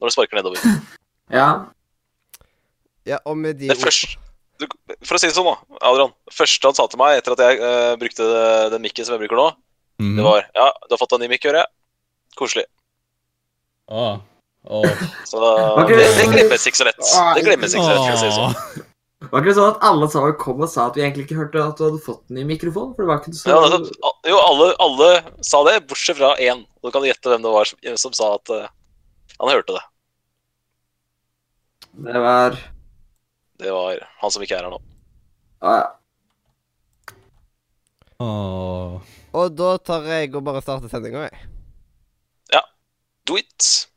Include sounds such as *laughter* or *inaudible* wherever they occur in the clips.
når du sparker nedover. *laughs* Ja. Ja, og med de Det første du, For å si det sånn, da, Adrian. Det første han sa til meg etter at jeg uh, brukte den mikken som jeg bruker nå, Mhm. det var Ja, du har fått en ny mikk, hører jeg. Koselig. Ah. *laughs* Oh. Så okay, det, det glemmes ikke så lett. Det glemmes ikke så lett, for å si det sånn. Var ikke det sånn at alle sammen kom og sa at vi egentlig ikke hørte at du hadde fått den i mikrofonen? For det var ikke så Ja, altså, jo, alle, alle sa det, bortsett fra én. Og du kan gjette hvem det var som, som sa at eh, han hørte det. Det var Det var han som ikke er her nå. Å ja. Åh. Og da tar jeg og bare starter sendinga, jeg. Do it.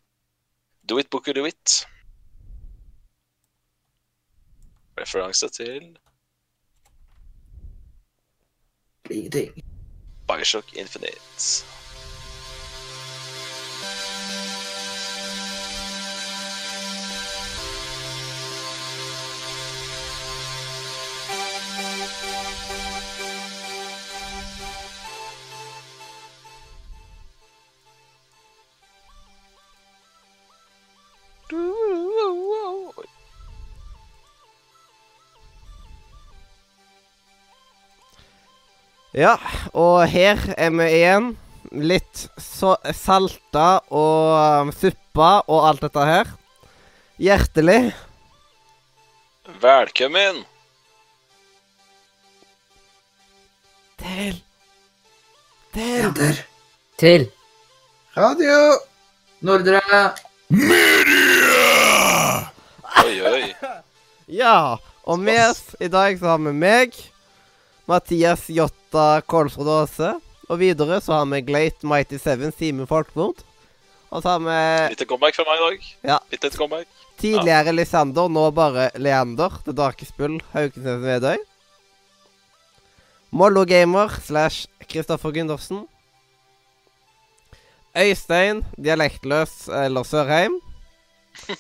Do it, Booker, do it. Referanse til Ingenting. Bioshock Infinite. Ja, og her er vi igjen. Litt så salta og um, suppa og alt dette her. Hjertelig. Velkommen. Til Til Jenter. Til Radio! Nordre. Media! Oi, oi. Ja, og med oss i dag så har vi meg, Mathias Jotta Kolsrud Aase. Og videre så har vi Glate Mighty Seven, Simen Folkvord. Og så har vi Litt comeback fra meg i dag. Ja. Litt et comeback. tidligere Lysander, nå bare Leander. Det Darkespill, Haukenes Vedøy. Mollo Gamer slash Kristoffer Gundersen. Øystein, dialektløs eller Sørheim. *laughs*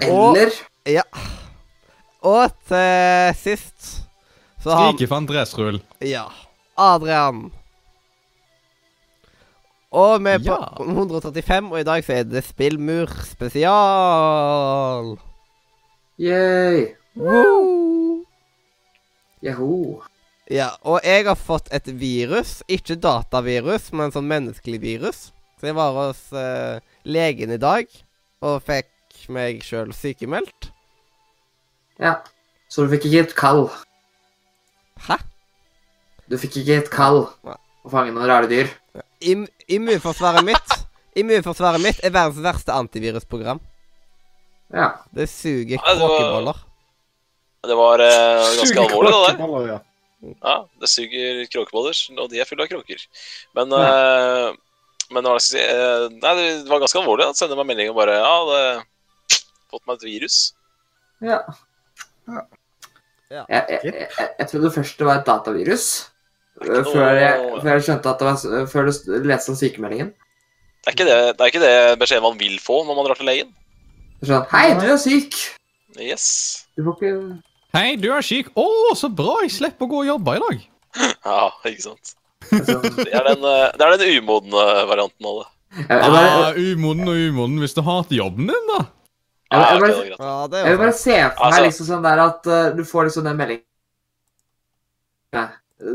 Eller Ja Og til sist så for dressrull. Ja. Adrian. Og vi er på Ja. 135, og i dag så er det Spillmur spesial. Yay. Woo! Yahoo. Ja, og jeg har fått et virus. Ikke datavirus, men sånn menneskelig virus. Så jeg var hos eh, legen i dag og fikk meg sjøl sykemeldt. Ja. Så du fikk ikke et kall. Hæ? Du fikk ikke et kall å fange noen rare dyr. Im immunforsvaret mitt Immunforsvaret mitt er verdens verste antivirusprogram. Ja. Det suger Ja, det var- Det var uh, ganske Suger alvorlig, det der. kråkeboller, ja. Ja, det suger kråkeboller, og de er fulle av kråker. Men eh, Men hva skal jeg si uh, Nei, det var ganske alvorlig. Han sender meg melding og bare Ja, det fått meg et virus. Ja. Ja. Ja. Jeg, jeg, jeg, jeg trodde først det var et datavirus. ikke øh, Før jeg, før jeg skjønte at det var Før du leste om sykemeldingen. Det er ikke det, det, er ikke det beskjeden man vil få når man drar til legen. Sånn Hei, du er syk! Yes. Du får ikke Hei, du er syk. Å, så bra! Jeg slipper å gå og jobbe i dag. *laughs* Ja, ikke sant. Det er den, eh, det er den umodne varianten av det. Ja, Ah, umoden og umoden hvis du hater jobben din, da. Jeg, jeg, bare, jeg vil bare se for meg Altså- liksom sånn der at uh, du får liksom den meldingen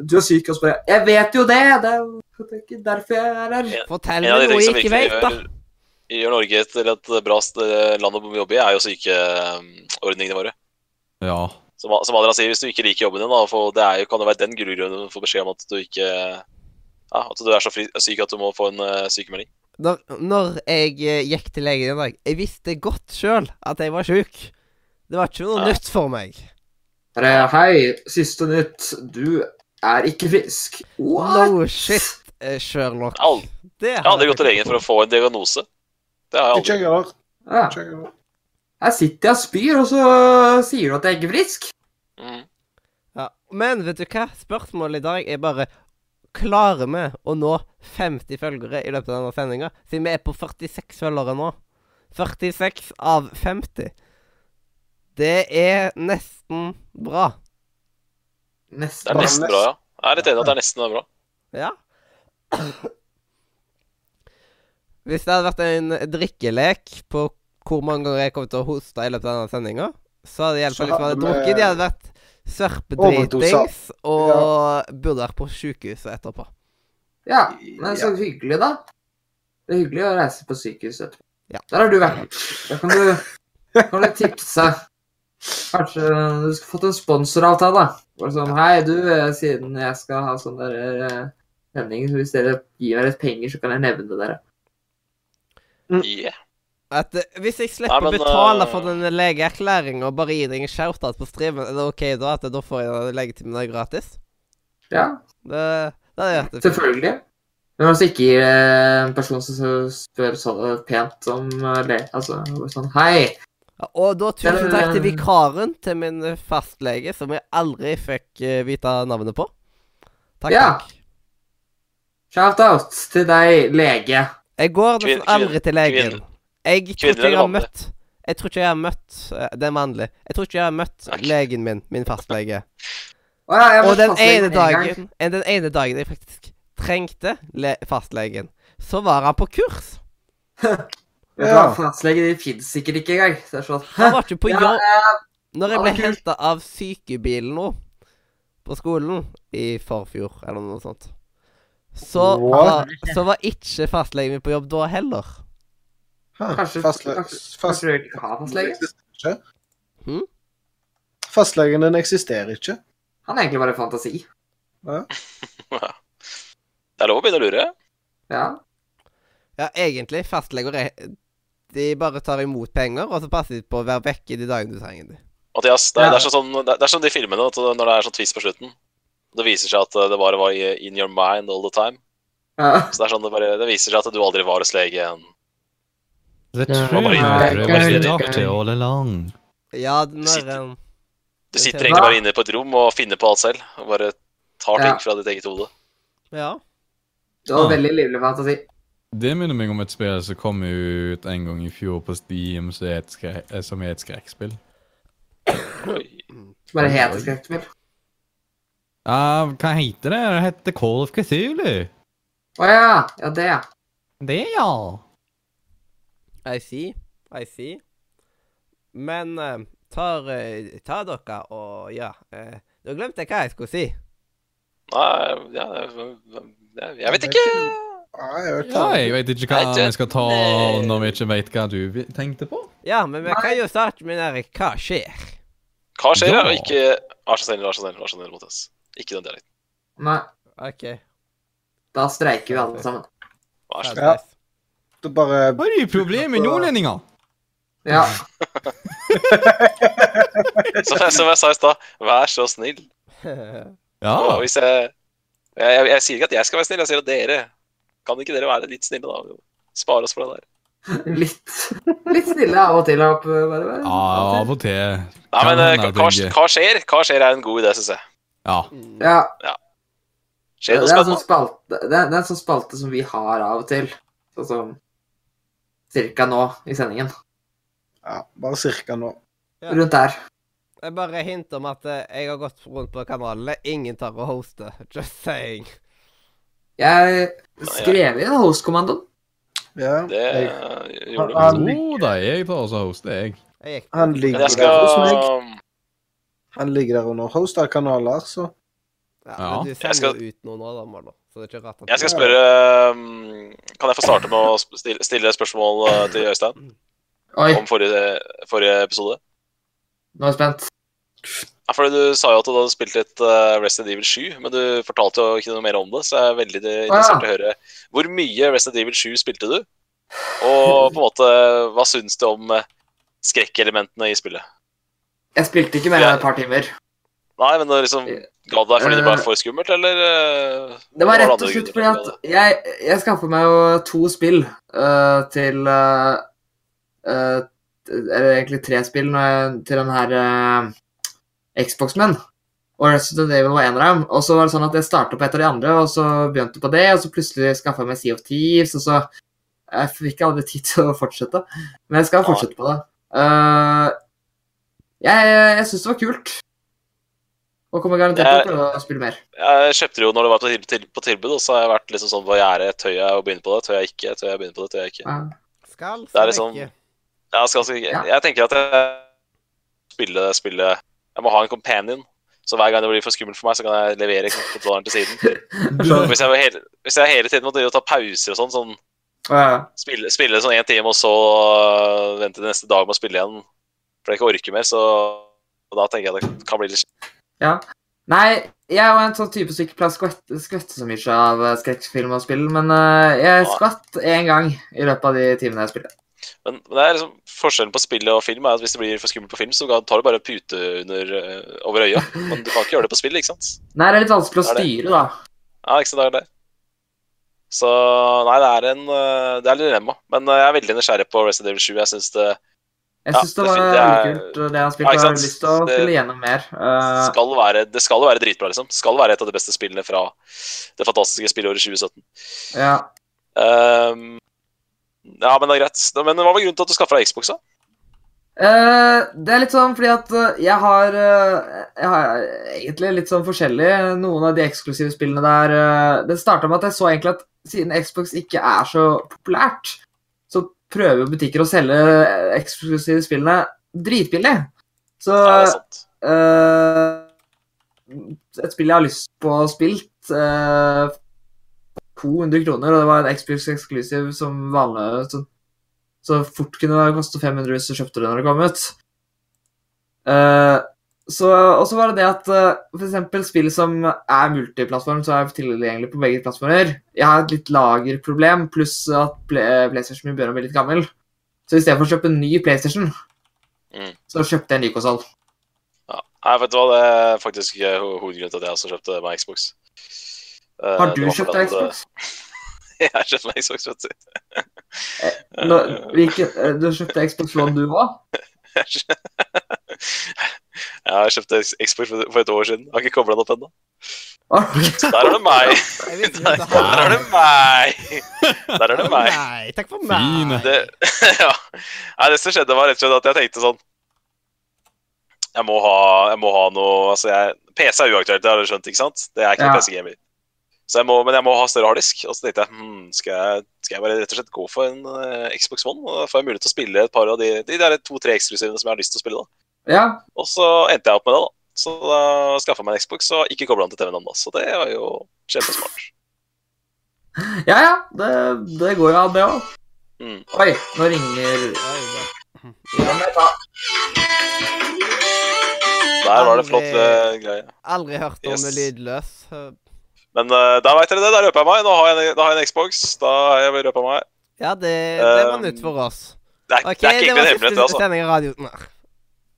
Du er syk, og så bare Jeg vet jo det! Det er ikke derfor jeg er her. Fortell meg noe jeg ikke vet, da. gjør, Norge til et bra land å jobbe i, er jo sykeordningene våre. Ja. Som, som Adrian sier, hvis du ikke liker jobben din, da, for det er jo, kan jo være den grunnen får beskjed om at du ikke ja, At du er så fri, syk at du må få en uh, sykemelding. Når, når jeg eh, gikk til legen i dag Jeg visste godt sjøl at jeg var sjuk. Det var ikke noe Ja. nytt for meg. Hei, siste nytt. Du er ikke frisk. What? No shit, eh, Sherlock. Al- Det Jeg har aldri gått til legen for å få en diagnose. Det har jeg aldri. Ja. Her sitter jeg og spyr, og så sier du at jeg er ikke frisk. Mm. Ja. Men vet du hva? Spørsmålet i dag er bare Klarer vi å nå 50 følgere i løpet av denne sendinga? Siden vi er på 46 følgere nå. 46 av 50. Det er nesten bra. Det er nesten bra, ja. Jeg er litt enig i at det er nesten bra. Ja. Hvis det hadde vært en drikkelek på hvor mange ganger jeg kom til å hoste i løpet av denne sendinga, så hadde det hjulpet iallfall de som hadde hadde drukket, de hadde vært sørpedritings og burde vært på sjukehuset etterpå. Ja, men så hyggelig, da. Det er hyggelig å reise på sykehus etterpå. Ja. Der har du vært. Da kan du, kan du tipse. Kanskje du skulle fått en sponsoravtale. da. Bare sånn Hei, du, eh, siden jeg skal ha sånn der eh, sending, så hvis dere gir meg litt penger, så kan jeg nevne dere. Yeah. At eh, Hvis jeg slipper å betale for den legeerklæringa og bare gi deg en shout-out på streamen, er det OK da at jeg da får jeg legetimen gratis? Ja, Det, det hadde det selvfølgelig. Men altså ikke gir eh, en person som spør så pent om eh, det. Altså sånn Hei, Ja, og da tusen takk til Eh. vikaren til min eh, fastlege, som jeg aldri fikk eh, vite navnet på. Takk, Ja. takk. shout-out til deg, lege. Jeg går nesten aldri til legen. Jeg tror ikke jeg har møtt Jeg tror ikke jeg har møtt eh, Det er mannlig. Jeg tror ikke jeg har møtt legen min, min fastlege. Ja, Og den ene dagen Den ene dagen jeg faktisk trengte le fastlegen, så var han på kurs. *laughs* Ja. fastlege de fins sikkert ikke engang. Så er sånn *laughs* Han var ikke på Ja, jobb Når jeg ble henta av sykebilen nå på skolen i forfjor, eller noe sånt, så var, så var ikke fastlegen min på jobb da heller. Hæ, Kanskje, fastle- kanskje, fast- kanskje du ikke har fastlege? Hm? Fastlegen din eksisterer ikke. Han er egentlig bare fantasi. Ja. Det er lov å begynne å lure. Ja. Ja, egentlig, fastleger er De bare tar imot penger, og så passer de på å være vekke de dagene du trenger dem. Mathias, det er, Ja. det, er sånn, det er- det er som de filmene at når det er sånn twist på slutten. Det viser seg at uh, det bare var in your mind all the time. ja. Så det er sånn det, bare, det viser seg at du aldri var hos legen. The Ja, truth bare- was doctor all along. Ja, når um, Du sitter egentlig bare inne på et rom og finner på alt selv. Og bare tar ting Ja. fra ditt eget hode. Ja. Det Ah. veldig livlig fantasi. Det minner meg om et spill som kom ut en gang i fjor på Steam, som er et, eh, som er et skrekkspill. Oi. Heter skrekkspill. Ja, hva heter det? Det heter Call of Cthulhu. Å ja. Ja, det, ja. Det, ja. I see. I see. Men eh, tar, tar ta dere og Ja. eh, Nå glemte jeg hva jeg skulle si. Nei, ja, jeg- vet ikke. Ja, jeg vet ikke. hva Nei, vi skal ta når vi ikke vet hva du tenkte på. Ja, men vi kan jo starte med der Hva skjer? Hva skjer? Ja. Ikke Vær så snill, vær så snill, vær så snill, Mathias. Ikke den dialekten. Nei, OK. da streiker vi alle sammen. Vær så snill. Ja. Det er bare Hva er problemet med nordlendinger? Ja. *laughs* Som jeg, som jeg sa i stad, vær så snill. Ja. Og hvis jeg, jeg, jeg Jeg sier ikke at jeg skal være snill, jeg sier at dere Kan ikke dere være litt snille, da? Spare oss for det der. *laughs* Litt, litt snille av og til. Opp, bare, bare. Ja, av og til. Nei, men eh, hva, hva skjer? Hva skjer er en god idé, syns jeg. Ja. ja. Ja, Skjer det det, er, sånn spalte, det, er, det er en sånn spalte som vi har av og til. Sånn som cirka nå i sendingen. Ja, bare cirka nå. Ja. Rundt der. Jeg bare hinter om at eh, jeg har gått rundt på kanalene. Ingen tar å hoste. Just saying. Jeg skrev inn hostkommandoen. Ja, Det jeg, gjorde du. Han- Jo da, jeg tar også host, deg. Jeg han ligger jeg der hos meg. Han ligger der under hosta kanaler, så Ja, Ja. Men du Jeg sender skal- ut noen nå, da, Møller. Så det er ikke rart at Jeg skal spørre um, Kan jeg få starte med å stille, stille spørsmål uh, til Øystein Oi, om forrige, forrige episode? nå er jeg spent. Ja, fordi Du sa jo at du hadde spilt litt uh, Resident Evil 7, men du fortalte jo ikke noe mer om det. Så jeg er veldig interessert i å høre hvor mye Resident Evil 7 spilte du? Og på en måte, hva syns du om uh, skrekkelementene i spillet? Jeg spilte ikke mer enn et par timer. Nei, men det liksom Ga deg fordi det var for skummelt, eller? uh, Det var rett og slett fordi at jeg, jeg skaffa meg jo to spill uh, til øh, øh, Eller egentlig tre spill når jeg, til den her uh, Xboxen min. Og Resident Evil var en av dem. Og så var det sånn at jeg starta på et av de andre, og så begynte på det, og så plutselig skaffa jeg meg Sea of Thieves, og så Jeg fikk aldri tid til å fortsette, men jeg skal fortsette på det. Uh, jeg jeg syns det var kult. Og kommer garantert til å prøve å spille mer. Jeg kjøpte det jo når det var på, til, til, på tilbud, og så har jeg vært liksom sånn på gjerdet. Tør jeg å begynne på det? Tør jeg ikke? Tør jeg å begynne på det? Tør jeg ikke? Ja. Skal, Det er liksom- ikke. Ja, skal, skal, Jeg tenker at jeg spille, spille Jeg må ha en companion. Så hver gang det blir for skummelt for meg, så kan jeg levere kontrolleren til siden. *laughs* Hvis jeg, hele, hvis jeg hele tiden må ta pauser og sånn, sånn Ja. spille, spille sånn én time, og så øh, vente til neste dag med å spille igjen fordi jeg ikke orker mer, så da tenker jeg det kan bli litt Ja. Nei, jeg er jo en sånn type som ikke pleier å skvette, skvette så mye av eh, skrekkfilm og spill, men eh, jeg skvatt én gang i løpet av de timene jeg spilte. Men, men det er liksom, forskjellen på spill og film er at hvis det blir for skummelt på film, så tar du bare pute under, øh, over øya. Men du kan ikke gjøre det på spill, ikke sant? Nei, det er litt vanskelig å styre, da. Ja, ikke sant, det er det. Så nei, det er en øh, Det er et dilemma. Men øh, jeg er veldig nysgjerrig på Resident Evil 7. Jeg syns det Jeg Ja, det det var det kult, det han har. Ja, jeg har lyst til å spille gjennom mer. Uh, skal være, det skal være dritbra, liksom. Skal være et av de beste spillene fra det fantastiske spillåret 2017. ja. Ehm, ja, men det er greit. Men hva var grunnen til at du skaffa deg Xbox, da? Uh, det er litt sånn fordi at eh, jeg har uh, Jeg har egentlig litt sånn forskjellig Noen av de eksklusive spillene der uh, Det starta med at jeg så egentlig at siden Xbox ikke er så populært, så prøver butikker å selge eksklusive spillene dritbillig. Så et spill jeg har lyst på å spilt 200 kroner, og det var en Xbox Exclusive som vanlig så, så fort kunne det koste 500 hvis du kjøpte det når det kom ut. Uh, så, og så var det det at uh, for eksempel spill som er multiplattform, så er tilgjengelig på begge plattformer. Jeg har et litt lagerproblem, pluss at Play, PlayStation min begynner å bli litt gammel. Så istedenfor å kjøpe en ny PlayStation, Mm. så kjøpte jeg en ny konsoll. Ja. Nei, vet du hva, det er faktisk eh, hovedgrunnen til at jeg også kjøpte meg Xbox. Eh, Har du kjøpt deg Xbox? eh, *laughs* Jeg har kjøpt meg Xbox, vet du. Nå, hvilken, eh, du kjøpte Xbox One, du òg? *laughs* Ja, jeg kjøpte Xbox for et år siden. Jeg Har ikke kobla den opp ennå. Der er det meg! Der, der er det meg! Der er det meg. Nei, takk for meg. Det, *laughs* ja. Nei, det som skjedde, var rett og slett at jeg tenkte sånn Jeg må ha, jeg må ha noe altså jeg, PC er uaktuelt, det har du skjønt, ikke sant? Det er ikke Ja. PC-gamer. Så jeg må, men jeg må ha større harddisk. Og så tenkte jeg hmm, skal jeg, skal jeg bare rett og slett gå for en uh, Xbox One? Og da får jeg mulighet til å spille et par av de, de der to-tre eksklusivene som jeg har lyst til å spille. da. Ja. Og så endte jeg opp med det, da. Så da skaffa jeg meg en Xbox og ikke kobla den til TV-en ennå. Så det var jo kjempesmart. ja, ja. Det, det går jo an, det òg. Mm. Oi, nå ringer Ja. Der var det flott eh, greie. Aldri hørt om Yes. lydløs. Men uh, da veit dere det. Da røper jeg meg. Nå har jeg, en- da har jeg en Xbox. Da har jeg røpa meg. Ja, det, det var nytt for oss. Det er, okay, det er ikke det egentlig en hemmelighet, det, altså.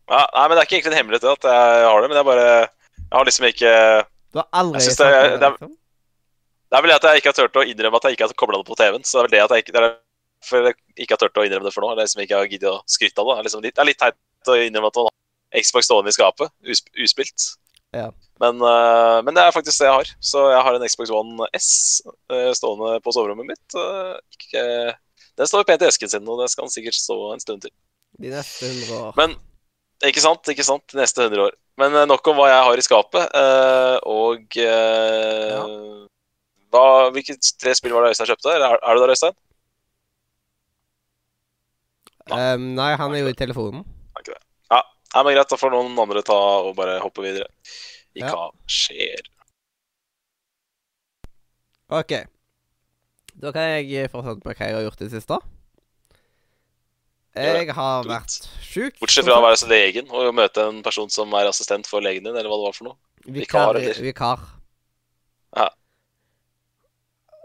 Ja, nei, men det er ikke egentlig en hemmelighet at jeg har det, men jeg bare Jeg har liksom ikke Du har aldri Jeg det det er-? Det er vel det at jeg ikke har turt å innrømme at jeg ikke har kobla det på TV-en. Så det er vel det at jeg ikke jeg ikke har turt å innrømme det for nå. Det er liksom ikke har giddet å skryte av det. Det er, liksom litt, det er litt teit å innrømme at man har Xbox stående i skapet, usp, uspilt. Ja. Men, uh, men det er faktisk det jeg har. Så jeg har en Xbox One S uh, stående på soverommet mitt. Uh, ikke, den står pent i esken sin, og det skal den sikkert stå en stund til. De neste hundre år. Men ikke sant, ikke sant, de neste 100 år. Men nok om hva jeg har i skapet. og hva, hvilke tre spill var det Øystein kjøpte? Er, er du der, Øystein? Um, nei, han er jo i telefonen. Nei, men Greit, da får noen andre ta og bare hoppe videre. I Ja. hva skjer? OK. Da kan jeg fortsette på hva jeg har gjort i det siste. Jeg har vært sjuk. Bortsett fra å være legen og møte en person som er assistent for legen din, eller hva det var for noe. Vikar. vikar? Vikar. Ja.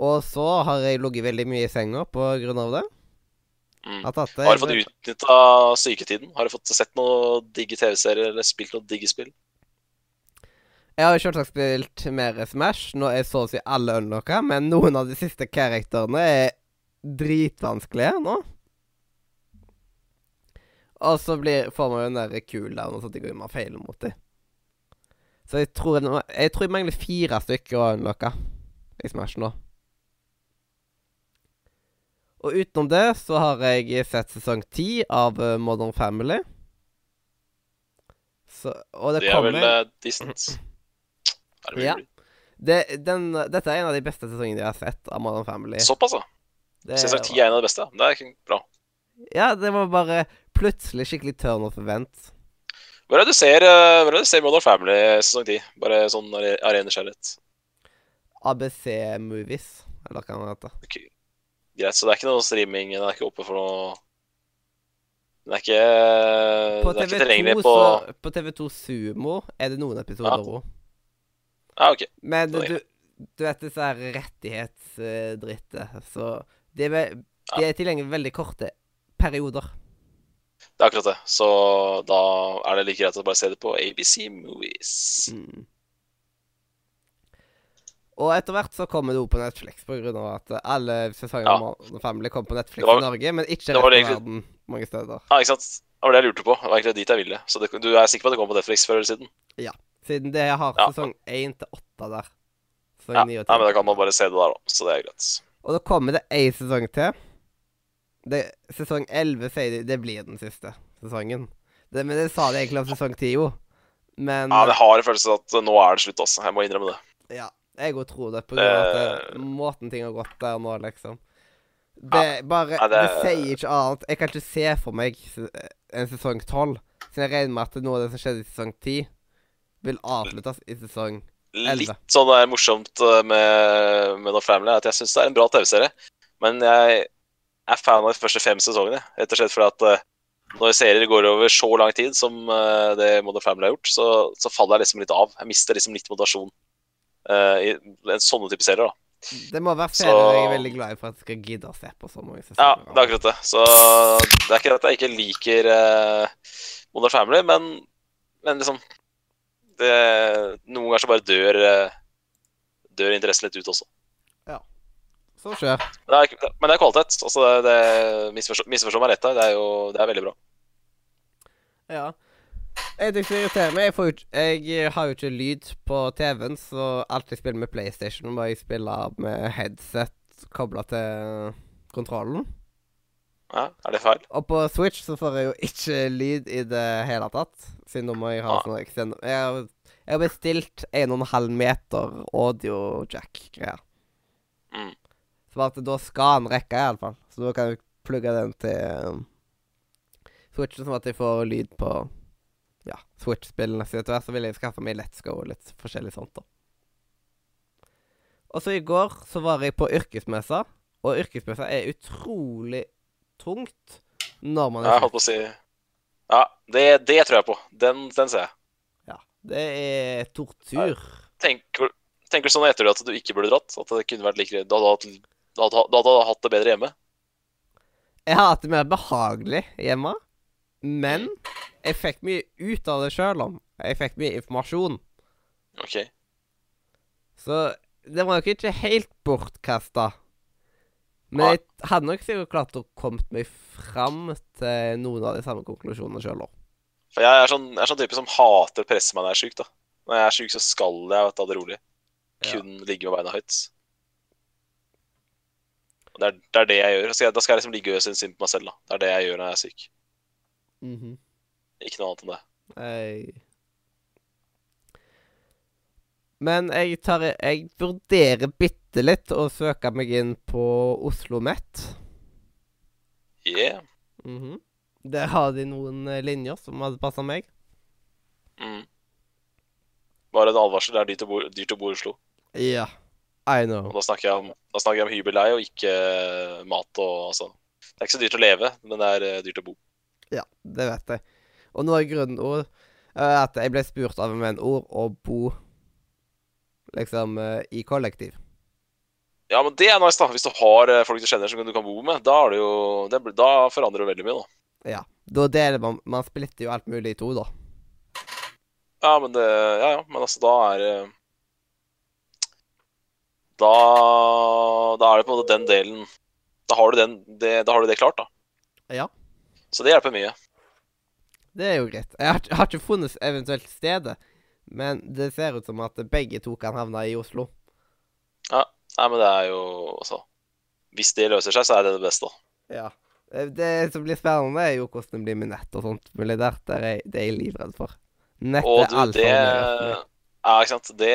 Og så har jeg ligget veldig mye i senga på grunn av det. Mm. Har tatt det Har du fått utnytta syketiden? Har du fått sett noen digge TV-serier eller spilt noen digge spill? Jeg har jo selvsagt spilt mer Smash. Nå er så å si alle unlocka, men noen av de siste karakterene er dritvanskelige nå. Og så blir, får man jo den der cooldown og sånt går man feiler mot dem. Så jeg tror, jeg tror jeg mangler fire stykker å unlocka i Smash nå. Og utenom det så har jeg sett sesong ti av eh, Modern Family. Så, og det, Det er kommer vel eh, decent. *clears throat* Er det Ja. Det, den, dette er en av de beste sesongene jeg har sett av Modern Family. Såpass, da. Sesong 10 er en av de beste. Det er bra. Ja, det var bare plutselig skikkelig turn off event. Hvor er det du ser, er det du ser Modern Family sesong 10? Bare sånn av ren nysgjerrighet. ABC Movies, eller hva det heter. Ok. Greit, så det er ikke noe streaming? Den er ikke oppe for noe Den er ikke, den er ikke TV2, tilgjengelig på så, på TV2 Sumo er det noen episoder òg. Ja, OK. Men du, du vet disse her rettighetsdrittet, så de er, de er tilgjengelig veldig korte perioder. Det er akkurat det. Så da er det like greit å bare se det på ABC Movies. Mm. Og etter hvert så kommer det òg på Netflix, av at alle sesongene Ja. av Modern Family kom på Netflix var- i Norge, men ikke resten av verden mange steder. Ja, ikke sant? Det var det jeg lurte på. Det var egentlig dit jeg ville. Så det, du er sikker på at det kom på Netflix før eller siden? Ja. Siden det har Ja. sesong 1 til 8 der. Sesong Ja, 9 og Nei, men da kan man bare se det der, da. Så det er greit. Og da kommer det én sesong til. Det, sesong 11 sier de det blir den siste sesongen. Det, men det sa de egentlig om sesong 10 jo. Men Ja, men jeg har en følelse av at nå er det slutt, altså. Jeg må innrømme det. ja, jeg òg tror det, på grunn av at måten ting har gått der nå, liksom. Det bare Ja, det, det- sier ikke annet. Jeg kan ikke se for meg en sesong 12, siden jeg regner med at noe av det som skjedde i sesong 10, vil avsluttes i sesong Litt sånn det er morsomt eh, med, med No Family at jeg syns det er en bra TV-serie. Men jeg er fan av de første fem sesongene. Rett og slett fordi at eh, når serier går over så lang tid som eh, det Modern Family har gjort, så, så faller jeg liksom litt av. Jeg mister liksom litt motivasjon eh, i en sånne type serier. da. Det må være Så- serier jeg er veldig glad i for at jeg skal gidde å se på så mange Ja, det er akkurat det. Så det er ikke at jeg ikke liker uh, Modern Family, men, men liksom det, Noen ganger så bare dør uh, Dør interessen litt ut også. Ja. Så skjer. Men det er, men det er kvalitet. Altså det, det, misforstå meg rett her. Det er jo det er veldig bra. Ja. En ting som irriterer meg, jeg, får jo, jeg har jo ikke lyd på TV-en, så alt jeg spiller med PlayStation, må jeg spille med headset kobla til kontrollen. Ja, er det feil? Og på Switch så får jeg jo ikke lyd i det hele tatt, siden da må jeg ha ja. sånn extend... Jeg jeg har bestilt 1,5 meter audio jack-greier. Mm. Så at da skal den rekke, iallfall. Så da kan jeg plugge den til um, Switchen, sånn at jeg får lyd på ja, Switch-spillene. sine etter hvert så ville jeg skaffe meg Let's Go og litt forskjellig sånt, da. Og så i går så var jeg på yrkesmessa, og yrkesmessa er utrolig tungt når man Jeg er holdt på å si Ja, det, det tror jeg på. Den, den ser jeg. Ja. Det er tortur. Tenker, tenker du sånn etter det at du ikke burde dratt? At det kunne vært like du du hadde hatt det bedre hjemme? Jeg har hatt det mer behagelig hjemme, men jeg fikk mye ut av det sjøl om. Jeg fikk mye informasjon. OK. Så det var nok ikke helt bortkasta. Men jeg hadde nok sikkert klart å komme meg fram til noen av de samme konklusjonene sjøl òg. For jeg er sånn, jeg er sånn type som hater å presse meg når jeg er sjuk. da. Når jeg er sjuk, så skal jeg ta det rolig. Ja. Kun ligge med beina høyt. Og det er, det er det jeg gjør. Da skal jeg liksom ligge og synes synd på meg selv. da. Det er det jeg gjør når jeg er syk. Ikke noe annet enn det. Nei. Men jeg tar Jeg vurderer bitte litt å søke meg inn på Oslo Met. Yeah. -hmm. Der har de noen eh, linjer som hadde passa meg. Mm. Bare en advarsel. Det er dyrt å bo, dyrt å bo i Oslo. Ja. I Og know. da snakker jeg om, da hybelleie og ikke eh, mat og altså. Det er ikke så dyrt å leve, men det er eh, dyrt å bo. Ja, det vet jeg. Og nå er grunnen ord eh, at jeg ble spurt av en venn ord å bo liksom eh, i kollektiv. Ja, men det er nice, da. Hvis du har eh, folk du kjenner som du kan bo med, da, er det jo, det, da forandrer det veldig mye, da. Ja. Da deler man Man splitter jo alt mulig i to, da. Ja, men det Ja, ja, men altså, da er Da Da er det på en måte den delen Da har du, den, det, da har du det klart, da. Ja. Så det hjelper mye. Det er jo greit. Jeg har, jeg har ikke funnet eventuelt stedet, men det ser ut som at begge to kan havne i Oslo. Nei, men det er jo Altså Hvis det løser seg, så er det det beste. Ja. Eh, Det som blir spennende, er jo hvordan det blir med nett og sånt. Mulig der, der er, det er jeg livredd for. Nett Og er alt det. Ja, ikke sant. Det,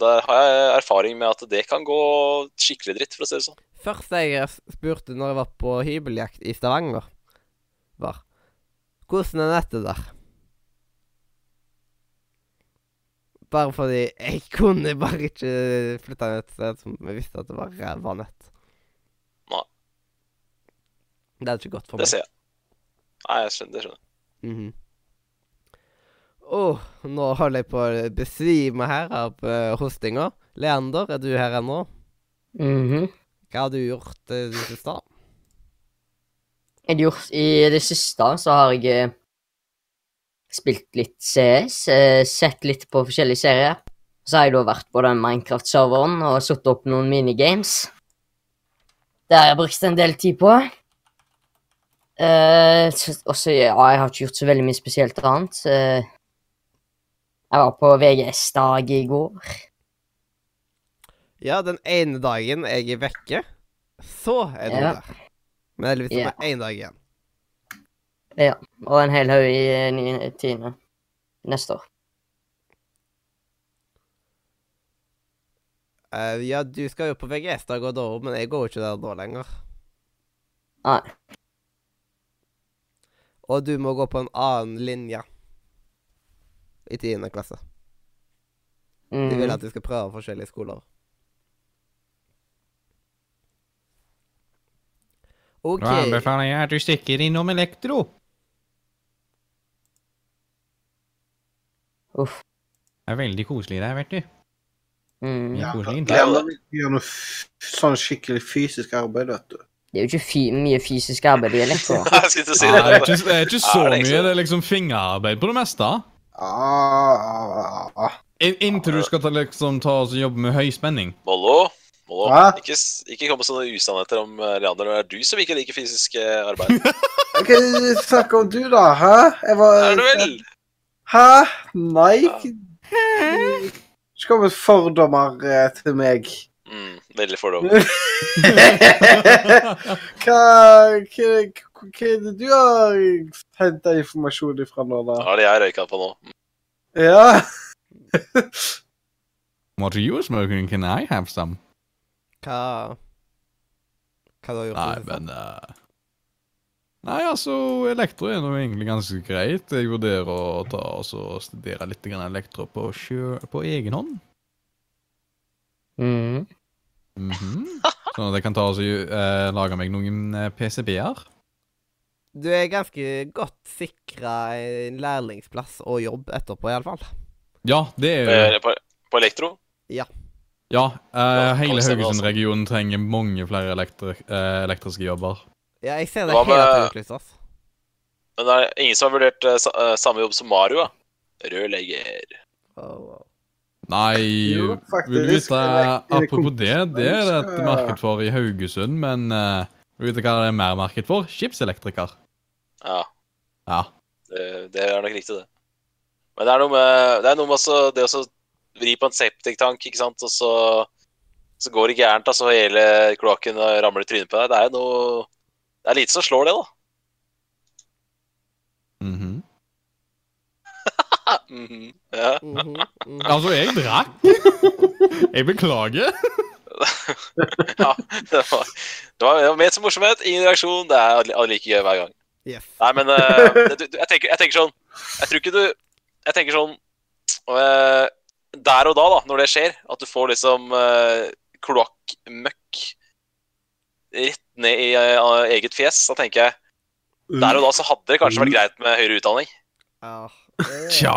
der har jeg erfaring med at det kan gå skikkelig dritt, for å si det sånn. Første jeg spurte når jeg var på hybeljakt i Stavanger, var Hvordan er nettet der? Bare fordi jeg *laughs* kunne bare ikke flytte ned et sted som jeg visste at det var ræva nett. Nei. Det er ikke godt for meg. Det ser jeg. Nei, jeg skjønner, det skjønner jeg. Mhm. Åh, nå holder jeg på å besvime her av uh, hostinga. Leander, er du her ennå? Mhm. Hva har du gjort uh, det siste? Jeg gjort I det siste så har jeg eh, spilt litt CS, eh, sett litt på forskjellige serier. Så har jeg da vært på den Minecraft-serveren og satt opp noen minigames. Det har jeg brukt en del tid på. Uh, også, ja, jeg har ikke gjort så veldig mye spesielt annet. Uh, jeg var på VGS-dag i går. Ja, den ene dagen jeg er vekke, så er du Ja. der. Men heldigvis er det én dag igjen. Ja. Og en hel haug i eh, tiende neste år. Uh, ja, du skal jo på VGS-dag og da, men jeg går jo ikke der da lenger. Nei. Og du må gå på en annen linje i tiende klasse. De vil at du skal prøve forskjellige skoler. OK. Da anbefaler jeg at du stikker innom Elektro. Uff. Det er veldig koselig der, vet du. Mye Ja, koselig. Glem å gjøre noe f sånn skikkelig fysisk arbeid, vet du. Det er jo ikke fy mye fysisk arbeid i elektro. *laughs* Si Ja, det, er det. ikke, det er ikke så Ja, det er ikke mye. Det er liksom fingerarbeid på det meste. Ah, ah, In, inntil du skal ta, liksom, ta og jobbe med høyspenning. Mollo, Mollo. Hva? Ikke, ikke kom med sånne usannheter om eh, Leander. Det er du som ikke liker fysisk eh, arbeid. *laughs* Hva snakker om du, da? Hæ? Jeg var Er du vel? Hæ? Nei. Ikke kom med fordommer eh, til meg. Mm, veldig fordommer. *laughs* hva, hva, hva er det du har henta informasjon ifra nå, da? Har er det jeg røyka på nå? Ja. What are you smoking? Can I have some? Hva Hva du har gjort? Nei, men uh, Nei, altså, elektro er nå egentlig ganske greit. Jeg vurderer å ta og studere litt grann elektro på, sjø, på egen hånd. Mhm. Mhm. Sånn at jeg kan ta og eh, lage meg noen eh, PCB-er. Du er ganske godt sikra en lærlingsplass og jobb etterpå, iallfall. Ja, det er jo På, på elektro? Ja, eh, Ja, hele kan altså. Haugesund-regionen trenger mange flere elektri eh, elektriske jobber. Ja, jeg ser det Hva hele med- tiden utlyst, ass. Men det er ingen som har vurdert eh, eh, samme jobb som Mario, da? Rørlegger. Oh, wow. Nei, Jo, faktisk. vil du vite Apropos det, det er det et marked for i Haugesund, men uh, vil du vite hva det er mer marked for? Skipselektriker. Ja, Ja. det, det er nok riktig, det. Men det er noe med, det er noe med også, det å vri på en septiktank, ikke sant, og så, så går det gærent, altså hele kloakken ramler i trynet på deg. Det er jo noe Det er lite som slår det, da. Mhm. *laughs* Mhm, ja. mm -hmm. Altså, jeg drakk. Jeg beklager. *laughs* ja det, var, det, var, det var ment som morsomhet, ingen reaksjon. Det er like gøy hver gang. Yes. Nei, men uh, *laughs* det- du, du- jeg, tenker, jeg tenker sånn Jeg tror ikke du Jeg tenker sånn eh, Der og da, da, når det skjer, at du får liksom uh, kloakkmøkk rett ned i uh, eget fjes, da tenker jeg Der og da så hadde det kanskje vært greit med høyere utdanning. Ja. Tja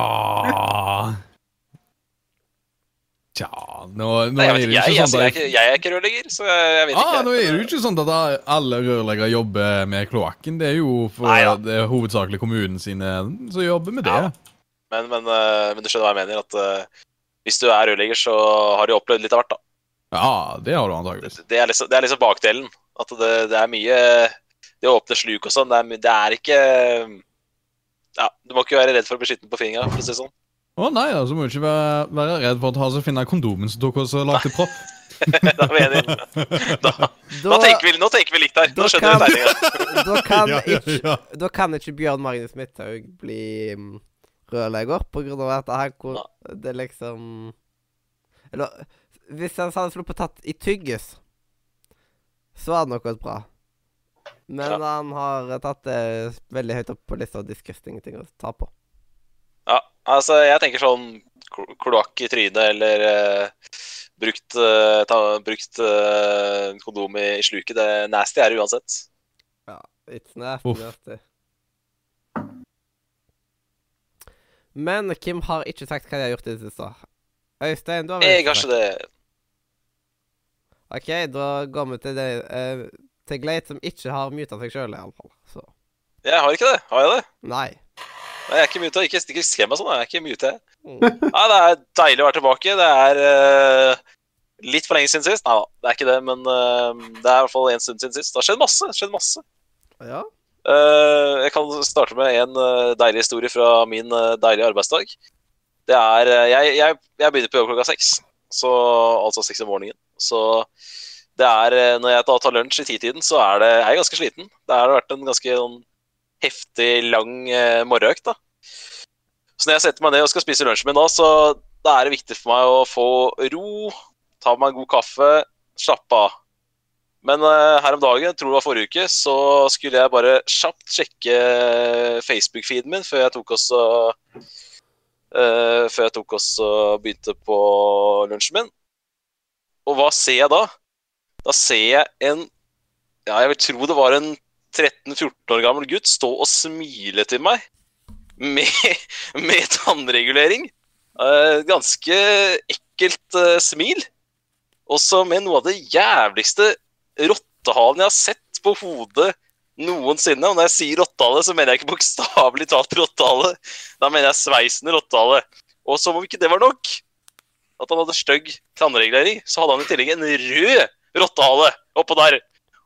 Tja Nå, nå Nei, jeg, er vet det ikke, jeg, sånn jeg, at jeg er ikke rørlegger, så jeg, vet Ah, ikke. nå er det jo ikke sånn at alle rørleggere jobber med kloakken. Det er jo for Nei ja. det er hovedsakelig kommunen sine som jobber med det. Ja. Men, men, eh, men du skjønner hva jeg mener? At hvis du er rørlegger, så har du opplevd litt av hvert, da. Ja, det har du antakeligvis. Det er liksom, det er liksom bakdelen. At det, det er mye Det å åpne sluk og sånn, det, er det er ikke Ja, du må ikke være redd for å bli skitten på fingra, for å si det sånn. Å nei, da, så må du ikke være, være redd for å ta og finne kondomen som tok oss og lagde propp. *laughs* da. Da, *laughs* Da, nå, tenker vi, nå tenker vi likt her. Nå da skjønner kan- vi tegninga. *laughs* da, kan Ja, ja, ikke, ja. da kan ikke Bjørn Magnus Midthaug bli mm, rørlegger på grunn av at her hvor det liksom Eller hvis han hadde sluppet tatt i tyggis, så hadde det nok gått bra. Men Ja. han har tatt det veldig høyt opp på lista av disgusting ting å ta på. Ja, altså jeg tenker sånn klo- kloakk i trynet eller eh, brukt, eh, ta, brukt eh, kondom i, i sluket. Det nasty er det uansett. It's nasty, nasty. Men Kim har ikke sagt hva de har gjort i det siste. Øystein, du har vel Jeg har ikke det. OK, da går vi til det eh, til Glade som ikke har muta seg sjøl, iallfall. Så Jeg har ikke det. Har jeg det? nei. Nei, Jeg er ikke muta. Ikke, ikke skrem meg sånn. Jeg er ikke mute. Mm. Nei, det er deilig å være tilbake. Det er uh, litt for lenge siden sist. Nei da, det er ikke det. Men uh, det er i hvert fall en stund siden sist. Det har skjedd masse. Det har skjedd masse. Ja. Eh, jeg kan starte med en eh, deilig historie fra min eh, deilige arbeidsdag. Det er jeg, jeg, jeg begynner på jobb klokka seks, så, altså seks om morgenen. Så det er Når jeg da tar lunsj i titiden, så er det, jeg er ganske sliten. Det har vært en ganske sånn, heftig, lang eh, morgenøkt. da. Så når jeg setter meg ned og skal spise lunsjen min da, så da er det viktig for meg å få ro, ta meg en god kaffe, slappe av. Men eh, her om dagen, jeg tror det var forrige uke, så skulle jeg bare kjapt sjekke Facebook-feeden min før jeg tok også uh, Før jeg tok også begynte på lunsjen min. Og hva ser jeg da? Da ser jeg en Ja, jeg vil tro det var en 13-14 år gammel gutt stå og smile til meg med, *laughs* med tannregulering. Uh, ganske ekkelt uh, smil. Også med noe av det jævligste rottehalen jeg har sett på hodet noensinne. Og når jeg sier rottehale, så mener jeg ikke bokstavelig talt rottehale. Da mener jeg sveisende rottehale. Og som om ikke det var nok, at han hadde stygg tannregulering, så hadde han i tillegg en rød rottehale oppå der.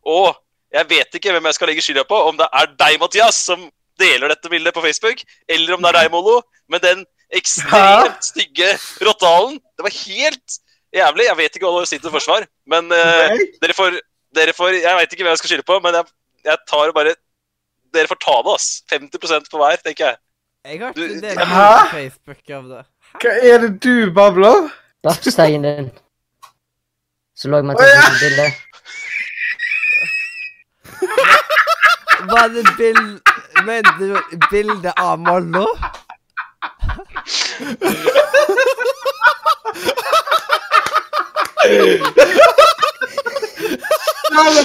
Og jeg vet ikke hvem jeg skal legge skylda på, om det er deg, Mathias, som deler dette bildet på Facebook, eller om det er deg, Mollo, med den ekstremt stygge rottehalen. Det var helt jævlig. Jeg vet ikke hva du sier til forsvar, men uh, dere får, dere får Jeg veit ikke hvem jeg skal skylde på, men jeg, jeg tar bare Dere får ta det, ass. 50% på hver, tenker jeg. Jeg har ikke det Hæ? på Facebook av det. Hva er det du babler? Bursdagen din. Så lå Å, oh, ja. bilde. Var det bild... Mente du bilde av Mollo? *laughs*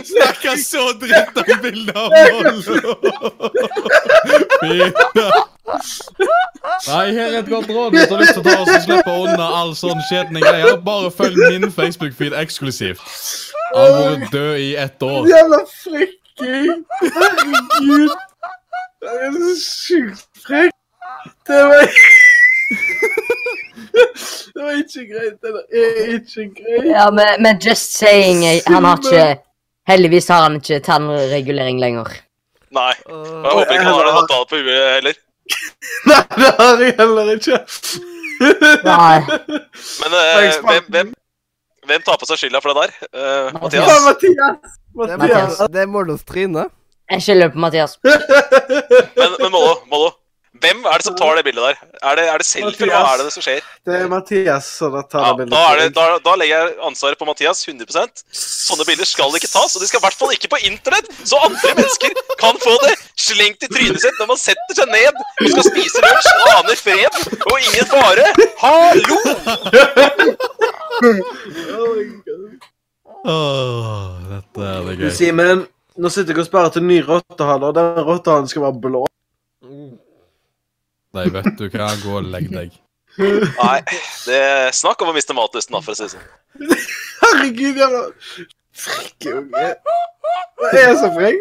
Snakker så dritt om bildet av Mollo! Nei, her er et godt råd hvis du har lyst til å ta oss og slippe unna all sånn skjetne greier. Bare følg min Facebook-feed eksklusivt. Han har vært død i ett år. Jævla frekking! Herregud! Det er så sjukt frekk. Det var *laughs* Det var ikke greit. Det er ikke greit. Ja, men, men just saying, han har ikke Heldigvis har han ikke tannregulering lenger. Nei. Og jeg håper ikke han har det rottehale på huet heller. *laughs* Nei, det har jeg heller ikke. Nei. *laughs* Men uh, hvem, hvem, hvem tar på seg skylda for det der? Uh, Mathias. Mathias? Ja, Mathias. Det Mathias. Det er Mollos tryne. Jeg skylder på Mathias. Men, men Mollo, Mollo, hvem er det som tar det bildet der? Er det, er det selfie, eller hva er det det som skjer? Det er Mathias som tar Ja, det bildet. da, er det, da, da legger jeg ansvaret på Mathias 100 Sånne bilder skal ikke tas, og de skal i hvert fall ikke på internett, så andre mennesker kan få det slengt i trynet sitt når man setter seg ned og skal spise lunsj og aner fred og ingen fare. Hallo! Oh my God. Åh, dette er det Du, gøy. Simen, nå sitter jeg og sparer til ny rottehale, og den rottehalen skal være blå. Nei, vet du hva, gå og legg deg. Nei, det er snakk om å miste matlysten, da, for å si det sånn. Herregud, jævla frekke unge. Er så frekk?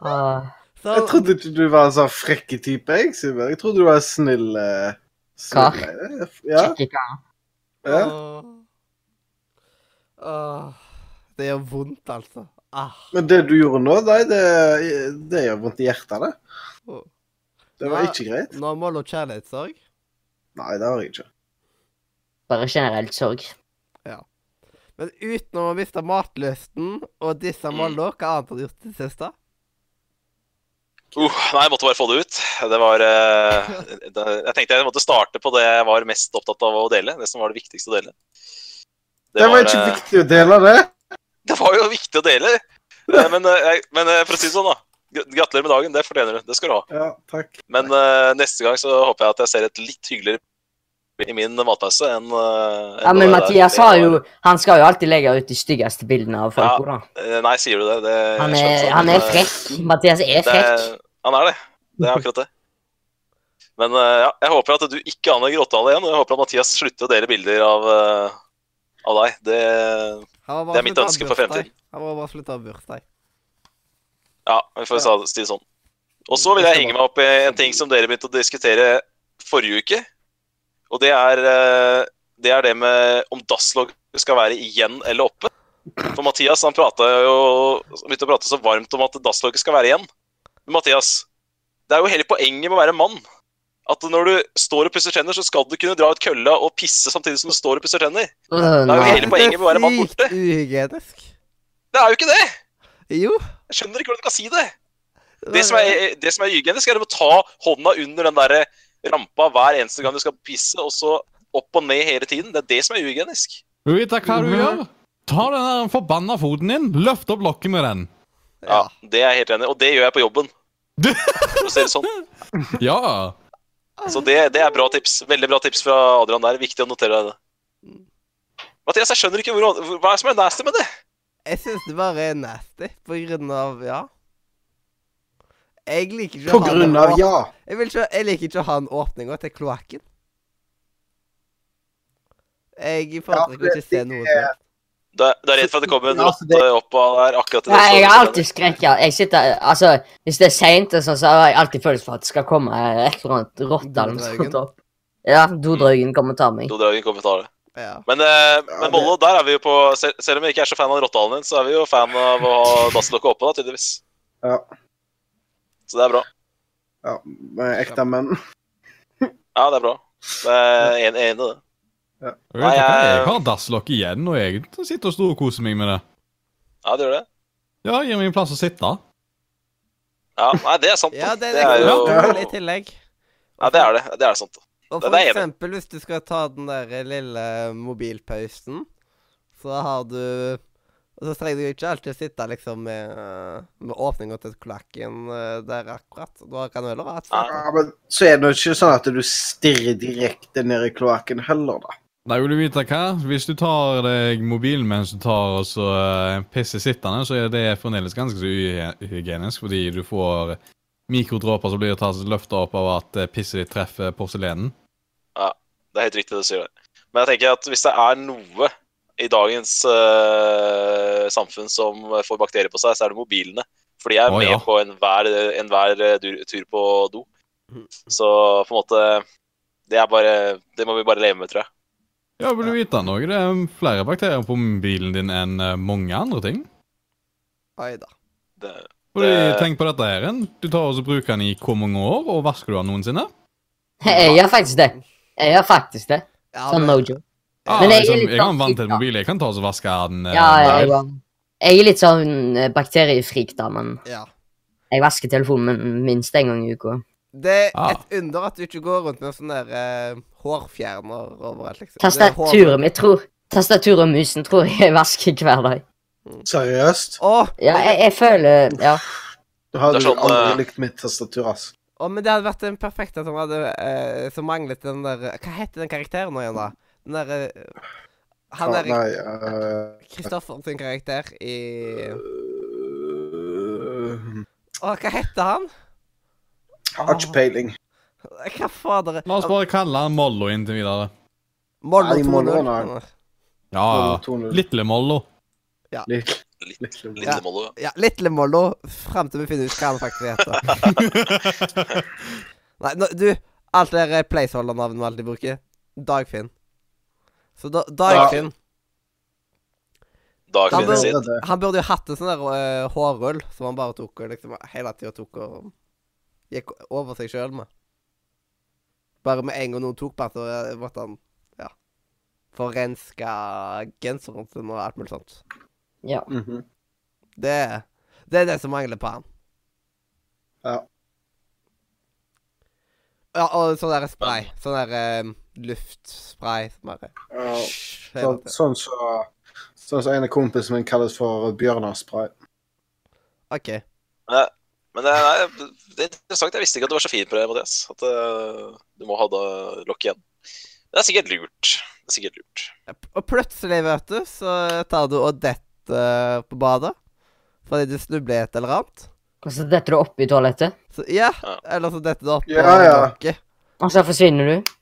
Ah, Jeg trodde ikke du var en sånn frekke type, jeg, Simen. Jeg trodde du var en snill uh, Kar. eh, Ja. ja. Det gjør vondt, altså. Ah. Men det du gjorde nå, nei, det, det gjør vondt i hjertet, det. Det var Ja. ikke greit. Nå har og kjærlighetssorg. Nei, det har jeg ikke. Bare generelt sorg. Men utenom å miste matlysten og disse målene, hva annet har du gjort i det siste? Uh, nei, jeg måtte bare få det ut. Det var uh, det, Jeg tenkte jeg måtte starte på det jeg var mest opptatt av å dele. Det som var det viktigste å dele. Det var ikke uh, viktig å dele det. *laughs* Det var jo viktig å dele! *laughs* Eh, Men, eh, men for å si det sånn, da. Gr- Gratulerer med dagen. Det fortjener du. Det skal du ha. Ja, takk. Men uh, neste gang så håper jeg at jeg ser et litt hyggeligere i min matpause enn eh, Ja, men. Mathias har jo Han skal jo alltid legge ut de styggeste bildene av folk. Ja. da. Eh, Nei, sier du det? det Han er, skjønte, han er frekk. Mathias er det- frekk. Han er det. Det er akkurat det. Men uh, ja, jeg håper at du ikke aner åttetall igjen, og jeg håper at Mathias slutter å dele bilder av, av deg. Det Det er mitt ønske for fremtiden. Han var bare slutta å burte bursdag. Ja, vi får ja. si det sånn. Og så vil jeg henge meg opp i en ting som dere begynte å diskutere forrige uke. Og det er eh, det, er det med om dasslogget skal være igjen eller oppe. For Mathias han jo begynte å prate så varmt om at dasslogget skal være igjen. Men Mathias, det er jo hele poenget med å være mann. At når du står og pusser tenner, så skal du kunne dra ut kølla og pisse samtidig som du står og pusser tenner. Det er jo hele poenget med å være mann borte. Det er jo ikke det! Jo. Jeg skjønner ikke hvordan du kan si det. Det som er, det som er hygienisk, er å ta hånda under den der rampa hver eneste gang du skal pisse, og så opp og ned hele tiden. Det er det som er uhygienisk. Vet du hva du gjør? Ta den der forbanna foten din, løft opp lokket med den. Ja, Det er jeg helt enig i, og det gjør jeg på jobben. For å si det sånn. *laughs* Ja. Så det, det er bra tips. Veldig bra tips fra Adrian der. Viktig å notere deg det. Mathias, jeg skjønner ikke hvor- hva er som er nasty med det. Jeg syns det bare er nasty på grunn av Ja. Jeg liker ikke På å ha grunn av ja. Jeg, vil ikke, jeg liker ikke å ha en åpning til kloakken. Jeg foretrekker ja, ikke å se noe til. Du er, du er redd for at det kommer en Ja, altså, det- rotte opp av der akkurat i det Nei, jeg har alltid skrekk. Ja. Jeg sitter, altså, hvis det er seint, sånn, så har jeg alltid følelsen for at det skal komme et eller annet rotte eller noe sånt opp. Ja, dodraugen kommer og tar meg. Dodraugen kommer og tar det. Ja. Men, eh, men Mollo, der er vi jo på Selv om vi ikke er så fan av rottehalen din, så er vi jo fan av å ha dasslokket oppe, da, tydeligvis. Ja. Så det er bra. ja med ekte menn. Ja, det er bra. Det er en, enig i det. Ja. Nei, jeg- Jeg har dasslokk igjen, og jeg sitter og storkoser meg med det. Ja, det gjør det. Ja, gir meg en plass å sitte. Ja, nei, det er sant. ja, det det er er jo i tillegg. Ja, det er det. Det er sant. Og for eksempel hvis du skal ta den der lille mobilpausen, så har du Og så trenger du ikke alltid å sitte liksom med, med åpninga til kloakken eh, der akkurat. Da kan du heller ha et Ja. Men så er det jo ikke sånn at du stirrer direkte ned i kloakken heller, da. Nei, vil du vite hva? Hvis du tar deg mobilen mens du tar og så eh, pisser sittende, så er det fremdeles ganske så uhygienisk, fordi du får mikrodråper som blir tatt løfta opp av at eh, pisset ditt treffer porselenen. Det er helt riktig det du sier. det. Men jeg tenker at hvis det er noe i dagens uh, samfunn som får bakterier på seg, så er det mobilene. For de er oh, med ja. på enhver en eh, dur- tur på do. Så på en måte Det er bare Det må vi bare leve med, tror jeg. Ja, vil du vite noe? Det er flere bakterier på mobilen din enn eh, mange andre ting. Oi da. Det, Det- Tenk på dette her. Du tar og så bruker den i hvor mange år, og vasker du den noensinne? *laughs* Jeg gjør faktisk det. Jeg gjør faktisk det. Ja, Sånn joke. Ja, Men jeg er liksom, litt jeg har vann til en mobil. Jeg kan ta og vaske den. eh, Ja, jeg, jeg, jeg er litt sånn eh, bakteriefrik, da, men ja. jeg vasker telefonen min minst en gang i uka. Det er Ah. et under at du ikke går rundt med sånn der uh, hårfjerner overalt, liksom. Tastaturet mitt tror Tastaturet og musen tror jeg jeg vasker hver dag. Seriøst? Å, Ja, jeg, jeg føler Ja. Du hadde er sånn, aldri likt mitt tastatur, ass. Å, men det hadde vært en perfekt som hadde uh, Som manglet den der Hva heter den karakteren nå igjen, da? Den derre Han Ah, der Nei uh, Kristoffer sin karakter i Å, hva heter han? Archpeiling. Oh. Hva fader La oss bare kalle han Mollo inntil videre. Mollo Nei, 2.0. Ja, ja. 2.0. Lille Mollo. Ja. litt, litt. Lille Mollo, ja. Ja, Lille Mollo, fram til vi finner ut hva han faktisk heter. *laughs* Nei, nå, du, alt det der placeholder-navnet vi alltid bruker. Dagfinn. Så da, Dagfinn Dagfinn Han burde- Han burde jo hatt en sånn der uh, hårrull som han bare tok og liksom hele tida tok og gikk over seg sjøl med. Bare med en gang noen tok på han, så eh, måtte han ja, få renska genseren sin og alt mulig sånt. Ja. Mhm. Det, det er det som mangler på han. Ja. Ja, og sånn der spray. Sånn der um, luftspray som bare Ja, sånn som sånn som sånn så en av kompisene mine kalles for bjørnarspray. OK. Men det er, det er interessant. Jeg visste ikke at du var så fin på det, Mathias. At uh, du må ha da lokk igjen. Det er sikkert lurt. Det er sikkert lurt. Og plutselig, vet du, så tar du og detter på badet. Fordi du snubler i et eller annet. Og så detter du oppi toalettet, Så, ja, eller så detter du opp Ja, ja. lokket. og så forsvinner du.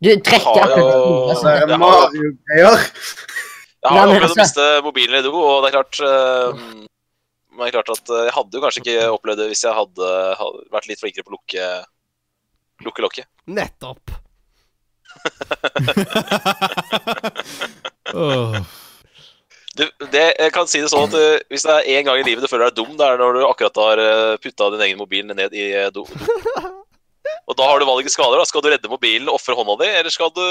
Du trekker akkurat Det er Jeg Mario-greier. Jeg har opplevd å altså- miste mobilen i do, og det er klart uh, men det er klart at eh, Jeg hadde jo kanskje ikke opplevd det hvis jeg hadde, hadde vært litt flinkere på å lukke, lukke lokket. Nettopp. *laughs* Åh. Du, det, jeg kan si det sånn at uh, Hvis det er én gang i livet du føler deg dum, det er når du akkurat har uh, putta din egen mobil ned i uh, do. *laughs* Og da har du valget skader. da Skal du redde mobilen og ofre hånda di, eller skal du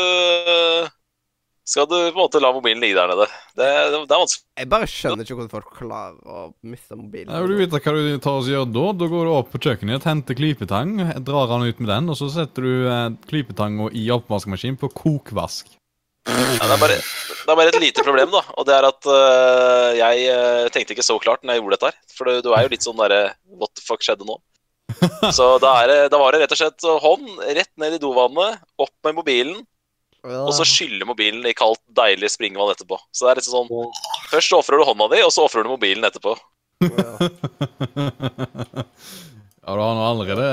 Skal du på en måte la mobilen ligge der nede? Det, det, det er vanskelig. Jeg bare skjønner ikke hvordan folk klarer å miste mobilen. Jeg vil vite hva du tar og gjør da? Da går du opp på kjøkkenet henter klypetang, drar han ut med den, og så setter du eh, klypetanga i oppvaskmaskinen på kokvask. Ja, det, er bare, det er bare et lite problem, da. Og det er at uh, jeg øh, tenkte ikke så klart når jeg gjorde dette her. For du, du er jo litt sånn derre What the fuck skjedde nå? *laughs* Så da, er det, da var det rett og slett hånd rett ned i dovannet, opp med mobilen, og så skylle mobilen i kaldt, deilig springvann etterpå. Så det er litt sånn Først ofrer du hånda di, og så ofrer du mobilen etterpå. Ja. *laughs* Ja, du har nå allerede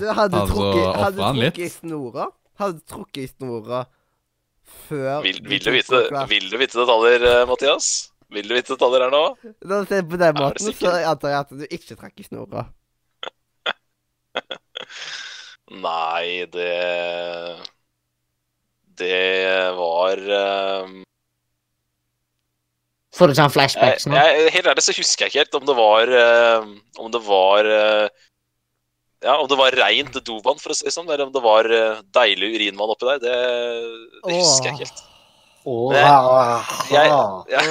du, hadde Altså, trukket, hadde trukket i snora? Hadde du trukket i snora før Vil, vil, du vite, vil du vite detaljer, øh, Mathias? Vil du vite detaljer her nå? Ser på den måten, så antar jeg at du ikke trakk i snora. *laughs* Nei, det Det var um... Får du sånn flashbacks nå? jeg, Helt ærlig så husker jeg ikke helt om det var um, Om det var øh, Ja, om det var reint dovann, for å si det sånn, eller om det var øh, deilig urinvann oppi der. Det, det husker jeg ikke helt. Jeg- Jeg,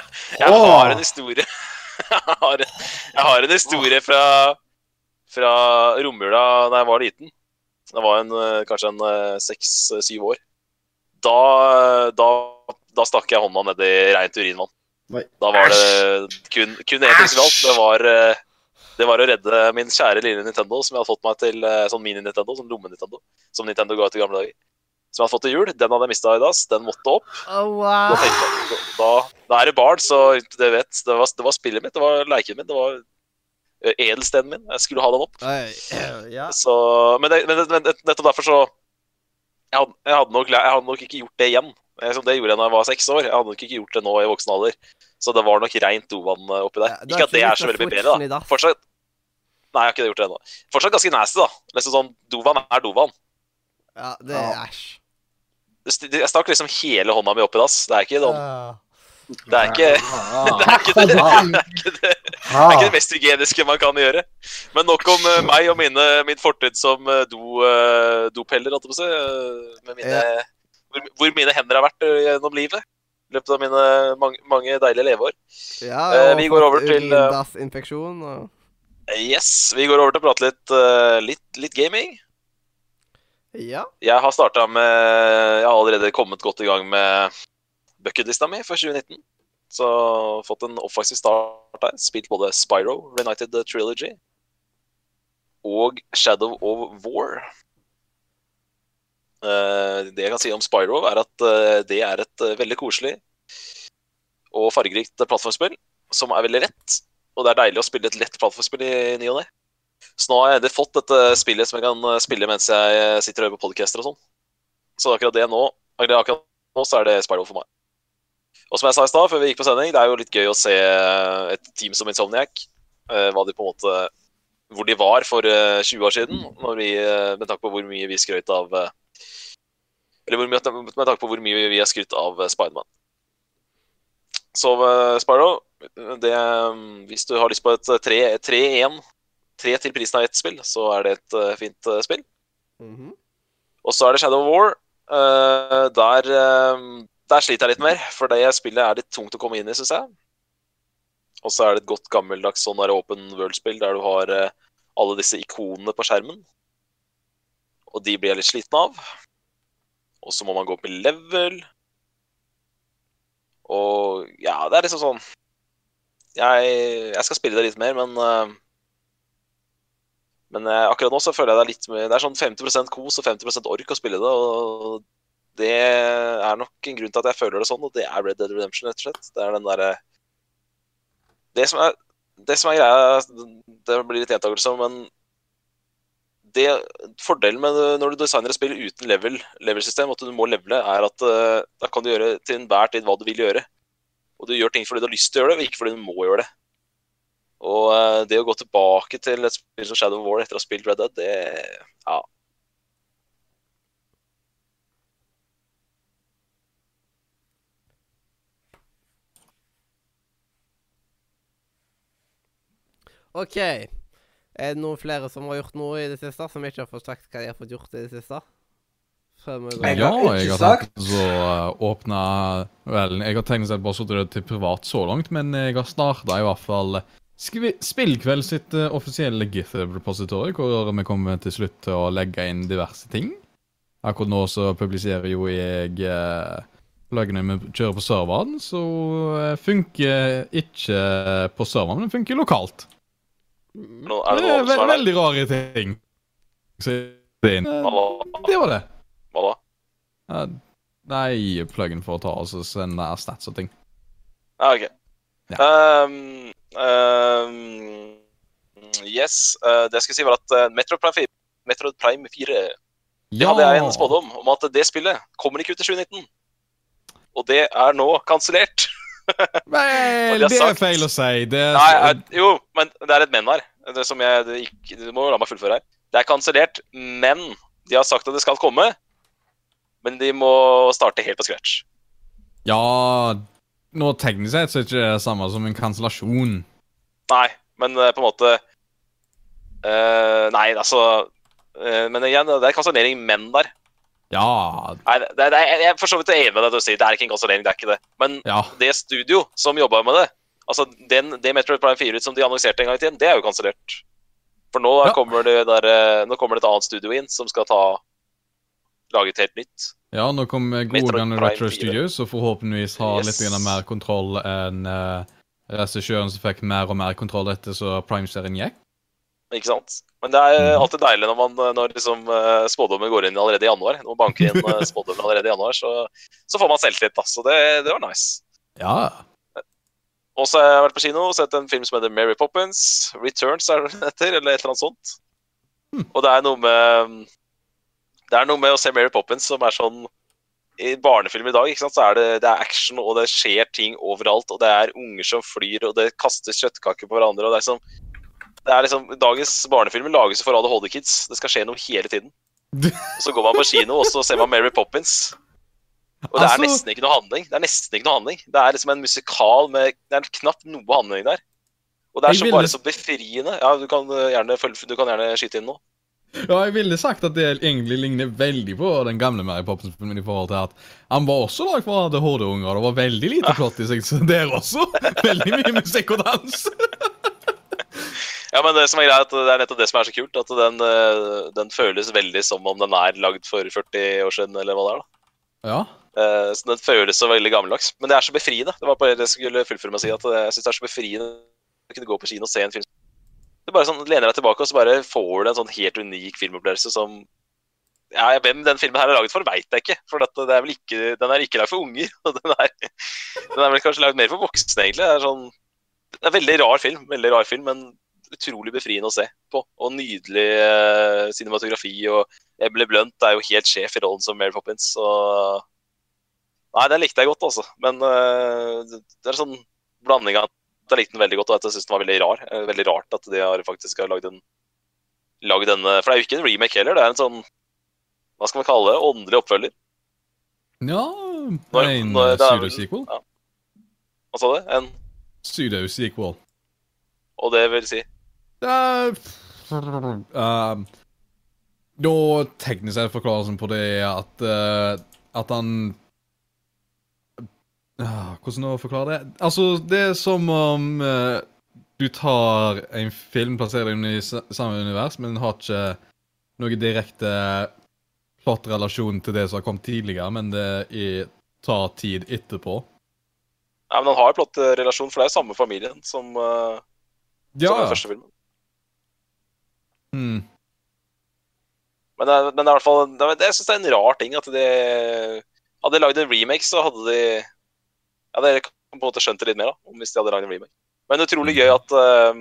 *laughs* jeg har en historie *laughs* jeg har, jeg har en historie fra, fra romjula da jeg var liten. Da var jeg en, øh, kanskje en øh, seks-syv år. Da, da, da stakk jeg hånda ned i reint urinvann. Da var det kun, kun én ting som gjaldt. Det var, det var å redde min kjære lille Nintendo, som jeg hadde fått meg til øh, sånn mini-Nintendo, sånn lomme-Nintendo, som Nintendo ga ut i gamle dager. Som jeg hadde fått til jul. Den hadde jeg mista i dass. Den måtte opp. Oh, wow. da, jeg, da, da er det barn, så det vet Det var, det var spillet mitt, det var leken min, det var eh, edelstenen min. Jeg skulle ha den opp. Oi, *clears throat* ja. Så, men, det, men, men nettopp derfor så jeg hadde, jeg, hadde nok, jeg hadde nok ikke gjort det igjen. Som det gjorde jeg da jeg var seks år. Jeg hadde nok ikke gjort det nå i voksen alder. Så det var nok rent dovann eh, oppi der. Ja, ikke at det er så veldig bedre, da. Fortsatt Nei, jeg har ikke gjort det ennå. Fortsatt ganske nasty, da. Liksom sånn Dovann er dovann. ja, det er æsj. Jeg stakk liksom hele hånda mi opp i dass. Det er ikke sånn. Det er ikke *laughs* det, er ikke det, det, er ikke det. Det er ikke det mest hygieniske man kan gjøre. Men nok om eh, meg og mine, min fortid som do, eh, dopeller, holdt jeg på å si. eh, med mine, hvor, mine hender har vært eh, gjennom livet. I løpet av mine mange, mange deilige leveår. Ja, Eh, og vi går over til, eh, og Yes, Vi går over til å prate litt, litt, litt gaming. Ja. Jeg har starta med Jeg har allerede kommet godt i gang med bucketlista mi for 2019. Så fått en offensiv start her. Spilt både Spyro, Renited Trilogy og Shadow of War. Eh, det jeg kan si om Spyro, er at eh, det er et eh, veldig koselig og fargerikt plattformspill som er veldig lett. Og det er deilig å spille et lett plattformspill i ny og ne. Så nå har jeg endelig fått dette spillet som jeg kan spille mens jeg sitter og hører på podcaster og sånn. Så akkurat det nå, akkurat nå så er det Spyro for meg. Og som jeg sa i stad, før vi gikk på sending, det er jo litt gøy å se et team som Insomniac. Hva de på en måte Hvor de var for eh, 20 år siden, når vi, med tanke på hvor mye vi skrøt av Eller hvor mye, med tanke på hvor mye vi har skrytt av eh, Spiderman. Så eh, Spyro, det, eh, hvis du har lyst på et eh, 3-1 tre til prisen av ett spill, så er det et eh, fint eh, spill. -hmm. Og så er det Shadow of War. Eh, der, eh, der sliter jeg litt mer, for det spillet er litt tungt å komme inn i, syns jeg. Og så er det et godt gammeldags sånn der open world-spill der du har eh, alle disse ikonene på skjermen. Og de blir jeg litt sliten av. Og så må man gå opp i level. Og ja, det er liksom sånn Jeg, jeg skal spille det litt mer, men uh, Men uh, akkurat nå så føler jeg det er litt mer Det er sånn 50% kos og 50% ork å spille det. Og det er nok en grunn til at jeg føler det sånn, og det er Red Dead Redemption, rett og slett. Det er den derre Det det som er greia, det blir litt gjentakelse, men det, fordelen med når du designer et spill uten level, level-system, at du må levele, er at uh, da kan du gjøre til enhver tid hva du vil gjøre. Og du gjør ting fordi du har lyst til å gjøre det, og ikke fordi du må gjøre det. Og uh, det å gå tilbake til et spill som Shadow of War etter å ha spilt Red Dead, det Ja. OK. Er det noen flere som har gjort noe i det siste, som ikke har fått sagt hva de har fått gjort i det siste? Ja, jeg har sagt. tenkt å uh, åpne Vel, jeg har tenkt seg bare sittet det til privat så langt, men jeg har starta i hvert fall Spillkveld sitt uh, offisielle GIF-repository, hvor vi kommer til slutt til å legge inn diverse ting. Akkurat nå så publiserer jo jeg uh, pluggene vi kjører på serveren, så uh, funker ikke på serveren, men funker lokalt. Nå, er det Det noe er ve er veldig rare ting. Det Det var det. hva da? Ja, nei, pluggen for å ta oss og sende stats og ting. Ja, OK. Ja. Um, um, yes. uh, det jeg skulle si, var at Metroid Metro Prime 4, Metro Prime 4 det hadde jeg en spådom om at det spillet kommer ikke ut i 2019. Og det er nå kansellert. *laughs* Vel, de det det er feil å si. Det er, Nei, jeg- jo, men det er et men her. Det som jeg, det ikke, du må la meg fullføre her. Det er kansellert, men de har sagt at det skal komme. Men de må starte helt på scratch. Ja Nå teknisk sett så er det ikke det samme som en kansellasjon. Nei, men eh, på en måte uh, Nei, altså uh, Men igjen, det er kansellering, men der. Ja Nei, det, det, er- jeg er for så vidt enig med deg til å si det er ikke en konsolering, det er ikke det. Men Ja. det studio som jobba med det, altså den, det Metroid Prime 4 som de annonserte en gang i tiden, det er jo kansellert. For nå, Ja. kommer det der, eh, nå kommer det et annet studio inn som skal ta lage et helt nytt. Ja, nå kommer gode gamle Retro 4. Studios og forhåpentligvis har Yes. litt mer kontroll enn uh, regissøren som fikk mer og mer kontroll etter så Prime-serien gikk. Ikke sant? Men det er Mhm. alltid deilig når, man, når liksom, eh, spådommen går inn allerede i januar. Når man banker inn eh, *laughs* spådommen allerede i januar, så, så får man selvtillit. da. Så det, det var nice. Ja. Og så har jeg vært på kino og sett en film som heter Mary Poppins. Returns er det etter, heter, eller et eller annet sånt. Hmm. Og det er noe med Det er noe med å se Mary Poppins som er sånn I barnefilm i dag ikke sant, så er det, det er action, og det skjer ting overalt. Og det er unger som flyr, og det kastes kjøttkaker på hverandre. og det er er liksom, Dagens barnefilmer lages for ADHD-kids. Det skal skje noe hele tiden. *laughs* Så går man på kino, og så ser man Mary Poppins. Og det er Altså- nesten ikke noe handling. Det er nesten ikke noe handling. Det er liksom en musikal med Det er knapt noe handling der. Og det er så ville- bare så befriende. Ja, du kan eh, gjerne, du kan gjerne skyte inn nå. Ja, jeg ville sagt at det egentlig ligner veldig på den gamle Mary Poppins-filmen i forhold til at han var også lagd for ADHD-unger, det var veldig lite plott i seg så der også. *laughs* Veldig mye musikk og dans. *laughs* Ja, men det som er greit, det er nettopp det som er så kult. At den, eh, den føles veldig som om den er lagd for 40 år siden, eller hva det er. da. Ja. Eh, Så Den føles så veldig gammeldags. Men det er så befriende. Det var bare det jeg skulle fullføre med å si. At jeg syns det er så befriende å kunne gå på kino og se en film. Du bare sånn lener deg tilbake, og så bare får du en sånn helt unik filmopplevelse som ja, Hvem den filmen her er laget for, veit jeg ikke. For dette, det er ikke, den er ikke lagd for unger. *laughs* Den er, den er vel kanskje lagd mer for voksne, egentlig. Det er, sånn, det er en veldig rar film, veldig rar film, men utrolig befriende å se på. Og nydelig eh, cinematografi. Og Emily Blunt er jo helt sjef i rollen som Mary Poppins. Og Nei, den likte jeg godt, altså. Men øh, det er sånn blanding av at jeg likte den veldig godt, og at jeg syns den var veldig rar. Eh, Veldig rart at de har faktisk har lagd en lagd denne For det er jo ikke en remake heller, det er en sånn Hva skal man kalle det? Åndelig oppfølger. Ja En det er- pseudo-sequel. Ja. Hva sa du? En Pseudo-sequel. Og det vil si Uh, uh, da teknisk sett forklarelsen på det er at uh, At han uh, Hvordan å forklare det? Altså, det er som om uh, du tar en film, plasserer den i samme univers, men har ikke noe direkte plot-relasjon til det som har kommet tidligere, men det er, tar tid etterpå. Nei, men han har jo plott-relasjon, for det er jo samme familien som, uh, Ja, som den første filmen. Mm. Men, det er- men det er i hvert fall det Jeg syns det er en rar ting at de Hadde de lagd en remake, så hadde de Ja, dere kan på en måte skjønt det litt mer, da, om hvis de hadde lagd en remake. Men utrolig gøy at, eh,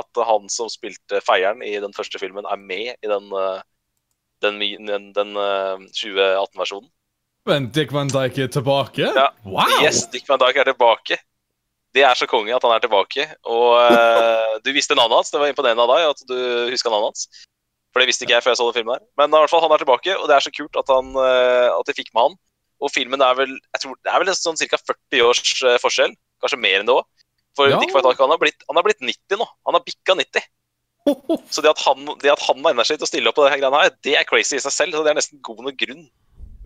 at han som spilte feieren i den første filmen, er med i den, eh, den, den, den eh, 2018-versjonen. Men Dick Van Dyke er tilbake? Ja. Wow! Yes, Dick Van Dyke er tilbake. Det er så konge at han er tilbake. Og uh, du visste navnet hans. Det var imponerende av deg at du huska navnet hans. For det visste ikke jeg før jeg så den filmen der. Men i hvert fall, han er tilbake, og det er så kult at, han, uh, at de fikk med han. Og filmen er vel jeg tror, det er vel sånn ca. 40 års uh, forskjell. Kanskje mer enn det òg. For Ja. Dick Van Dyke han har, blitt, han har blitt 90 nå. Han har bikka *laughs* 90. Så det at han, det at han egner seg til å stille opp på denne greiene her, det er crazy i seg selv. Så det er nesten god nok grunn.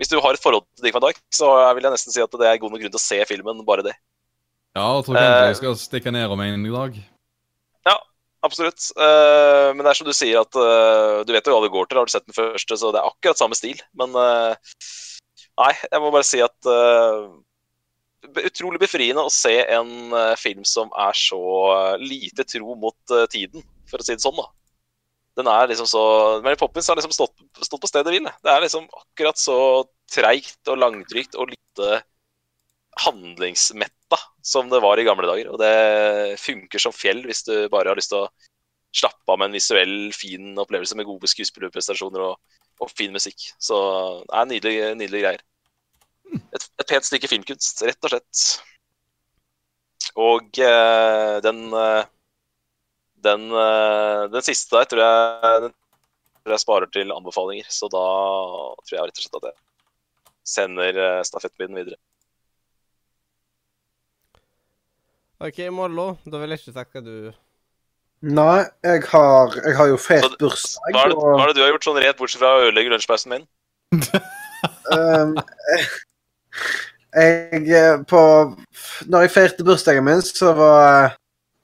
Hvis du har et forhold til Dick Van Dyke, så vil jeg nesten si at det er god nok grunn til å se filmen, bare det. Ja, jeg tror kanskje Eh. jeg skal stikke ned om en i dag. Absolutt. Eh, men det er som du sier at eh, du vet jo hva det går til. Har du sett den første, så det er akkurat samme stil. Men eh, nei, jeg må bare si at eh, Utrolig befriende å se en eh, film som er så eh, lite tro mot eh, tiden, for å si det sånn, da. Den er liksom så Mary Poppins har liksom stått, stått på stedet hvil. det. Det er liksom akkurat så treigt og langdrygt og lite handlingsmetta som det var i gamle dager. Og det funker som fjell hvis du bare har lyst til å slappe av med en visuell, fin opplevelse med gode skuespillerprestasjoner og, og fin musikk. Så det er nydelige, nydelige greier. Et, et pent stykke filmkunst, rett og slett. Og eh, den eh, den, eh, den siste der tror jeg, den tror jeg sparer til anbefalinger. Så da tror jeg rett og slett at jeg sender uh, stafettpinnen videre. OK, Mollo. Da vil jeg ikke takke hva du Nei, jeg har, jeg har jo fet Hva er, bursdag, det, hva og er det du har gjort sånn rett bortsett fra å ødelegge lunsjpausen min? um, jeg jeg på Når jeg feirte bursdagen min, så var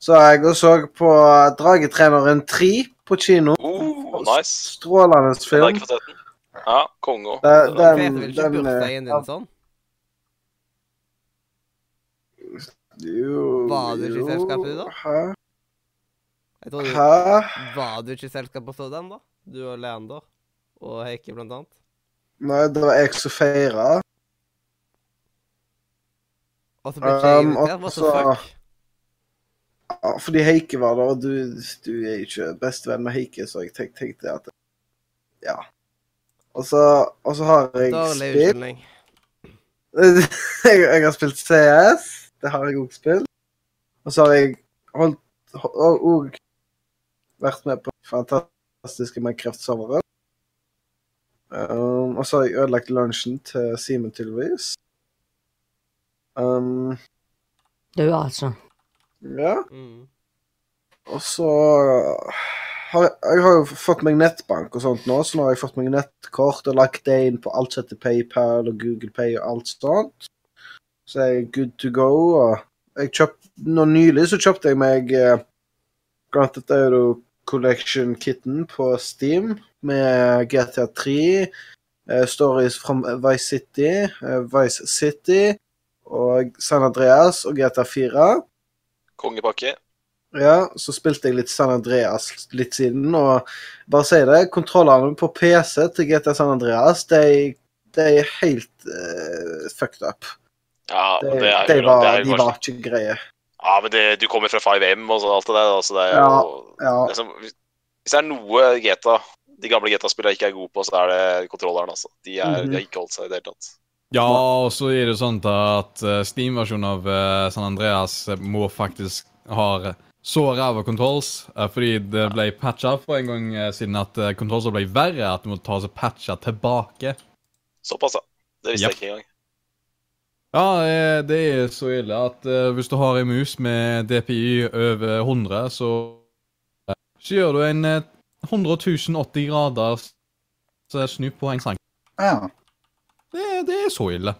så jeg og så på Dragetreneren 3 på kino. Oh, nice. Strålende Den film. fått sett den. Ja, konge den, den, den, Den, den, den, ikke den, den bursdagen din sånn? Jo, Var du ikke i selskapet, du, da? Hæ? Jeg du, Hæ? Var du ikke i selskap hos den, da? Du og Leander og Heikki, blant annet? Nei, det var jeg som feira. Og så ble ikke jeg Um, invitert? What the fuck? Ja, fordi Heike var der, og du, du er ikke bestevenn med Heike, så jeg tenkte, tenkte at Ja. Og så, og så har jeg Dårlig spilt unnskyldning. *laughs* jeg, jeg har spilt CS. Det har jeg òg spilt. Og så har jeg holdt og, vært med på fantastiske Minecraft-servere. Um, og så har jeg ødelagt lunsjen til Simen, tydeligvis. Um, Du, altså. ja. Mm. Og så har jeg, jeg har jo fått meg nettbank og sånt nå, så nå har jeg fått meg nettkort og lagt det inn på alt som heter PayPal og Google Pay og alt sånt. Så er jeg good to go. Og jeg kjøpt, nå nylig så kjøpte jeg meg eh, Grand Theft Auto Collection Kitten på Steam med GTA 3, eh, Stories from Vice City, eh, Vice City og San Andreas og GTA 4. Kongepakke. Ja, så spilte jeg litt San Andreas litt siden, og bare si det, kontrollene på PC til GTA San Andreas, de, de er helt uh, fucked up. Ja, det, det er de, jo var, det er jo de var ikke greie. Ja, men det, du kommer fra 5M og sånn alt det der. Altså det er Ja, jo Ja, liksom, hvis- Hvis det er noe GTA de gamle GTA-spillene ikke er gode på, så er det kontrolleren. altså. De, er, mm. de har ikke holdt seg i det hele tatt. Ja, og så er det sånn at eh, Steam-versjonen av eh, San Andreas eh, må faktisk ha så ræva controls, fordi det ble patcha for en gang siden at controls ble verre, at du måtte ta og patche tilbake. Såpass, ja. Det visste yep. jeg ikke engang. Ja, eh, det er så ille at eh, hvis du har en mus med DPI over 100, så, eh, så gjør du en eh, 100 080 er snu på en sang. ja. Det, det er så ille.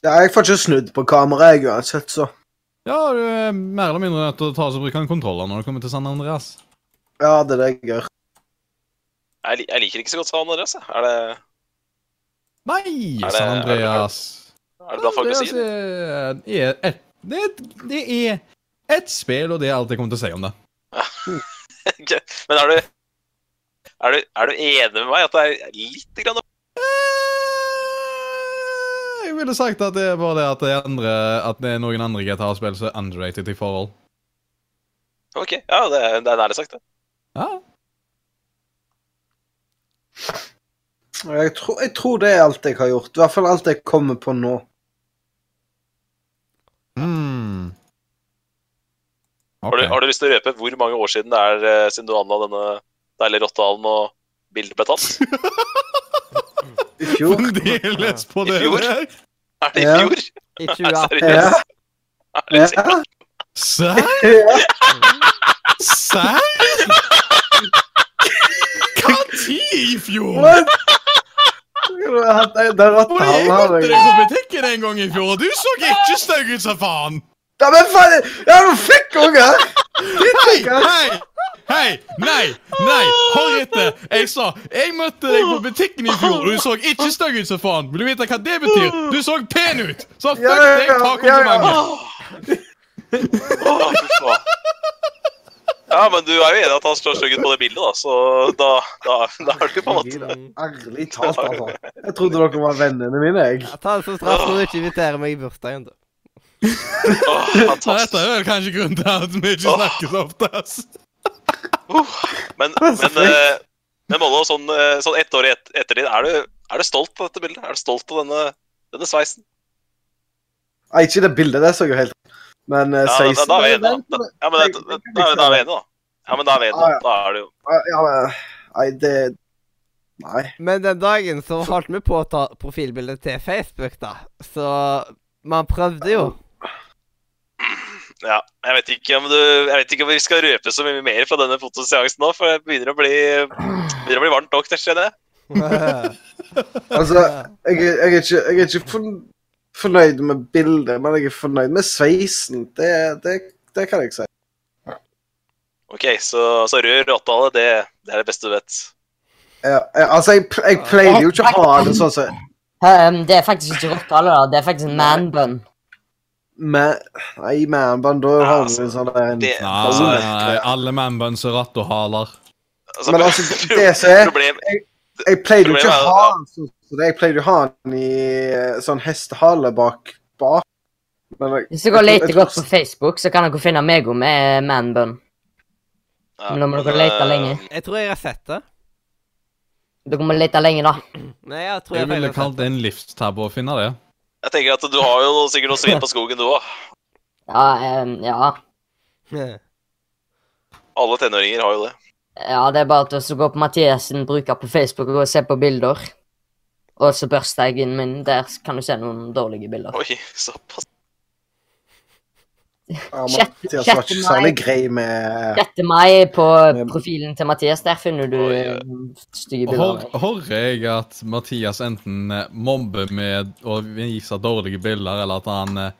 ja jeg får ikke snudd på kameraet jeg uansett, så Ja, du er mer eller mindre nødt til å ta og bruke en kontroller når du kommer til San Andreas. ja, det er det jeg gjør. Jeg, jeg liker ikke så godt San Andreas. jeg. Er det, Nei, Er det- San Andreas. er det da folk å si? Andreas er et, det, er- det er et spill, og det er alt jeg kommer til å si om det. *laughs* Ok, Men er du, er, du, er du enig med meg at det er litt grann Eh, Jeg ville sagt at det er bare det at det er, andre, at det er noen andre GTA-spill som er underrated i forhold. Ok, ja, det, er- det er nærlig sagt, det. Ja. Jeg tror, jeg tror det er alt jeg har gjort. I hvert fall alt jeg kommer på nå. Mm. Har, du, har du lyst til å røpe hvor mange år siden det er eh, siden du anla denne deilige rottehalen og bildet ble tatt? *laughs* I fjor. Fremdeles på I det fjor? der? Er det i Ja. fjor? I *laughs* Er 2018. Ja. seriøst? Er Ja. Serr? ja. Serr? Tid i fjor? Det er Og jeg møtte deg på butikken en gang i fjor, og du så ikke stygg ut som faen! Ja, men faen! Ja, du fikk unger! Hei, hei, hei, nei, nei, hør etter. Jeg sa, jeg møtte deg på butikken i fjor, og du så ikke stygg ut som faen. Vil du vite hva det betyr? Du så pen ut! Så fuck deg, ta komplimentet. Ja, men du er jo enig i at han står stygg på det bildet, da, så da, da, da er du på en måte Ærlig talt, altså. Jeg trodde dere var vennene mine, jeg. Jeg tar det som straff når du ikke inviterer meg i bursdagen. du. Oh, dette er vel kanskje grunnen til at vi ikke snakker så ofte. ass. Men, men, uh, men Mollo, sånn, eh, sånn ett år et, etter din, er du, er du stolt av dette bildet? Er du stolt av denne, denne sveisen? Nei, ikke det bildet, det så jo helt Men uh, Ja, da, er vi enige, da. Ja, men det, da, er vi enige, da. Ja, men da er vi enige, da. Da er det jo Ja, men Nei, det Nei. Men den dagen så holdt vi på å ta profilbildet til Facebook, da. Så man prøvde jo. Ja, jeg vet ikke om du Jeg vet ikke om vi skal røpe så mye mer fra denne fotoseansen nå, for det begynner å bli, begynner å bli varmt nok, det skjer det. *laughs* Altså, jeg, jeg er ikke, jeg er ikke forn- fornøyd med bildet, men jeg er fornøyd med sveisen. Det, det, det kan jeg si. Ok, så, så rød rottehale, det, det er det beste du vet. Ja, ja, altså, jeg, jeg pleide jo ikke å ha det sånn som Um, det er faktisk ikke rottehale, da. Det er faktisk en manbun. Men Nei, manbun, da har du en sånn en, Det- Nei, Altså, nei, alle manbuns er rattohaler. Altså, Men *laughs* altså, det som er problem, Jeg pleide jo ikke å ha den sånn som det. Jeg pleide jo å ha den i eh, sånn hestehale bak bak. Men jeg, Hvis dere jeg- leter godt på Facebook, så kan dere finne meg òg med manbun. ja, Men da må dere lete eh, lenge. Jeg tror jeg har sett det. Dere må lete lenge, da. Nei, jeg tror Jeg jeg, ville kalt det en livstabbe å finne det. Jeg tenker at du har jo sikkert noe svin på skogen, du òg. Ja, um, ja. *laughs* Alle tenåringer har jo det. Ja, det er bare til å gå på Mathiasen bruker på Facebook og se på bilder. Og så børsteeggen min. Der kan du se noen dårlige bilder. Oi, såpass. Ja, Sjette- Mathias var ikke mai. særlig grei med 6. mai på profilen til Mathias. Der finner du eh, stygge bilder. hører jeg at Mathias enten eh, mobber med å vise dårlige bilder, eller at han eh,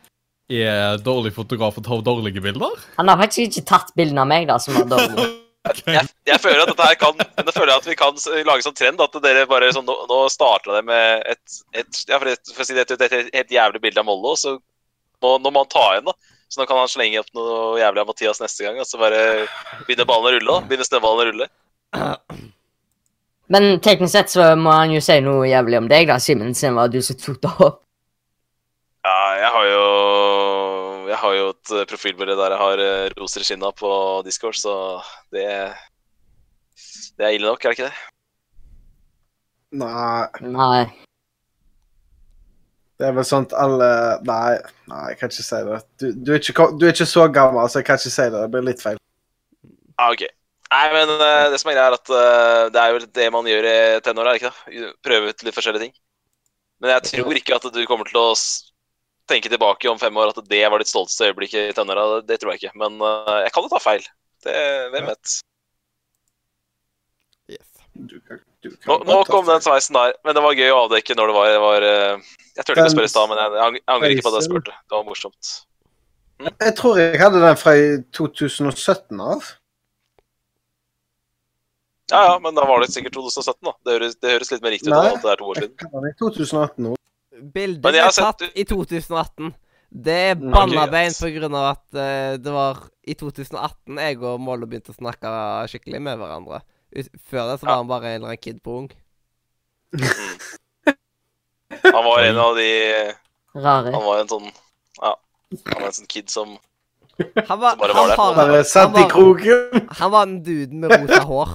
er dårlig fotograf og tar dårlige bilder? Han har faktisk ikke tatt bildene av meg, da, som var dårlige. *laughs* Jeg, jeg føler at dette her kan Jeg føler at vi kan lage sånn trend at dere bare sånn Nå, nå starter det med et, et Ja, for, et, for å si det, et, et helt jævlig bilde av Mollo, så må, nå må han ta igjen, da. Så nå kan han slenge opp noe jævlig av Mathias neste gang, og så bare begynner ballen å rulle. da Begynner snøballen å rulle. Men teknisk sett så må han jo si noe jævlig om deg, da, Simen, siden det var du som tok det opp. Ja, jeg har jo Jeg har jo et eh, profilbilde der jeg har eh, roser i skinna på Discord, så det Det er ille nok, er det ikke det? Nei, Nei. det er vel sånt alle Nei, nei jeg kan ikke si det. Du, du, er, ikke, du er ikke så gammel, så jeg kan ikke si det. Det blir litt feil. Ja, ok. Nei, men uh, det som er greia, er at uh, det er jo det man gjør i tenåra, ikke det? Prøve ut litt forskjellige ting. Men jeg tror ikke at du kommer til å tenke tilbake om fem år at det var ditt stolteste øyeblikk i tenåra. Det tror jeg ikke. Men uh, jeg kan jo ta feil. Det, hvem vet. Yes. Du kan, du kan Nå, nå kom den sveisen der. Men det var gøy å avdekke når det var, var uh, Jeg turte ikke å spørre i stad, men jeg, jeg angrer ikke på at jeg spurte. Det var morsomt. Jeg tror jeg hadde den fra i 2017 av. Ja, ja, men da var det sikkert 2017, da. Det høres, det høres litt mer riktig ut Nei. at det er to år siden. I 2018 nå. Bildet ble tatt i 2018. Det er Mm, bannabein okay, yes. av at uh, det var i 2018 jeg og Mollo begynte å snakke skikkelig med hverandre. Før det så var Ja. han bare en eller annen kid på ung. Han var en av de Rare. Han var en sånn Ja. Han var en sånn kid som Han var, Som bare han, var der. Var, han, satt i var- han var den duden med rosa hår.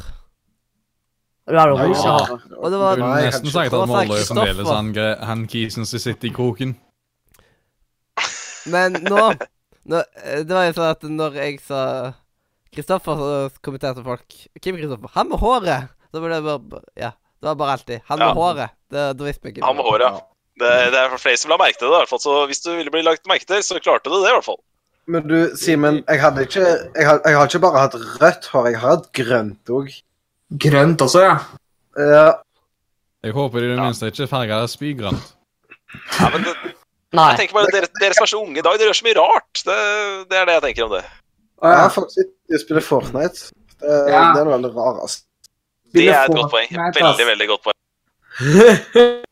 Nei, ja. Og det var Nei, nesten sagt at Kristoffer. fremdeles han, han kisen som sitter i kroken. Men nå, *laughs* nå eh, Det var jo sånn at når jeg sa Kristoffer, så kommenterte folk er Kristoffer? Han med håret! Da ble det bare Ja. Det var bare alltid. Han med Ja. håret. Det, det visste vi ikke. Han med håret, ja. Det, det er flere som la merke til det, i hvert fall. Så hvis du ville bli lagt merke til, så klarte du det, i hvert fall. Men du, Simen, jeg hadde ikke jeg har, jeg har ikke bare hatt rødt hår, jeg har hatt grønt òg. Grønt også, ja. Ja. Jeg håper i det minste ikke farga er spygrønt. Ja, men det, Nei. jeg tenker bare, dere, dere som er så unge i dag, dere gjør så mye rart. Det, det er det jeg tenker om det. Å, Jeg ja. har faktisk ikke spiller Fortnite. Det, Ja. det er noe veldig altså. Det er et godt poeng. Veldig, veldig godt poeng. *laughs*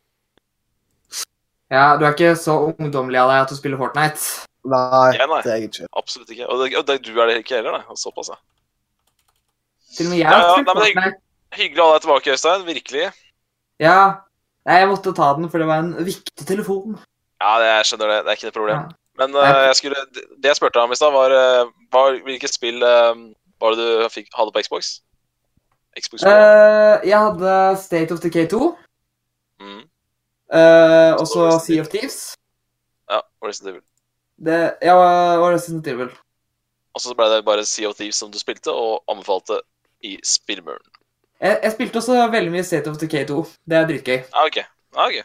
Ja, du er ikke så ungdommelig av deg at du spiller Fortnite. Nei, Ja, nei. det er jeg ikke. Absolutt ikke. Og, det, og det, du er det ikke heller, nei. Såpass, ja. Til og med jeg Ja, har ja, spilt det- Fortnite. Hyggelig å ha deg tilbake, Øystein. Virkelig. Ja. Nei, jeg måtte ta den, for det var en viktig telefon. Ja, det, jeg skjønner det. Det er ikke noe problem. Ja. Men uh, jeg skulle, det jeg spurte om i stad, var, eh, var hvilket spill uh, var det du fikk, hadde på Xbox? Xbox? Eh, jeg hadde State of Decay 2, Mm. Uh, og så Sea of Thieves. Ja, Resident Evil. Det, ja, og Resident Evil. Og så ble det bare Sea of Thieves som du spilte, og anbefalte i Spillburn. Jeg, jeg spilte også veldig mye State of the K2. Det er dritgøy. Ja, ok. Ja, ok.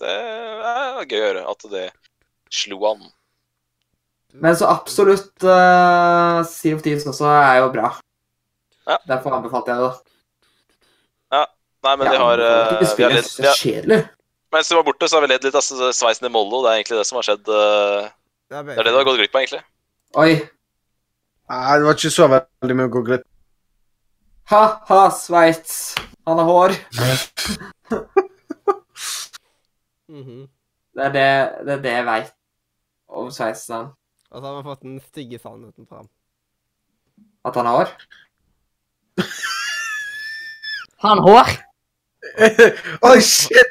Det er gøy å høre at det slo an. Men så absolutt uh, Sea of Thieves også er jo bra. Ja. Derfor anbefalte jeg det. Nei, men Ja, de har, uh, eh, ikke vi har spille ledd, vi så kjedelig. Mens du var borte, så har vi ledd litt av sveisen i Mollo. Det er egentlig det som har skjedd. eh, Det er det du har gått glipp av, egentlig. Oi. Nei, det var ikke så veldig mye å gå glipp Ha-ha, Sveits. Han har hår. *laughs* Mhm. Det er det, det, er det jeg veit om sveitsen. Og så har vi fått den stygge sannheten fram. At han har hår. Har han hår? *laughs* Oi, shit!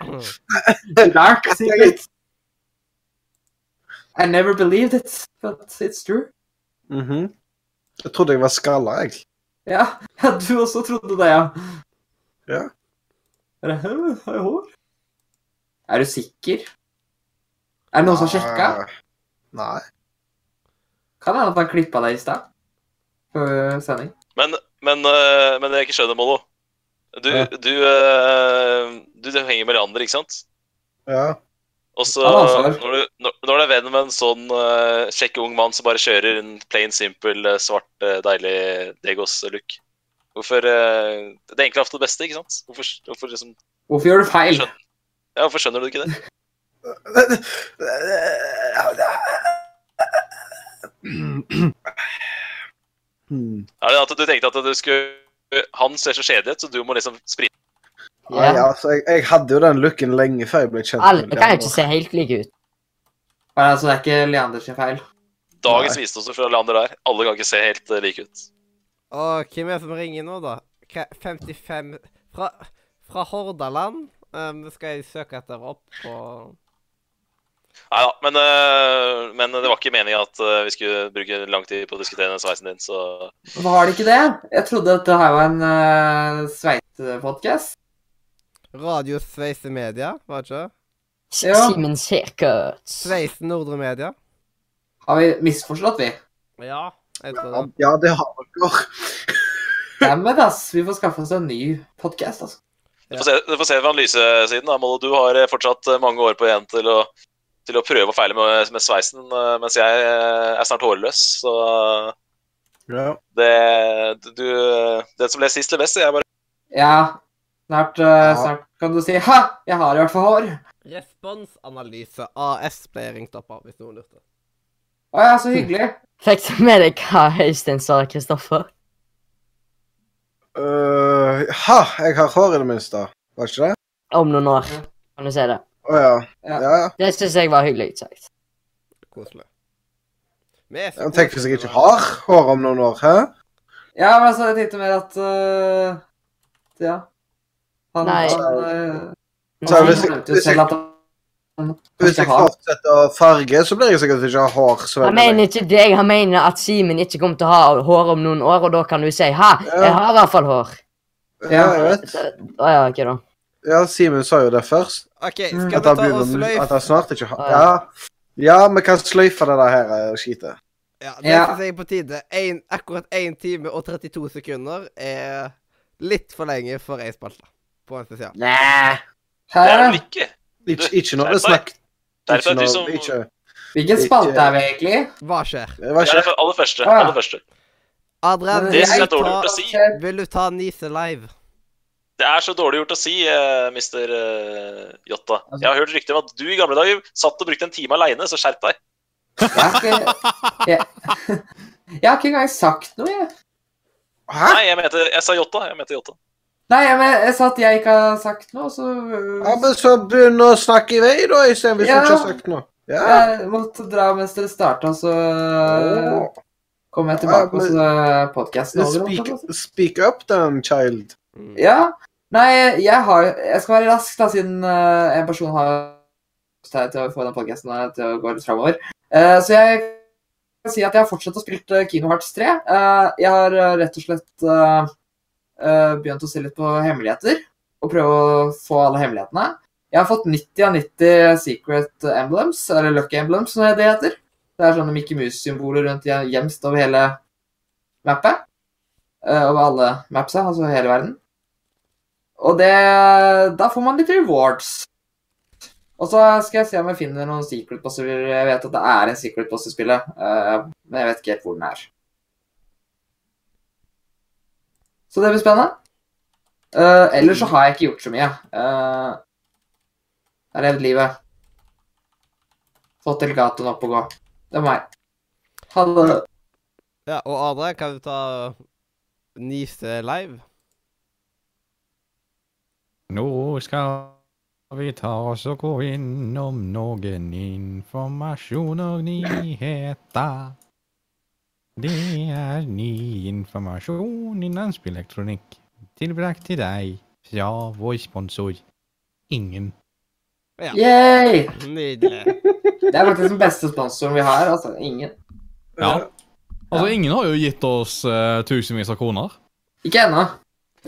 *laughs* Dark secret. I never believed it, but it's true. Mhm. Jeg trodde jeg var skalla, jeg. Ja, *laughs* ja, du også trodde det, ja. Ja. Er det, her? har jeg hår? Er du sikker? Er det noen som har sjekka? Nei. Kan hende at han klippa deg i stad. Før sending. Men, men, eh, men det jeg ikke skjønner, Mollo Du, Ja. du, eh, du, du henger med Leander, ikke sant? Ja. Og så når, når du er venn med en sånn uh, kjekk ung mann som bare kjører en plain simple, eh, svart, eh, deilig Degos-look Hvorfor uh, Det er egentlig ofte det beste, ikke sant? Hvorfor, hvorfor, liksom, Hvorfor gjør du feil? Skjønner. ja, hvorfor skjønner du ikke det? *clears throat* Er det at du tenkte at du skulle Han ser så kjedelig ut, så du må liksom sprite? Nei, Ja. altså, jeg, jeg hadde jo den looken lenge før jeg ble kjent Alle med kan jo ikke se helt like ut. Men altså, det er ikke Leander sin feil. Dagens Nei. visdom fra Leander der. Alle kan ikke se helt eh, like ut. Og hvem er det som ringer nå, da? 55 Fra, fra Hordaland? Um, skal jeg søke etter opp på Nei da, men, uh, men det var ikke meninga at uh, vi skulle bruke lang tid på å diskutere den sveisen din, så Var det ikke det? Jeg trodde dette her var en uh, sveisepodkast. Radio Sveise Media, var det ikke? Ja. Simen Sekert. Sveisen Nordre Media? Har vi misforstått, vi? Ja, Ja, det. ja, det har dere. Dammit, ass. Vi får skaffe oss en ny podkast, altså. Du får se, du får se fra analysesiden. da. Du har eh, fortsatt eh, mange år på igjen til å, til å prøve og feile med, med sveisen, eh, mens jeg er snart hårløs. Så Ja. det du, Den som ble sist, ble best. Jeg bare Ja, snart, snart kan du si Ha! Jeg har i hvert fall hår. Responsanalyse AS ble jeg ringt opp av, hvis noen lurte. Å ja, så hyggelig. *laughs* Fikk du med deg hva Øystein sa, Kristoffer? Øh, Ha! Jeg har hår, i det minste. Var ikke det? Om noen år, kan du si det. Å ja. Ja. Ja, ja. Det syns jeg var hyggelig sagt. Koselig. Tenker hvis jeg ikke har hår om noen år, hæ? Ja, men altså, jeg tenkte mer at øh, Ja. Han, Nei. han, øh, Så hvis jeg- hvis jeg- Hvis jeg fortsetter å farge, så blir jeg sikkert ikke ha hår så Han Jeg mener ikke deg, han mener at Simen ikke kommer til å ha hår om noen år, og da kan du si 'ha, jeg har i hvert fall hår'. Ja, jeg vet. Å ja, ok da. Ja, Simen sa jo det først. OK, skal vi ta og sløyfe? at han snart ikke har Ja, ja. vi kan sløyfe det der her eh, skitet. Ja, det Ja. synes jeg er på tide. En, akkurat 1 time og 32 sekunder er litt for lenge for ei spalte på en spesial. Nei. Det er vel ikke. Ikke, ikke når det er snakk ikke når, som ikke, Hvilken spalte er vi egentlig? Hva skjer? Hva skjer? Ja, det er aller første. Ah. Aller første. Adrian, Det er så du dårlig gjort å si. vil du ta Nise live? Det er så dårlig gjort å si, uh, mister uh, Jotta. Jeg har hørt rykter om at du i gamle dager satt og brukte en time aleine, så skjerp deg. Jeg har ikke, jeg, jeg har ikke engang sagt noe, jeg. Hæ? Nei, jeg mente Jeg sa Jotta. Jeg mente Jotta. Nei, men, jeg sa at jeg ikke har sagt noe, så Ja, men så begynn å snakke i vei, da, istedenfor hvis Ja. du ikke har sagt noe. Ja. Jeg måtte dra mens dere starta, så Åh. kommer jeg tilbake, Ja, men- podkasten. Speak, speak up, then, child. Mm. Ja. Nei, jeg har Jeg skal være rask, da, siden uh, en person har til å få den podkasten til å gå litt framover. så jeg kan si at jeg har fortsatt å spille uh, Kino Hearts 3. Uh, jeg har eh, rett og slett eh, eh, begynt å se litt på hemmeligheter, og prøve å få alle hemmelighetene. Jeg har fått 90 av 90 secret emblems, eller lucky emblems, som det heter. Det er sånne Mickey Mouse-symboler rundt gjemst over hele mappet. Eh, over alle mapsa, altså hele verden. Og det Da får man litt rewards. Og så skal jeg se om jeg finner noen secret bosser. Jeg vet at det er en secret boss i spillet, eh, men jeg vet ikke helt hvor den er. Så det blir spennende. Uh, ellers så har jeg ikke gjort så mye. Uh, jeg har levd livet. Fått delegatoen opp og gå. Det var meg. Ha det. Ja, og Adrian, kan du ta Nise live? Nå skal vi ta oss og gå innom noen informasjon og nyheter. Det er ny informasjon innen spillelektronikk, tilbrakt til deg fra vår sponsor Ingen. Ja. Yay! Nydelig. Det er faktisk den beste sponsoren vi har. altså. Ingen. Ja. Altså, ingen har jo gitt oss uh, tusenvis av kroner. Ikke ennå.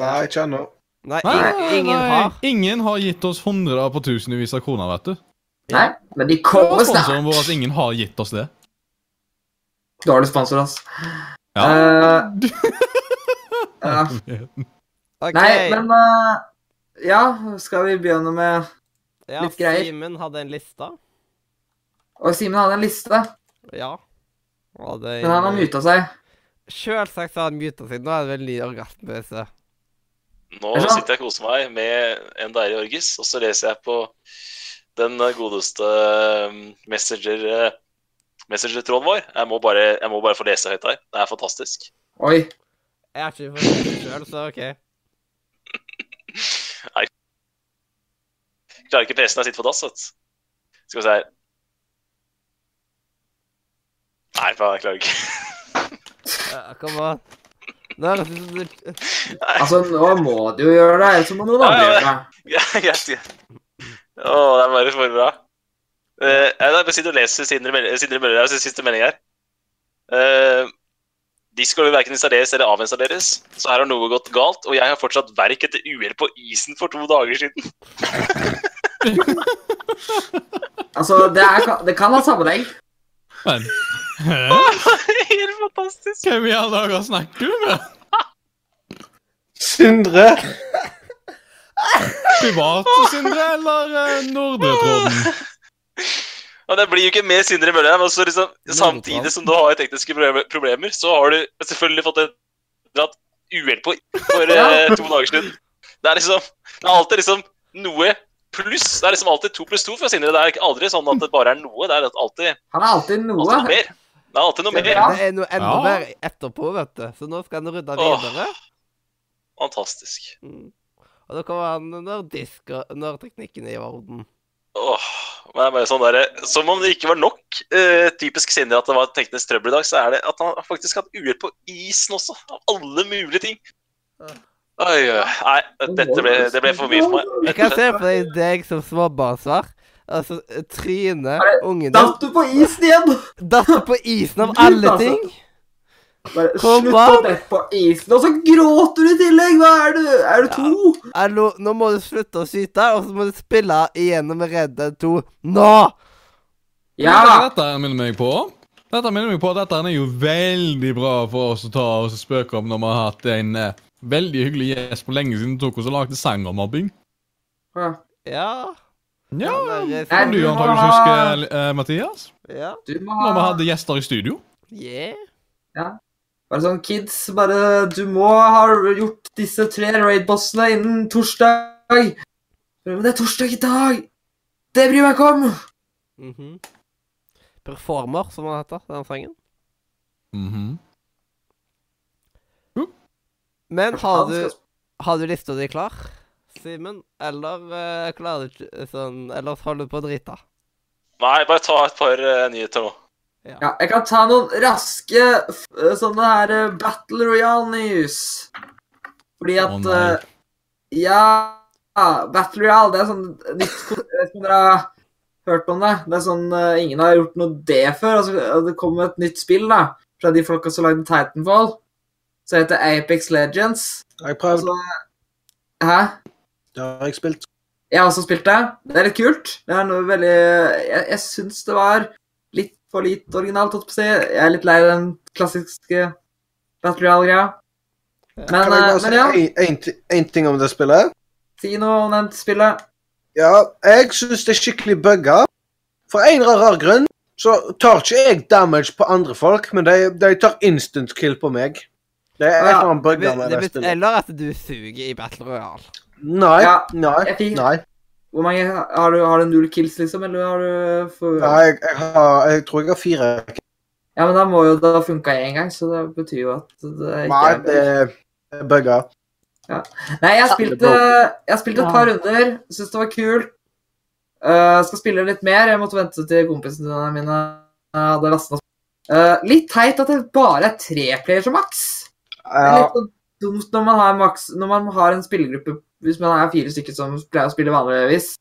Nei, ikke ennå. Nei, Nei, ingen nei, har. Ingen har gitt oss hundre på tusenvis av kroner, vet du. Nei, men de kommer snart. sponsoren vår at ingen har gitt oss det. Dårlig sponsor, ass. Ja. Uh, ja. OK. Nei, men uh, Ja, skal vi begynne med ja, litt greier. Simen hadde en liste. Og Simen hadde en liste, Ja. Hadde men han har muta seg. Sjølsagt har han muta seg. Nå er det vel ny orgasmepause. Nå Er sitter jeg og koser meg med en deilig orgis, og så leser jeg på den godeste um, messenger eh, Messenger-tråden vår. Jeg må, bare, jeg må bare få lese høyt her. Det er fantastisk. Oi. Jeg har ikke fått det sjøl, så OK. *laughs* Jeg klarer ikke PC når jeg sitter på dass, vet du. Skal vi se her. Nei, faen, jeg klarer ikke. Ja, Kom an. Nå det du Altså, nå må du jo gjøre det, ellers må noen andre Ja, ja, gjøre det. *laughs* Greit. greit. Å, det er bare for bra. Uh, jeg bare sitter og leser Sindre Møller Sindre Møller her, siste melding her. Uh, de skal jo verken installeres eller avinstalleres, så her har noe gått galt, og jeg har fortsatt verk etter uhell på isen for to dager siden. *laughs* Altså, det, er, det kan ha sammenheng. Men? *laughs* Helt fantastisk. Hvem i alle dager snakker du med? Sindre! Private Sindre, eller uh, Nordre-tråden? *laughs* Og det blir jo ikke mer Sindre Mølle. men så liksom, samtidig som du har tekniske problemer, så har du selvfølgelig fått et dratt uhell på for eh, to dager siden. Det er liksom Det er alltid liksom noe pluss. Det er liksom alltid to pluss to for Sindre. Det er aldri sånn at det bare er noe. Det er alltid, Han er alltid noe. alltid noe mer. Det er alltid noe mer. Det er noe enda Ja. mer etterpå, vet du. Så nå skal han rydde Åh. videre. Fantastisk. Mm. Og da kommer han når, disk, når teknikken er i orden. Åh, men det er bare sånn der, Som om det ikke var nok. uh, typisk Sindre at det var teknisk trøbbel i dag, så er det at han faktisk har hatt uhell på isen også. Av alle mulige ting. Ja. Oi, nei, dette ble, det ble for mye for meg. Jeg kan se på deg deg som småbarnsfar. Altså, Trine, ungen din, Datt du på isen igjen? datt på isen av alle altså. ting. Bare Kom slutt å dette på isen, og så gråter du i tillegg! Hva er du? Er du to? Hallo, nå må du slutte å skyte, og så må du spille igjennom Red Dead 2 nå! Ja! Dette minner meg på Dette minner meg på at dette er jo veldig bra for oss å ta og spøke om når vi har hatt en eh, veldig hyggelig gjest for lenge siden tok oss og lagde sang om mobbing. Ja. Ja. Ja, Han er du antakeligvis ha- huske, eh, Mathias? Ja. Du må Når vi hadde gjester i studio. Yeah. Bare sånn, kids, bare Du må ha gjort disse tre raid-bossene innen torsdag. Men det er torsdag i dag! Det bryr meg ikke om! Mhm. Performer, som han heter, den sangen. Mhm. Men har du, har du lista di klar, Simen? Eller uh, klarer du ikke sånn Eller holder du på å drite? Nei, bare ta et par uh, nyheter nå. Ja, jeg kan ta noen raske eh, sånne her eh, Battle Royale news. Fordi at oh, uh, Ja, Battle Royale, det er sånn nytt Jeg dere har hørt om det. Det er sånn uh, Ingen har gjort noe det før. Altså, det kommer et nytt spill da fra de folka som lagde Titanfall. Så heter Apex Legends. Jeg prøvde. Altså, hæ? Det har jeg spilt. Jeg har også spilt det. Det er litt kult. Det er noe veldig Jeg, jeg syns det var for lite originalt, holdt på å si. Jeg er litt lei den klassiske Battle Royale-greia. Men, Kan jeg eh, bare men si ja, en- en en ting om det spillet? si noe om det spillet. Ja, jeg syns det er skikkelig bugga. For en eller annen rar grunn så tar ikke jeg damage på andre folk, men de, de tar instant kill på meg. Det er Ja, Det, bugga med det det spillet. eller at du suger i Battle Royale. Nei, Ja, nei, jeg fikk- nei. Hvor mange Har du, har du null kills, liksom? Eller har du for... Nei, jeg, jeg, har, jeg tror jeg har fire. Ja, men da må jo det ha funka én gang, så det betyr jo at det ikke Nei, er det er bugga. Nei, jeg spilte, jeg spilte et par runder. Syns det var kult. Uh, skal spille litt mer. Jeg måtte vente til kompisene mine hadde lasta. Uh, litt teit at det bare er tre players og maks. Ja, litt når man har maks Når man har en spillergruppe Hvis man er fire stykker som pleier å spille vanligvis.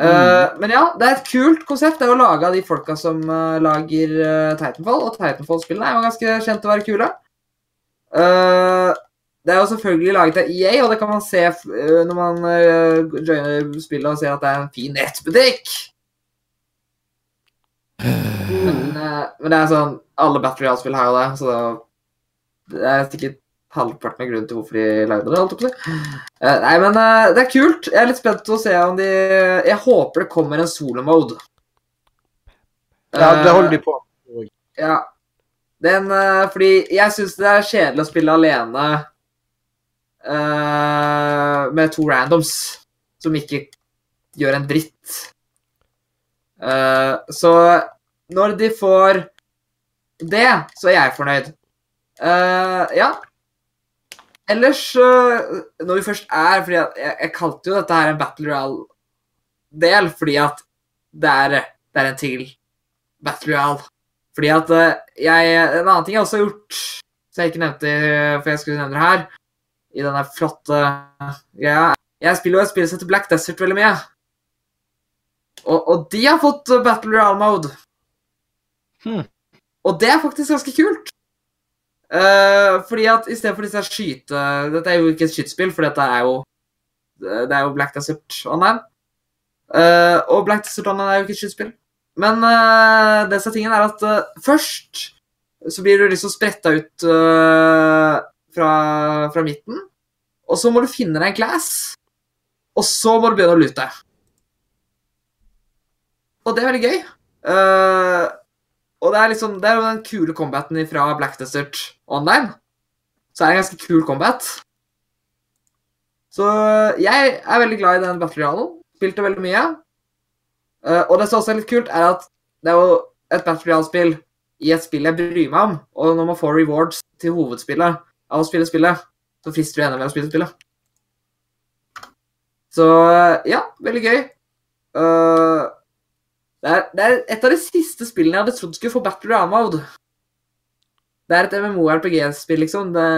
Uh, Men ja, det er et kult konsept. Det er å lage av de folka som uh, lager uh, Titanfall, og Titanfall-spillene er jo ganske kjent å være kule. Det er jo selvfølgelig laget av EA, og det kan man se når man joiner spillet og ser at det er en fin nettbutikk. Men, men det er sånn Alle Battery House-spill har jo det, så det er sikkert halvparten av grunnen til hvorfor de lagde det. holdt jeg. Eh, nei, men uh, det er kult. Jeg er litt spent på å se om de Jeg håper det kommer en solo-mode. ja, det holder de på. Ja. Den eh, Fordi jeg syns det er kjedelig å spille alene eh, med to randoms som ikke gjør en dritt. Eh, så når de får det, så er jeg fornøyd. Eh, ja. Ellers, når vi først er fordi jeg, jeg kalte jo dette her en Battle Royale-del fordi at det er, det er en til Battle Royale. Fordi at eh, jeg En annen ting jeg også har gjort, som jeg ikke nevnte for jeg skulle nevne det her, i denne flotte greia Jeg spiller jo et spill som heter Black Desert veldig mye. Og, og de har fått Battle Royale-mode. Hmm. Og det er faktisk ganske kult. Eh, fordi at i stedet for disse skyte... Dette er jo ikke et skytespill, for dette er jo Det er jo Black Desert Online. Uh, og Black Desert Online er jo ikke et skytespill. Men uh, det som er at uh, først så blir du liksom spretta ut uh, fra, fra midten. Og så må du finne deg en class. Og så må du begynne å lute. Og det er veldig gøy. Og det er liksom Det er jo den kule combaten fra Black Desert Online. Så er det en ganske kul combat. Så jeg er veldig glad i den battle royalen. Spilte veldig mye. Eh, og det som også er litt kult, er at det er jo et battle royale-spill i et spill jeg bryr meg om. Og når man får rewards til hovedspillet av å spille spillet, så frister du enda mer å spille spillet. Så ja, veldig gøy. Det, er, det er et av de siste spillene jeg hadde trodd skulle få Battle Royale Mode. Det er et MMO-RPG-spill, liksom. Det,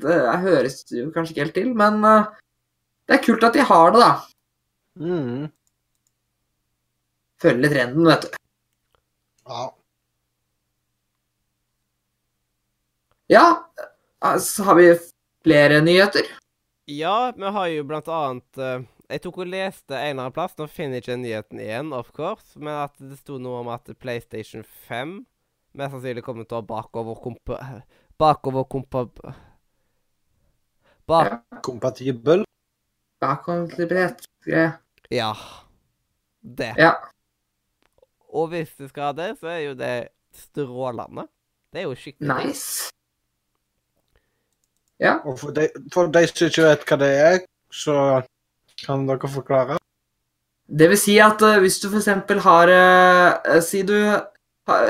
det høres jo kanskje ikke helt til, men uh, det er kult at de har det, da. Mm. Følger trenden, vet du. Ja. Ja, så har vi flere nyheter. Ja, vi har jo blant annet uh, Jeg tok og leste en eller annen plass, nå finner jeg ikke nyheten igjen, of course, men at det sto noe om at PlayStation 5 mest sannsynlig kommer til å ha bakoverkompa... Bakoverkompa... Bak... Kompatibel. Bakoverkompatibilitet-greie. Ja. Det. Ja. Og hvis du skal ha det, så er jo det strålende. Det er jo skikkelig Nice. Ja. Og for de, for de som ikke vet hva det er, så kan dere forklare. Det vil si at uh, hvis du eksempel har uh, Si du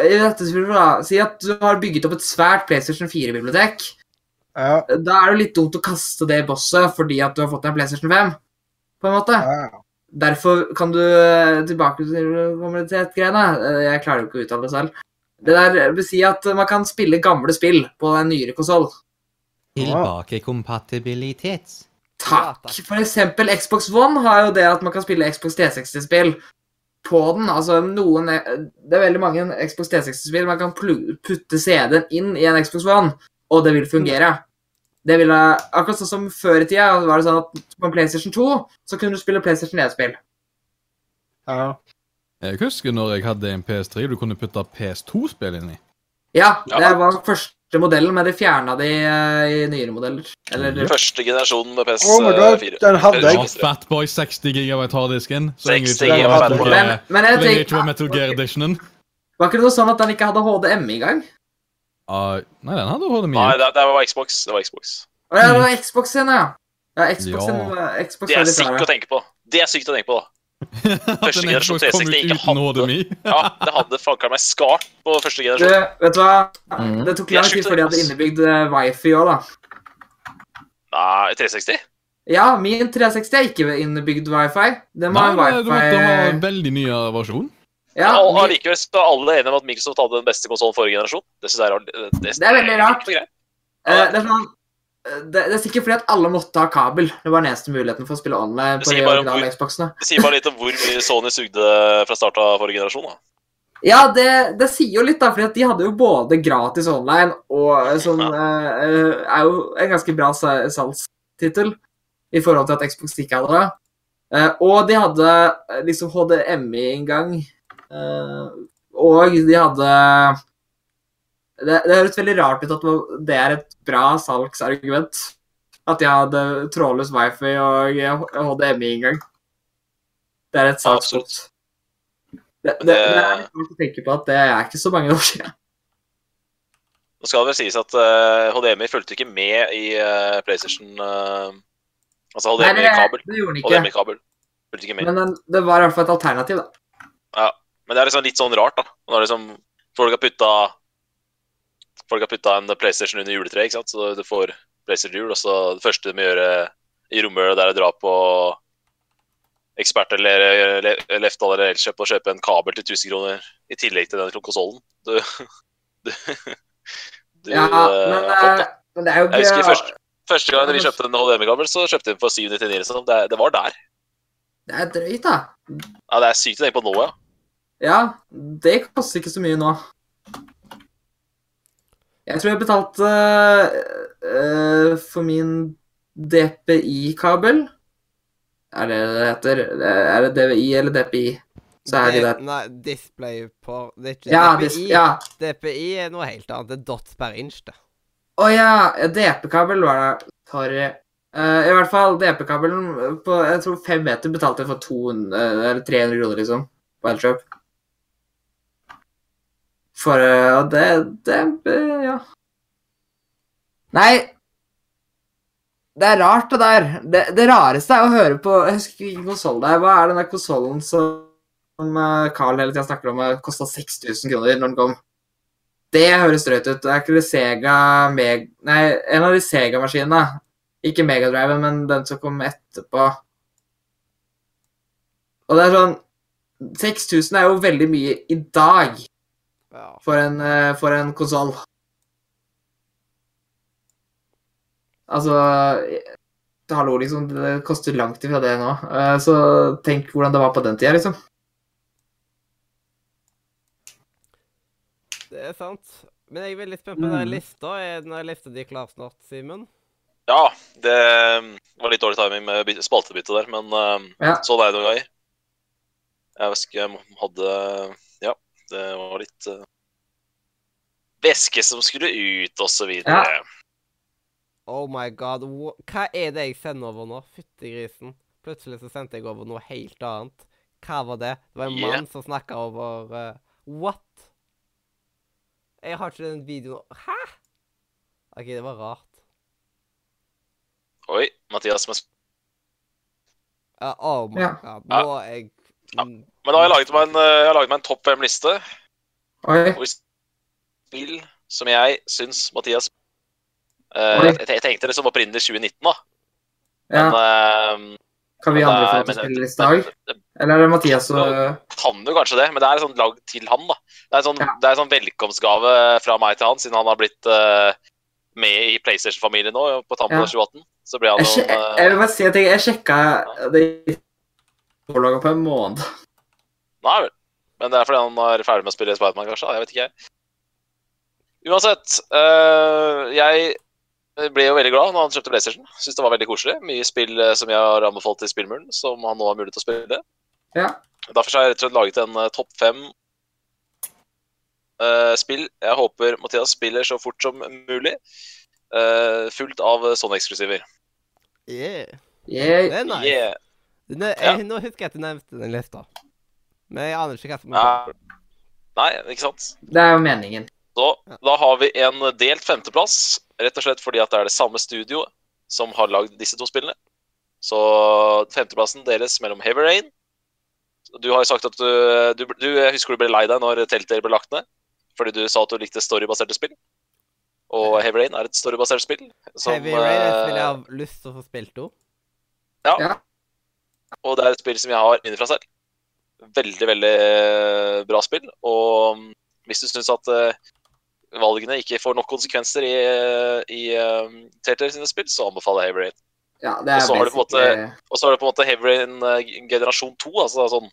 i dette da, Si at du har bygget opp et svært PlayStation 4-bibliotek. Ja. Da er det litt dumt å kaste det bosset fordi at du har fått en PlayStation 5. På en måte. ja. Derfor kan du eh, tilbake til kommunitet-greiene. Eh, Jeg klarer jo ikke å uttale det selv. Det der vil si at man kan spille gamle spill på en nyere konsoll. Tilbakekompatibilitet. Takk. For eksempel Xbox One har jo det at man kan spille Xbox 360-spill på den. Altså noen Det er veldig mange Xbox 360-spill man kan putte CD-en inn i en Xbox One, og det vil fungere. Det ville, akkurat sånn som Før i tida var det sånn at på en PlayStation 2 så kunne du spille PlayStation 1-spill. ja. Jeg husker når jeg hadde en PS3 du kunne putte PS2-spill inn i. Ja, Ja. det var første modellen, men de fjerna de eh, i nyere modeller. Eller Første generasjonen med PS4. Oh den hadde jeg. Fatboy 60 gigabyte harddisken. Så lenge 60 det ikke var tenker Metal Gear Editionen. Var ikke det noe sånn at den ikke hadde HDMI engang? Uh, nei, den hadde HDMI. Nei, det, det var Xbox. Det var Xbox. Å ja, det var Xbox igjen, ja. Ja, Xbox Ja. Xbox Det er sykt å tenke på. Det er sykt å tenke på, da. Første generasjon 360 ikke hadde- *laughs* Ja, det hadde fanka meg skart på første Du, generasjon. vet du hva? Mm. Det tok lang tid før de hadde innebygd eh, wifi òg, da. Nei, 360? Ja, min 360 er ikke innebygd wifi. Den nei, en du måtte ha en veldig ny versjon. Ja, og allikevel så er alle enige om at Microsoft hadde den beste konsollen forrige generasjon. Det synes jeg er, det, Det er veldig rart. eh, det, er sånn, eh, det, det er sikkert fordi at alle måtte ha kabel. Det var den eneste muligheten for å spille online på de originale Xboxene. Det sier bare litt om hvor mye Sony sugde fra start av forrige generasjon. da. *laughs* Ja, det, det sier jo litt, da, at de hadde jo både gratis online og eh, sånn eh, eh, Er jo en ganske bra sa- salgstittel i forhold til at Xbox ikke hadde det. Eh, og de hadde eh, liksom HDMI-inngang. eh, og de hadde det, det høres veldig rart ut at det er et bra salgsargument. At de hadde trådløs wifi og HDMI-inngang. Det er et salgspunkt. Det, det, det er litt å tenke på at det er ikke så mange år siden. Nå skal det vel sies at uh, HDMI fulgte ikke med i uh, PlayStation uh, Altså HDMI-kabel. HDMI-kabel fulgte ikke med. Men den, det var i hvert fall et alternativ, da. Ja, Men det er liksom litt sånn rart, da. Når liksom folk har putta Folk har putta en PlayStation under juletreet, ikke sant. Så du får PlayStation jul, og så det første du må gjøre i romjula, er å dra på ekspert eller le- Lefdal eller Elkjøp og kjøpe en kabel til 1000 kroner i tillegg til den konsollen. Du, *laughs* du, du Ja, eh, men, fått, eh, men det er jo Jeg husker første, første gang vi kjøpte en HDMI-kabel, så kjøpte vi den for 799. Sånn. Det, det var der. Det er drøyt, da. Ja, Det er sykt å tenke på nå, ja. Ja, det koster ikke så mye nå. Jeg tror jeg betalte uh, for min DPI-kabel Er det det heter? Er det DVI eller DPI? Så er de Det- der. Nei, display på Det er ikke Ja, DPI. ja. DPI er noe helt annet. Det er dots per inch, det. Å ja, DP-kabel var det. Sorry. Uh, I hvert fall DP-kabelen på jeg tror fem meter betalte jeg for 200, eller 300 kroner, liksom. På Elkjøp. For uh, det, det eh, Ja. Nei Det er rart, det der. Det, det rareste er å høre på Jeg husker ikke konsoll det er. Hva er den der konsollen som eh, Carl hele tida snakker om kosta 6000 kroner når den kom? Det høres drøyt ut. Det er ikke det Sega Meg... Nei, en av de Sega-maskinene Ikke Megadriven, men den som kom etterpå. Og det er sånn 6000 er jo veldig mye i dag. For en, eh, for en konsoll. Altså eh, Hallo, liksom. Det koster langt ifra det nå. Eh, Så tenk hvordan det var på den tida, liksom. Det er sant. Men jeg er veldig spent på den Mm. lista. Er den lista di klar snart, Simen? Ja, det var litt dårlig timing med spaltebyttet der, men uh, Ja. det er det noen ganger. Jeg husker jeg hadde det var litt uh, væske som skulle ut, og så videre. Ja. Oh my god. Hva er det jeg sender over nå? Fytti grisen. Plutselig så sendte jeg over noe helt annet. Hva var det? Det var en Yeah. mann som snakka over uh, What? Jeg har ikke den videoen Hæ? OK, det var rart. Oi, Mathias. Men, uh, oh my Ja. god. Nå er jeg Ja. men da har jeg laget meg en, eh, jeg har laget meg en topp fem-liste Og hvis spill som jeg syns Mathias Oi. jeg, jeg tenkte liksom opprinnelig 2019, da. Ja. Men uh, Kan vi andre få til å spille i dag? Eller er det Mathias og kan jo kanskje det, men det er sånn lag til han, da. Det er en sånn, Ja. det er sånn velkomstgave fra meg til han, siden han har blitt uh, med i PlayStation-familien nå, på tampen Ja. av 2018. Så ble han jeg, jo sje- eh, jeg vil bare si at jeg, jeg sjekka det forlaget på en måned. Nei vel. Men det er fordi han er ferdig med å spille Spiderman, kanskje? Jeg vet ikke. jeg. Uansett. Øh, jeg ble jo veldig glad når han kjøpte PlayStation. Syns det var veldig koselig. Mye spill eh, som jeg har anbefalt i Spillmuren, som han nå har mulighet til å spille. Ja. Derfor har jeg rett og slett laget en eh, topp fem Uh, spill jeg håper Mathias spiller så fort som mulig. Uh, fullt av sånne eksklusiver. Yeah. Yeah. Det er nice. Yeah. Er, Ja. jeg, *laughs* nå husker jeg at du nevnte den lista. Men jeg aner ikke hva som Ja. Nei, ikke sant? det er jo meningen. Så da har vi en delt femteplass, rett og slett fordi at det er det samme studio som har lagd disse to spillene. Så femteplassen deles mellom Heavy Rain. Du har jo sagt at du, du, du jeg husker du ble lei deg når teltet ble lagt ned, fordi du sa at du likte storybaserte spill. Og Heavy Rain er et storybasert spill. Som, Heavy Rain er et eh, spill jeg har lyst til å få spilt òg. Og det er et spill som jeg har innenfra selv. Veldig, veldig eh, bra spill. Og mm, hvis du syns at eh, valgene ikke får nok konsekvenser i, eh, i Telltale sine spill, så anbefaler jeg Heavy Rain. Ja, det Og så har du på en måte Heavy Rain generasjon 2, altså sånn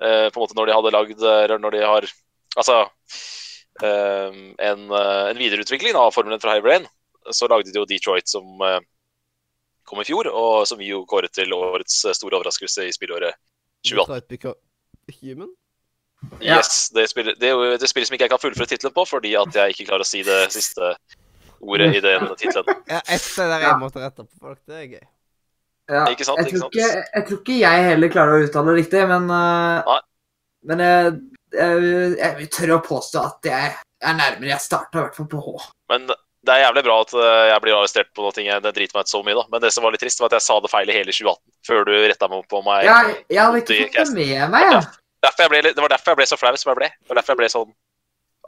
På en måte når de hadde lagd Eller når de har Altså en, en videreutvikling av formelen fra Heavy Rain. Så lagde de jo Detroit, som kom i fjor, og som vi jo kåret til årets eh, store overraskelse i spillåret 2018. Human? Ja. Yes, det, spiller, det er jo det spillet som ikke jeg kan fullføre tittelen på, fordi at jeg ikke klarer å si det siste ordet i den tittelen. *laughs* Ja, ett sted der jeg måtte rette på folk. Det er gøy. ja. Ikke sant, jeg, ikke tror sant? ikke, jeg tror ikke jeg heller klarer å uttale det riktig, men uh, Nei. Men jeg, jeg, jeg vil tørre å påstå at jeg er nærmere. Jeg starta i hvert fall på H. Men det er jævlig bra at eh, jeg blir arrestert på noe. Jeg, det driter meg ut så mye, da. Men det som var litt trist, var at jeg sa det feil i hele 2018, før du retta meg opp på meg. Ja, jeg hadde ikke fått det med meg, ja. Derfor jeg ble, det var derfor jeg ble så flau som jeg ble. Det var derfor jeg ble sånn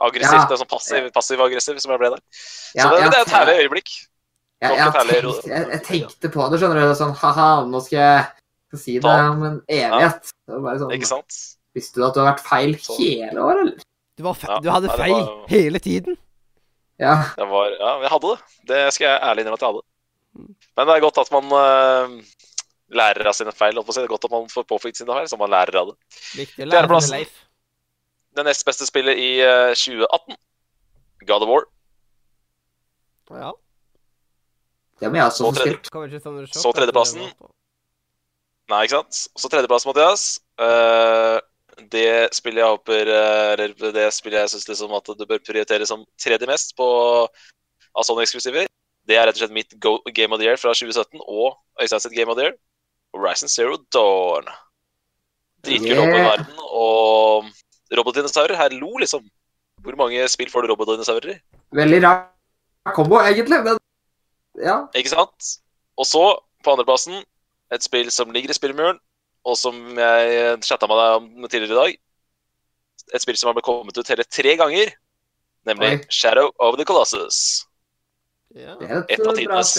aggressivt, Ja. sånn passiv, passiv-aggressiv som jeg ble der. Ja, så det, ja, det er et herlig øyeblikk. Jeg, jeg, herlig tenkte, jeg, jeg tenkte på det, skjønner du. Sånn ha-ha, nå skal jeg skal si det om en evighet. Det var bare sånn, Ikke sant? Visste du at du har vært feil Så. hele året, eller? Du, var fe Ja, du hadde nei, feil var- hele tiden. Ja. Var, ja, jeg hadde det. Det skal jeg ærlig innrømme at jeg hadde. Men det er godt at man uh, lærer av sine feil. Det er godt at man får påfylt sine feil, så man lærer av det. Viktig å lære Fjerdeplassen. Leif. Det nest beste spillet i uh, 2018, God of War. Ja. Det må jeg også Så få spilt. Så tredjeplassen. Nei, ikke sant? Så tredjeplass, Mathias. Eh, det spillet jeg håper eh, Eller det spillet jeg syns liksom at du bør prioritere som tredje mest på av sånne eksklusiver, det er rett og slett mitt go Game of the Year fra 2017 og Øystein sitt Game of the Year, Horizon Zero Dawn. Dritkul Yeah. åpen verden og robotdinosaurer. lo, liksom. Hvor mange spill får du robotdinosaurer i? Veldig rar kombo, egentlig, men ja. Ikke sant? Og så, på andreplassen, et spill som ligger i spillmuren, og som jeg chatta med deg om tidligere i dag. Et spill som har blitt kommet ut hele tre ganger, nemlig Oi. Shadow of the Colossus. Ja. Er et, av tidenes.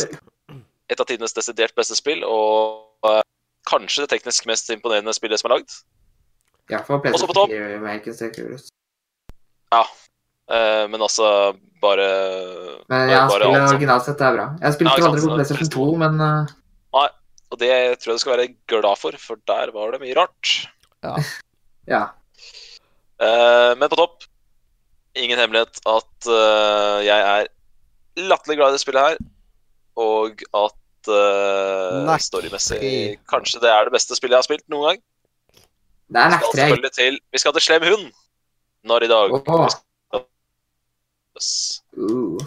et av tidenes desidert beste spill, og uh, kanskje det teknisk mest imponerende spillet som er lagd. Ja, for Også på topp. PlayStation 4 American ser kul ut. Eh, men altså bare Men ja, bare spillet alt originalt sett er bra. Jeg spilte Ja, jo ikke aldri på PlayStation 2, men uh, Og det tror jeg du skal være glad for, for der var det mye rart. ja. *laughs* Eh, men på topp, ingen hemmelighet at uh, jeg er latterlig glad i det spillet her, og at uh, storymessig kanskje det er det beste spillet jeg har spilt noen gang. Det er Vi skal selvfølgelig til Vi skal til Slem hund når i dag. Oh. Uh.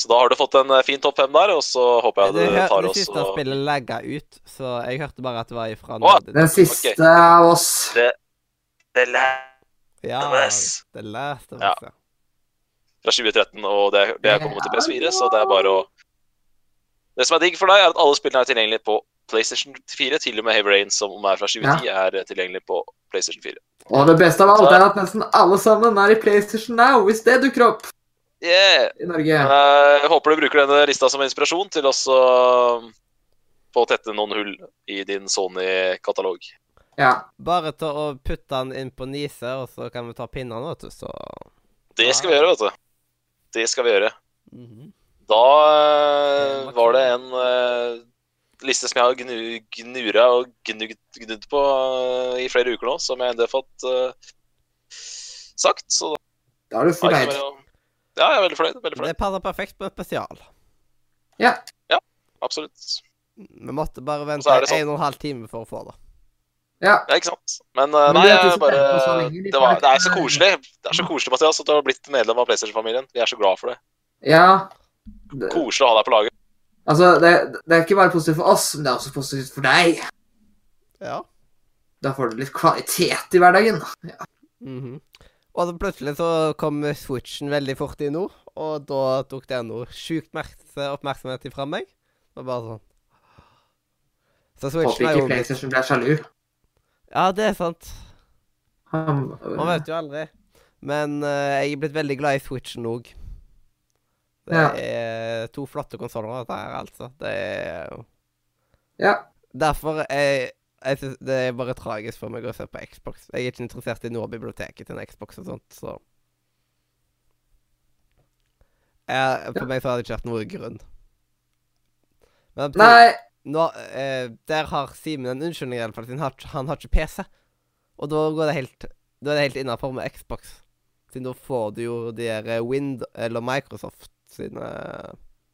Så da har du fått en eh, fin topp fem der, og så håper jeg du, du tar det siste og spillet lagga ut, så jeg hørte bare at det var ifra oh. Den siste av oss. The Last Ja, of Us The Last of Ja. Us, ja. fra 2013, og det, det er kommet til PS4, så det er bare å Det som er digg for deg, er at alle spillene er tilgjengelige på PlayStation 4, til og med Heavy Rain, som er fra 2010, er tilgjengelig på PlayStation 4. Og det beste av alt er at nesten alle sammen er i PlayStation Now, hvis det dukker opp Yeah! i Norge. Eh, Jeg håper du bruker denne lista som inspirasjon til også um, få tette noen hull i din Sony-katalog. Ja. Bare til å putte den inn på Nise, og så kan vi ta pinnene, vet du, så Det skal vi gjøre, vet du. Det skal vi gjøre. Mhm. Da eh, var det en uh, liste som jeg har gnu, gnura og gnugd, gnudd på uh, i flere uker nå, som jeg endelig har fått uh, sagt. Så Da du da er det fornøyd. Ja, jeg er veldig fornøyd. Veldig Det fornøyd. passer perfekt på et spesial. Absolutt. Vi måtte bare vente sånn. en og en halv time for å få det. Ja. Ja, ikke sant. Men, uh, Men nei, det er jeg bare så det, var, det er så koselig. Det er så koselig, Mathias, at du har blitt medlem av PlayStation-familien. Vi er så glad for det. ja. Det, Koselig å ha deg på laget. altså, det, det er ikke bare positivt for oss, men det er også positivt for deg. Ja. Da får du litt kvalitet i hverdagen. Mhm. Og så plutselig så kom Switchen veldig fort i nå, og da tok det noe sjukt merks- oppmerksomhet ifra meg. Og bare sånn Så Switchen er jo Håper ikke PlayStation blir sjalu. Ja, det er sant. Han- Man vet jo aldri. Men uh, jeg er blitt veldig glad i Switchen òg. Det Ja. er to flotte konsoller, dette her, altså. Det er jo Ja. Derfor er jeg synes det er bare tragisk for meg å se på Xbox. Jeg er ikke interessert i noe biblioteket til en Xbox og sånt, så jeg, For meg så har det ikke vært noe grunn. Men Nei, nå, eh, der har Simen en unnskyldning, i alle fall, siden han, han har ikke PC. Og da går det helt Da er det helt innafor med Xbox. Siden da får du jo de der eh, Wind eller Microsoft sine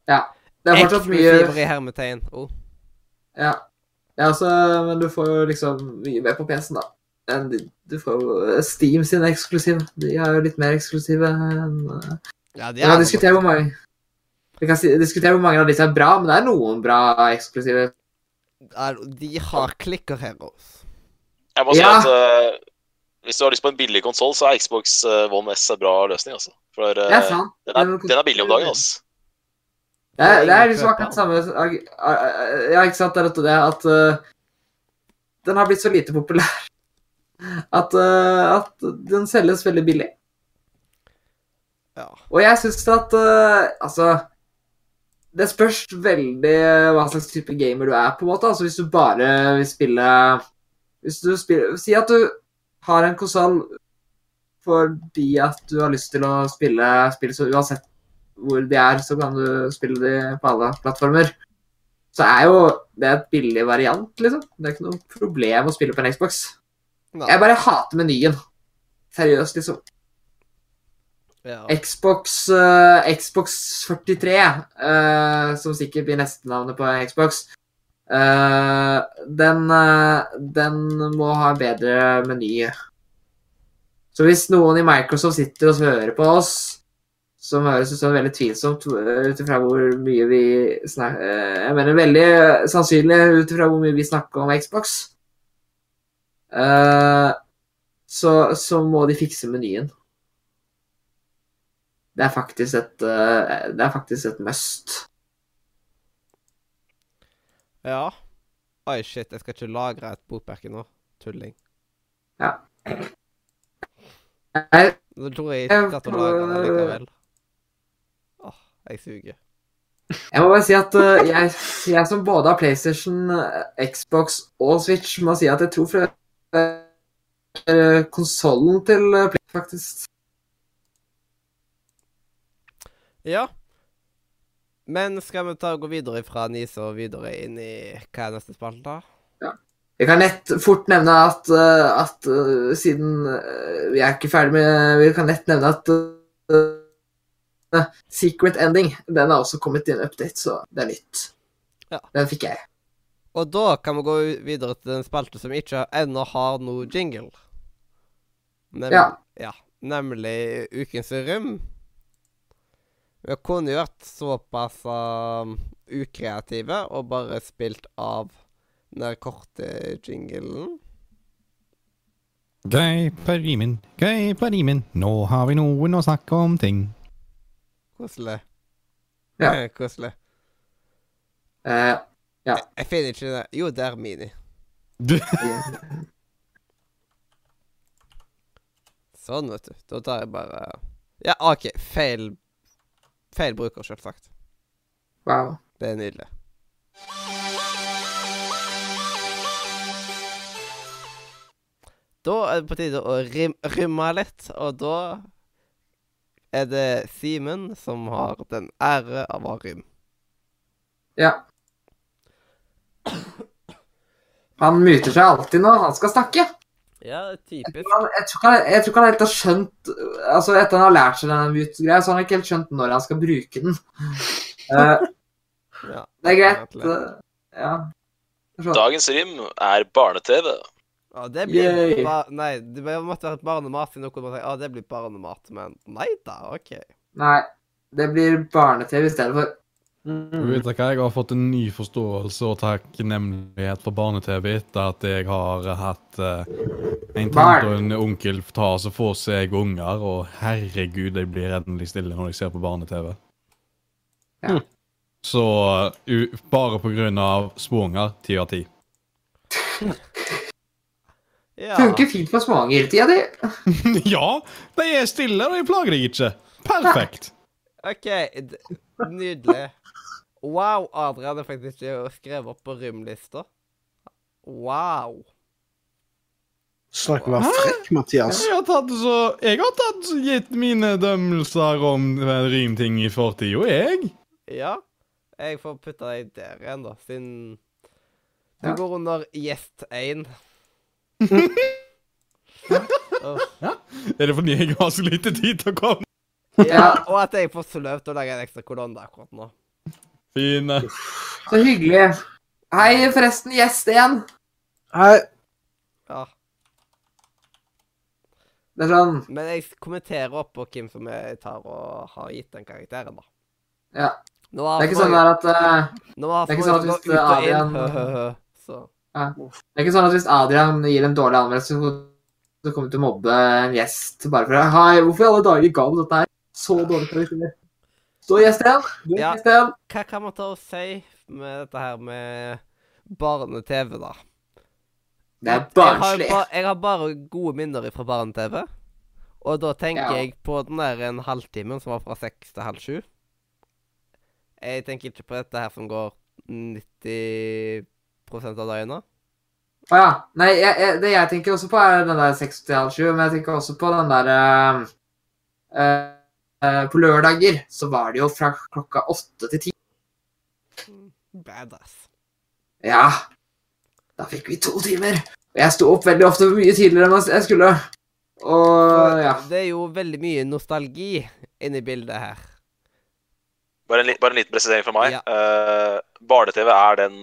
ja. Det er fortsatt mye eksklusiver i hermetegn. Oh. Ja. Ja altså, men du får jo liksom mye mer på PC-en, da. Du får jo Steam sin eksklusiv. De er jo litt mer eksklusive enn uh, Ja, de Vi kan er hvor mange Vi kan si, diskutere hvor mange av disse er bra, men det er noen bra eksklusive. Ja, De har klikker heroes. Jeg må si Ja. at uh, hvis du har lyst på en billig konsoll, så er Xbox eh, One S en bra løsning, altså. For uh, Det den, er, den er billig om dagen, altså. Det er, det er liksom akkurat samme Ja, ikke sant, det er dette det at uh, den har blitt så lite populær *laughs* at, uh, at den selges veldig billig. Ja. Og jeg syns at uh, Altså Det spørs veldig hva slags type gamer du er, på en måte. Altså Hvis du bare vil spille Hvis du spiller Si at du har en konsoll fordi at du har lyst til å spille spill så uansett hvor de er, så kan du spille de på alle plattformer. Så er jo det et billig variant, liksom. Det er ikke noe problem å spille på en Xbox. Nei. Jeg bare hater menyen. Seriøst, liksom. Ja. Xbox, uh, Xbox 43, uh, som sikkert blir nestenavnet på Xbox, uh, den, eh, den må ha bedre meny. Så hvis noen i Microsoft sitter og hører på oss, som høres ut som veldig tvilsomt eh, ut ifra hvor mye vi snakker Jeg mener veldig sannsynlig ut ifra hvor mye vi snakker om Xbox, eh, så, så må de fikse menyen. Det er faktisk et eh, Det er faktisk et must. ja. Oi, shit, jeg skal ikke lagre et bokmerke nå. Tulling. Ja. Jeg, Da tror jeg ikke at jeg lagre det likevel. Jeg suger. Jeg må bare si at uh, jeg, jeg som både har PlayStation, uh, Xbox og Switch, må si at jeg tror flere uh, konsollen til uh, Play, faktisk. Ja. Men skal vi ta og gå videre fra Nise og videre inn i hva er neste spalte? Jeg kan lett fort nevne at, at siden vi er ikke ferdig med Vi kan lett nevne at Secret Ending den har også kommet i en update, så det er nytt. Ja. Den fikk jeg. Og da kan vi gå videre til den spalte som ikke ennå har noe jingle. Nem Ja. ja. Nemlig Ukens rym. Vi kunne jo vært såpass uh, ukreative og bare spilt av den der korte jinglen. Gøy på rimen, gøy på rimen, nå har vi noen å snakke om ting. Koselig. Ja. *laughs* Koselig. Eh, Jeg, jeg finner ikke det. Jo, det er Mini. *laughs* Sånn, vet du. Da tar jeg bare Ja, OK. Feil Feil bruker, selvsagt. wow. Det er nydelig. Da er det på tide å rymme litt, og da er det Simen som har den ære av rym. Ja. Han myter seg alltid når han skal snakke. Ja, typisk. jeg, tror ikke han, helt har skjønt Altså Etter han har lært seg denne mute-greia, så har han ikke helt skjønt når han skal bruke den. Uh, *laughs* Ja. det er greit. eh, ja. Dagens rim er barne-TV. Ja, det blir Yay. Nei, det måtte være et barnemat i noe ja, det blir barnemat, men nei da, OK. Nei, det blir barne-TV i stedet for. Mm. vet hva, Jeg har fått en ny forståelse og takknemlighet for barne-TV etter at jeg har hatt eh, en tante og en onkel ta og få seg unger, og herregud, jeg blir endelig stille når jeg ser på barne-TV. Ja. Så u bare på grunn av småunger, ti av ti. *laughs* Ja. Funker fint for småangertida di. *laughs* ja! De er stille, og de plager deg ikke. Perfekt. OK, d nydelig. Wow, Adrian er faktisk skrevet opp på rymlista. Wow. Snakk om å være frekk, Mathias. Jeg har tatt så Jeg har tatt så gitt mine dømmelser om eh, rimting i fortida, jeg. Ja, jeg får putte deg der igjen, da, siden du Ja. går under gjest 1. Er det fordi jeg har så lite tid til å komme? Ja, og at jeg får så lov til å lage en ekstra kolonne akkurat nå. Fine. Så hyggelig. Hei, forresten, gjest igjen. Hei. Ja. Det er sånn Men jeg kommenterer opp på hvem som jeg tar og har gitt den karakteren, da. Ja. Det er ikke sånn der at eh, Nå har det er ikke sånn at hvis Adrian- *laughs* Så Det er ikke sånn at hvis Adrian gir en dårlig anmeldelse, så kommer du til å mobbe en gjest bare for Hei, hvorfor i alle dager ga du dette her? Så dårlig karakter. Så gjest igjen. Du Ja. gjest igjen. hva kan man ta og si med dette her med barne-TV, da? Det er Jeg har, barnslig. jeg har bare gode minner fra barne-TV. Og da tenker Ja. jeg på den der en halvtimen som var fra seks til halv sju. Jeg tenker ikke på dette her som går 90 av deg Å ja. Nei, jeg, jeg, det jeg tenker også på, er den der 6 til halv sju, men jeg tenker også på den der uh, uh, eh, På lørdager så var det jo fra klokka åtte til ti. Badass. Ja. Da fikk vi to timer. Og jeg sto opp veldig ofte mye tidligere enn jeg skulle. Og ja. Det er jo veldig mye nostalgi inni bildet her. Bare en, bare en liten presisering fra meg. Ja. Uh, Barne-TV er den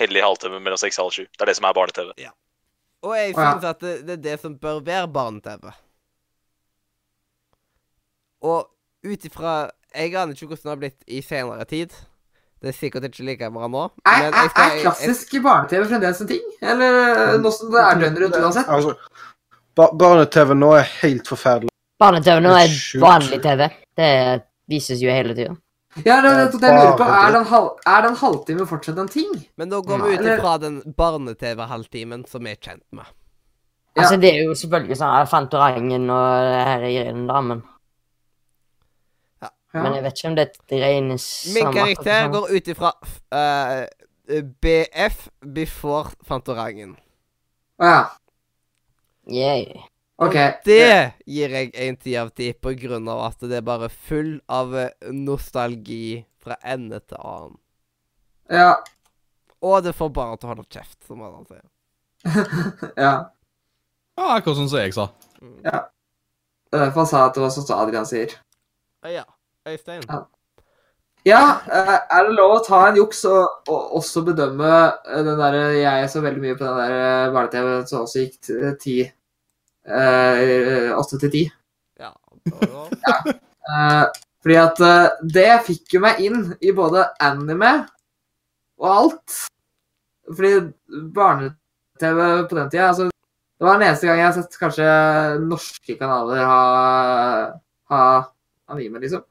hellige halvtime mellom seks og halv sju. Det er det som er barne-TV. Og jeg ja. syns at det, det er det som bør være barne-TV. Og ut ifra Jeg aner ikke hvordan det har blitt i senere tid. Det er sikkert ikke like bra nå. Er, men er, jeg skal- er klassisk barne-TV fremdeles en ting? Eller noe nå som det er døgnet rundt uansett? Altså, ba Barne-TV nå er helt forferdelig. Barne-TV nå er vanlig TV. Det vises jo hele tida. Ja, det, det, det jeg lurer på, er den, halv, er den halvtime fortsatt en ting? Men da går vi ut ifra den barne-TV-halvtimen som vi er kjent med. Ja. Altså, det er jo selvfølgelig sånn Fantorangen og det her greiene, da, men Ja. Men jeg vet ikke om det regnes Min karakter akkurat går ut ifra uh, BF before Fantorangen. Å ja. Yeah. OK. Det gir jeg en ti av ti på grunn av at det er bare full av eh, nostalgi fra ende til annen. Ja. Og det får bare til å holde kjeft, som han sier. *laughs* ja. Ja, akkurat sånn som jeg sa. Det er derfor han sa at det var sånn som Adrian sier. Eh, Ja. Øystein. Ja, ja. er det lov å ta en juks og, og også bedømme eh, den derre Jeg så veldig mye på den der eh, barne-TV som også gikk ti eh, Åtte til ti. Ja. Eh, fordi at eh, det fikk jo meg inn i både anime og alt. Fordi barne-TV på den tida altså, Det var den eneste gang jeg har sett kanskje norske kanaler ha, ha anime, liksom.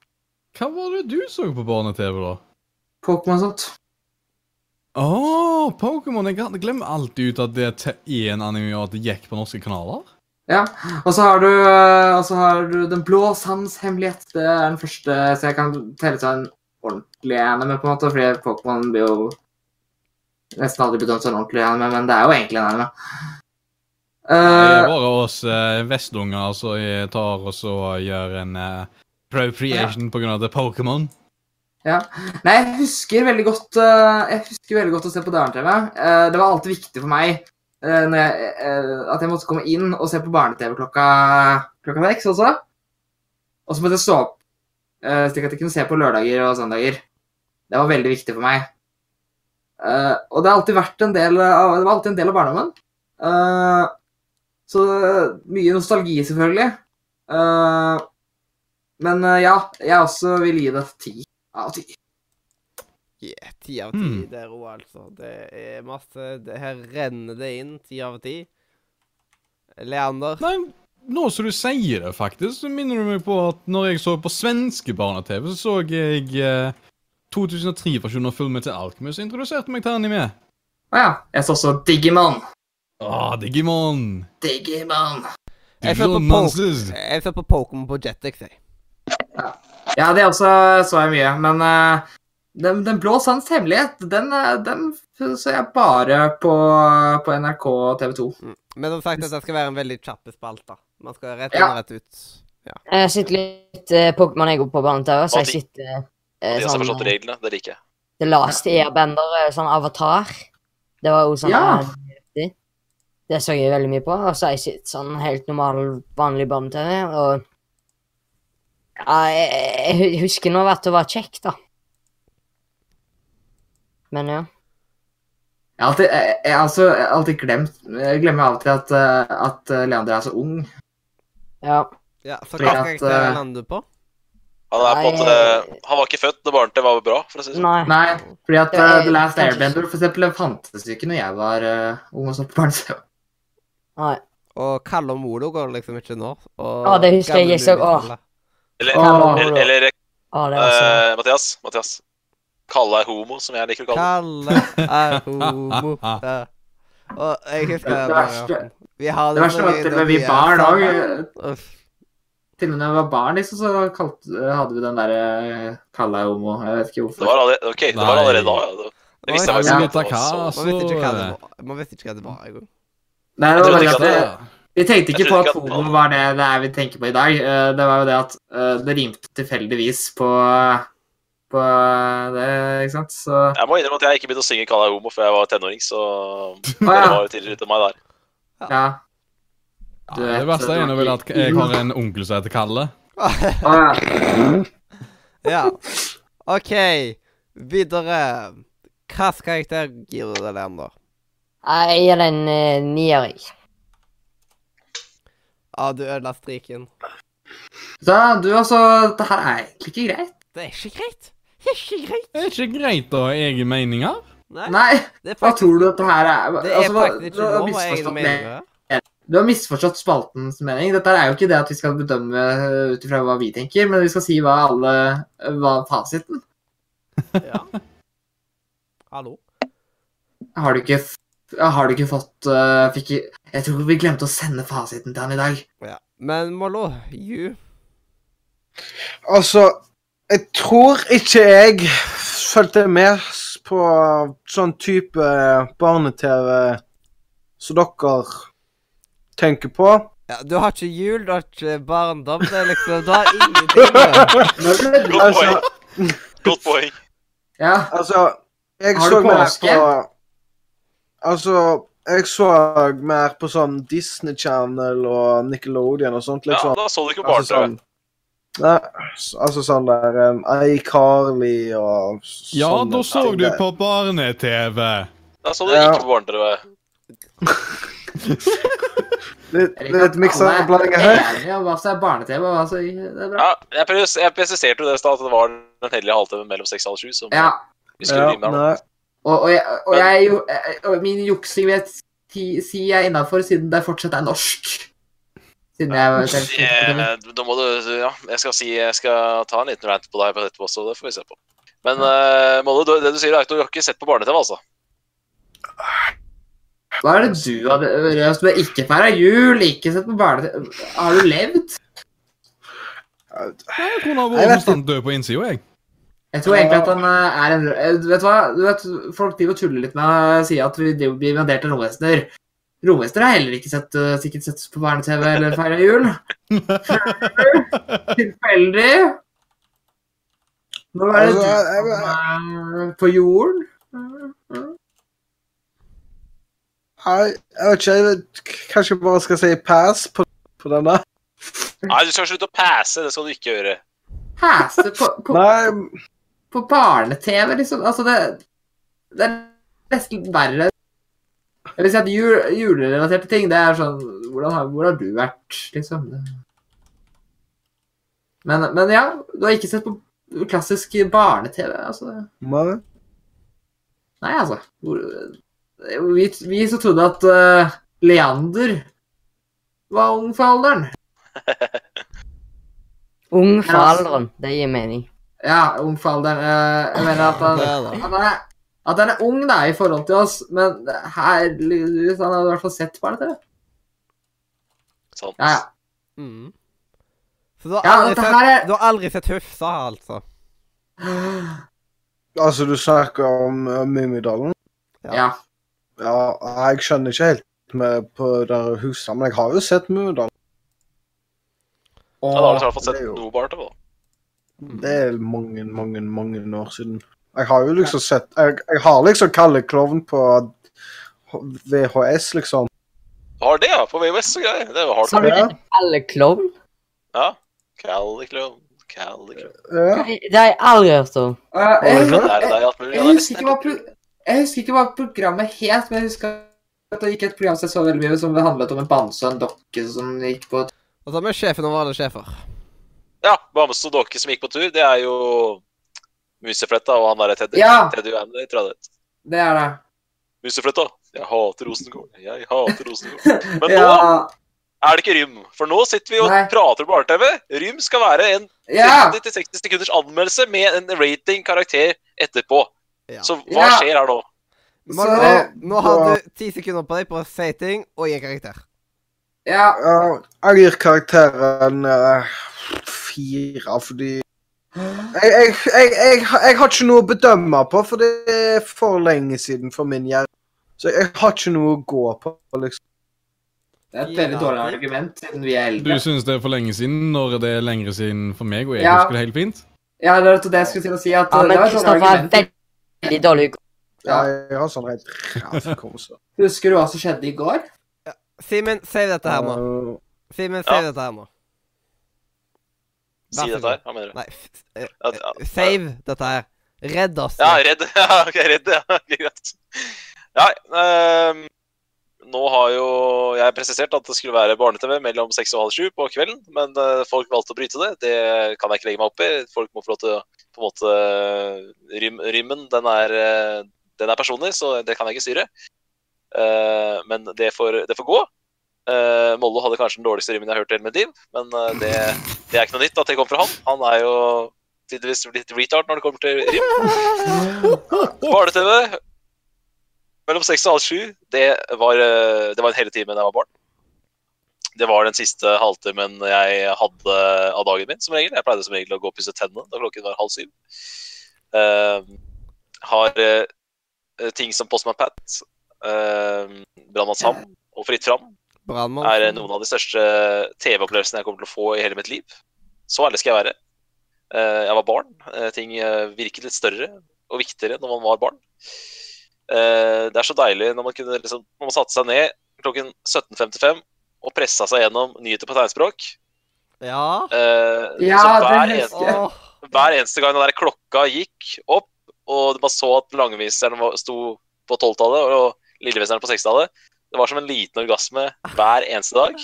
Hva var det du så på barne-TV, da? Pokémon og sånt. Å, Pokémon. Jeg glemmer alltid ut at det er en anime og at det gikk på norske kanaler. Ja, og så har du, eh, har du Den blå sands hemmelighet. Det er den første, så jeg kan telle seg en ordentlig anime, på en måte, fordi Pokémon blir jo nesten aldri bedømt som en ordentlig anime, men det er jo egentlig en anime. Det er bare oss uh, vestunger som tar og så gjør en uh, appropriation på grunn av Pokémon. Ja. nei, jeg husker veldig godt uh, Jeg husker veldig godt å se på Dæren-TV. Uh, det var alltid viktig for meg jeg, eh, at jeg måtte komme inn og se på barne-TV klokka klokka seks også. Og så måtte jeg stå opp, eh, slik at jeg kunne se på lørdager og søndager. Det var veldig viktig for meg. Eh, og det har alltid vært en del av, det var alltid en del av barndommen. Eh, så mye nostalgi, selvfølgelig. Eh, men eh, ja, jeg også vil gi det ti av ti. Yeah, ti av ti mm. der òg, altså. Det er masse det, Her renner det inn ti av ti. Leander. Nei, nå som du sier det, faktisk, så minner du meg på at når jeg så på svenske barne-TV, så så jeg eh, 2003-versjonen av filmen til Alchemist og introduserte meg til anime. Å ja. Jeg så også Digimon. Ah, Digimon! Digimon. Jeg så på på Pokémon på Jetix, jeg. Ja, det også så jeg mye, men eh, den, den blå sands hemmelighet, den, eh, den ser jeg bare på, på NRK og TV 2. Men som sagt, dette skal være en veldig kjapp spalte. Man skal rett inn og rett ut. Jeg sitter litt uh, Pokémon jeg går på banen til, så jeg sitter De uh, har sånn forstått reglene. Det liker jeg. The Last Airbender, sånn Avatar. Det var jo sånn Ja. Det så jeg veldig mye på. Og så har jeg sett sånn helt normal, vanlig barne-TV, og ja, jeg, jeg husker nå at det var kjekt, da. Men ja. Jeg alltid, jeg, jeg, altså, jeg alltid glemt Jeg glemmer av og til at, uh, at eh, Leander er så ung. Ja. Ja, for hva at, karakter eh, lander du på? Han, er på en måte, han var ikke født da barne-TV var bra, for å si det sånn. Nei. Nei, fordi at er The Last Airbender for eksempel, fantes ikke når jeg var uh, ung og så på barne-TV. Nei. Og Kalle og Molo går liksom ikke nå. Og Å, det husker jeg, jeg så-. Eller, eller, eller Å, det var så eh, Mathias. Mathias. Kalle er homo, som jeg liker å kalle det. Kalle er homo. *laughs* Ja. Og jeg husker Det varianten. Vi har Det verste var at til og med vi barn òg Til og med da vi var barn, liksom, så kalte, hadde vi den derre Kalle er homo. Jeg vet ikke Det hvorfor. var allerede, ok, det var allerede da, ja. Det, det visste jeg faktisk ja. ikke. det Man visste ikke hva det var. Det engang. Nei, det var bare at det, vi tenkte ikke på at homo var det det er vi tenker på i dag. Eh, Det var jo det at eh, det rimte tilfeldigvis på, på det, ikke sant? Så Jeg må innrømme at jeg ikke begynte å synge Kalle er homo før jeg var tenåring, så det ja! Det var jo tidligere ute meg der. ja. Ja, det verste er nå vel at jeg har en onkel som heter Kalle. Ja. *laughs* Ja. OK. Videre. Hvilken karakter gir du deg den, da? Jeg gir den uh, nier, jeg. Ja, du ødela striken. Da, du, altså Det her er egentlig ikke greit. Det er ikke greit. Det er ikke greit. Det er ikke greit å ha egne meninger. Nei, Nei, er hva tror du dette her er? det er Altså, faktisk du ikke har lov å ha egne meninger. Du har misforstått spaltens mening. Dette er jo ikke det at vi skal bedømme uh, ut ifra hva vi tenker, men vi skal si hva alle Hva fasiten. Ja. Hallo? Har du ikke Har du ikke fått uh, fikk, Jeg tror vi glemte å sende fasiten til han i dag. Ja. Men Mollo, you Altså, Jeg tror ikke jeg fulgte med på sånn type barne-TV som dere tenker på. Ja, du har ikke jul, du har ikke barndom. Det er liksom Du har ingenting. Godt Altså, poeng. Godt poeng. Ja. altså Jeg Har så mer på Altså, jeg så mer på sånn Disney Channel og Nickelodeon og sånt, Ja, liksom. da så du ikke altså, barne-TV. sånn Nei, altså sånn der um, iCarly og s- Ja, sånne da så ting du der. på barne-TV. Da så du Ja. *laughs* ikke på barne-TV. Litt, litt blandinger her. enige hva som er barne-TV, og hva som det er bra. Ja, jeg, pres jeg presiserte jo det i stad, at det var den hellige halvtimen mellom seks og halv sju som Ja, vi skulle Ja, rime her nå. nei. og, og, jeg, og jeg jo jeg- og Min juksing vil jeg si, si jeg er innafor, siden det fortsatt er norsk. Siden jeg selv Det, da må du Ja, jeg skal si Jeg skal ta en liten rant på deg etterpå så det får vi se på. Men uh, Molde, det du sier, er at du har ikke sett på barne-TV, altså? Hva er det du hadde Røst med ikke feira jul, ikke sett på barne-TV Har du levd? Jeg Jeg vært vet død på innsida, jeg. Jeg tror egentlig at han eh, er en Vet Du hva? Du vet, folk driver og tuller litt med å si at vi blir invadert av romvesener. Romvesener har heller ikke sett, eh, sikkert sett på barne-TV eller feira jul. *laughs* Tilfeldig. Nå er det Altså, du som er på jorden? Nei, jeg vet ikke. Jeg vet, kanskje jeg bare skal si pass på, på denne. Nei, du skal slutte å passe, det skal du ikke gjøre. Passe på, på, Nei, på barne-TV, liksom. Altså, det, det er nesten verre. Jeg vil si at jul, julerelaterte ting, det er sånn hvordan har, Hvor har du vært, liksom? Men, men ja, du har ikke sett på klassisk barne-TV, altså. nei. Nei, altså. Hvor- Vi, vi som trodde at uh, Leander var ung for alderen. *laughs* Ung for alderen. Det gir mening. Ja, ung for alderen. Uh, jeg mener at han, han er, at han er ung da, i forhold til oss, men herligvis, han hadde i hvert fall sett på det. Sant? Ja, ja. Mm. Så du har, Ja, aldri sett, er- du har aldri sett Hufsa, altså? Altså, du snakker om uh, Mummidalen? ja. Ja, jeg skjønner ikke helt med på det huset, men jeg har jo sett Mummidalen. Ja, da har du i hvert fall sett noe barne-TV. da. Det er mange, mange, mange år siden. Jeg har jo liksom sett Jeg, jeg har liksom Kalle Klovn på VHS, liksom. Du har det, ja? På VHS og greier. Det var Har Sa du Ja. Kalle klovn? Ja. Kalle Klovn. Ja. Det har jeg aldri hørt om. jeg, jeg, er jeg, er husker ikke hva programmet het, men jeg husker at det gikk et program som jeg så veldig mye, som handlet om en bamse og en dokke som gikk på Og så med sjefen over alle sjefer. Ja, Bamse og Dokke som gikk på tur, det er jo Musefletta og han derre Teddy. Ja. Teddy Andy, tror jeg det het. Det er det. Musefletta. Jeg hater Rosenkål. Jeg hater Rosenkål. *laughs* Men nå er det ikke Rym. For nå sitter vi og Nei. prater på barne-TV. Rym skal være en ja. 50-60 sekunders anmeldelse med en rating-karakter etterpå. Ja. Så hva Ja. skjer her nå? Magne, Så- nå har du ti sekunder på deg på å si ting og gi en karakter. ja. Ja, jeg gir karakteren uh, fire, fordi jeg, jeg, jeg, jeg, jeg har ikke noe å bedømme på, for det er for lenge siden for min hjerne. Så jeg har ikke noe å gå på, liksom. Det er et veldig dårlig argument, siden vi er eldre. Du syns det er for lenge siden, når det er lengre siden for meg, og jeg Ja. husker det helt fint? Ja, det er det jeg skulle til å si. At Ja, det men Kristoffer er veldig, dårlig hukommelse. Ja, jeg har sånn rett ræv hukommelse. Husker du hva som skjedde i går? Ja. Simen, save dette her nå. Simen, Ja. save dette her nå. Si dette her. Hva mener du? Nei, eh, eh, save dette her. Redd oss. Ja, redd. *laughs* Ja, ok, redd, ja. *laughs* okay, greit. Ja, um, nå har jo jeg presisert at det skulle være barne-TV mellom seks og halv sju på kvelden, men eh, folk valgte å bryte det. Det kan jeg ikke legge meg opp i. Folk må få lov til å på en måte rym, Rymmen, den er, den er personlig, så det kan jeg ikke styre. Uh, men det får, det får gå. Uh, Mollo hadde kanskje den dårligste rymmen jeg har hørt i hele mitt liv, men uh, det, det er ikke noe nytt at det kom fra han. Han er jo tydeligvis litt retard når det kommer til rim. *laughs* Barne-TV mellom seks og halv sju, det var, eh, det var en hele time da jeg var barn. Det var den siste halvtimen jeg hadde av dagen min, som regel. Jeg pleide som regel å gå og pusse tennene da klokken var halv syv. Uh, har eh, ting som Postman Pat, uh, Brannmann Sam og Fritt Fram Brannmann. er noen av de største TV-opplevelsene jeg kommer til å få i hele mitt liv. Så ærlig skal jeg være. Eh, jeg var barn. Eh, ting eh, virket litt større og viktigere når man var barn. Eh, det er så deilig når man kunne liksom, når man satte seg ned klokken 17.55 og pressa seg gjennom nyheter på tegnspråk. Ja. Eh, Ja, så det hver, husker eneste, jeg. Hver eneste gang den der klokka gikk opp, og man så at langviseren sto på 12-tallet og lilleviseren på 6-tallet, det var som en liten orgasme hver eneste dag.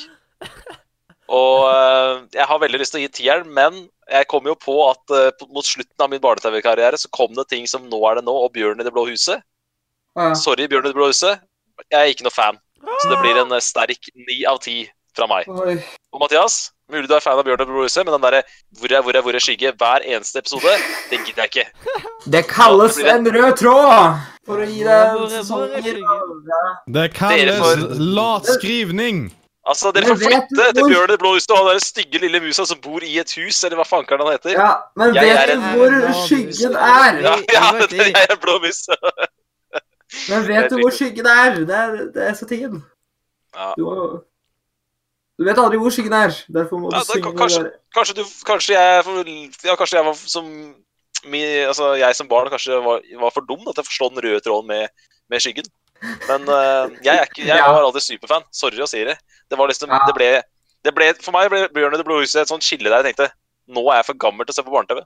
Og eh, jeg har veldig lyst til å gi tieren, men jeg kom jo på at eh, mot slutten av min barne-TV-karriere så kom det ting som Nå er det nå og Bjørn i det blå huset. Ja. Sorry, Bjørn i det blå huset. Jeg er ikke noe fan. Så det blir en eh, sterk ni av ti fra meg. Oi. Og Mathias, mulig du er fan av Bjørn og Bror men den derre hvor er, hvor er, hvor er skygge hver eneste episode, den gidder jeg ikke. *laughs* Det kalles Ja, det en rød tråd! For å gi deg. Det kalles får- lat skrivning. Altså, Dere får flytte til Bjørn og det blå huset og han den stygge lille musa som bor i et hus, eller hva fankeren han heter. Ja, men Jeg vet en- du hvor skyggen er? Ja, ja, det er er blå mus. Men vet du hvor skyggen er? Det er, det er så tingen. Ja. Du, må- du vet aldri hvor skyggen er. Derfor må du Ja, da, synge kanskje, det der. kanskje, du, kanskje jeg ja, kanskje jeg var som mi, altså jeg som barn kanskje var, var for dum da, til å forstå den røde tråden med, med skyggen. Men uh, jeg, er ikke, jeg *laughs* Ja. var alltid superfan. Sorry å si det. Det var liksom, Ja. det ble, det ble, for meg ble Bjørn i det blå huset et sånt skille der jeg tenkte nå er jeg for gammel til å se på barne-TV.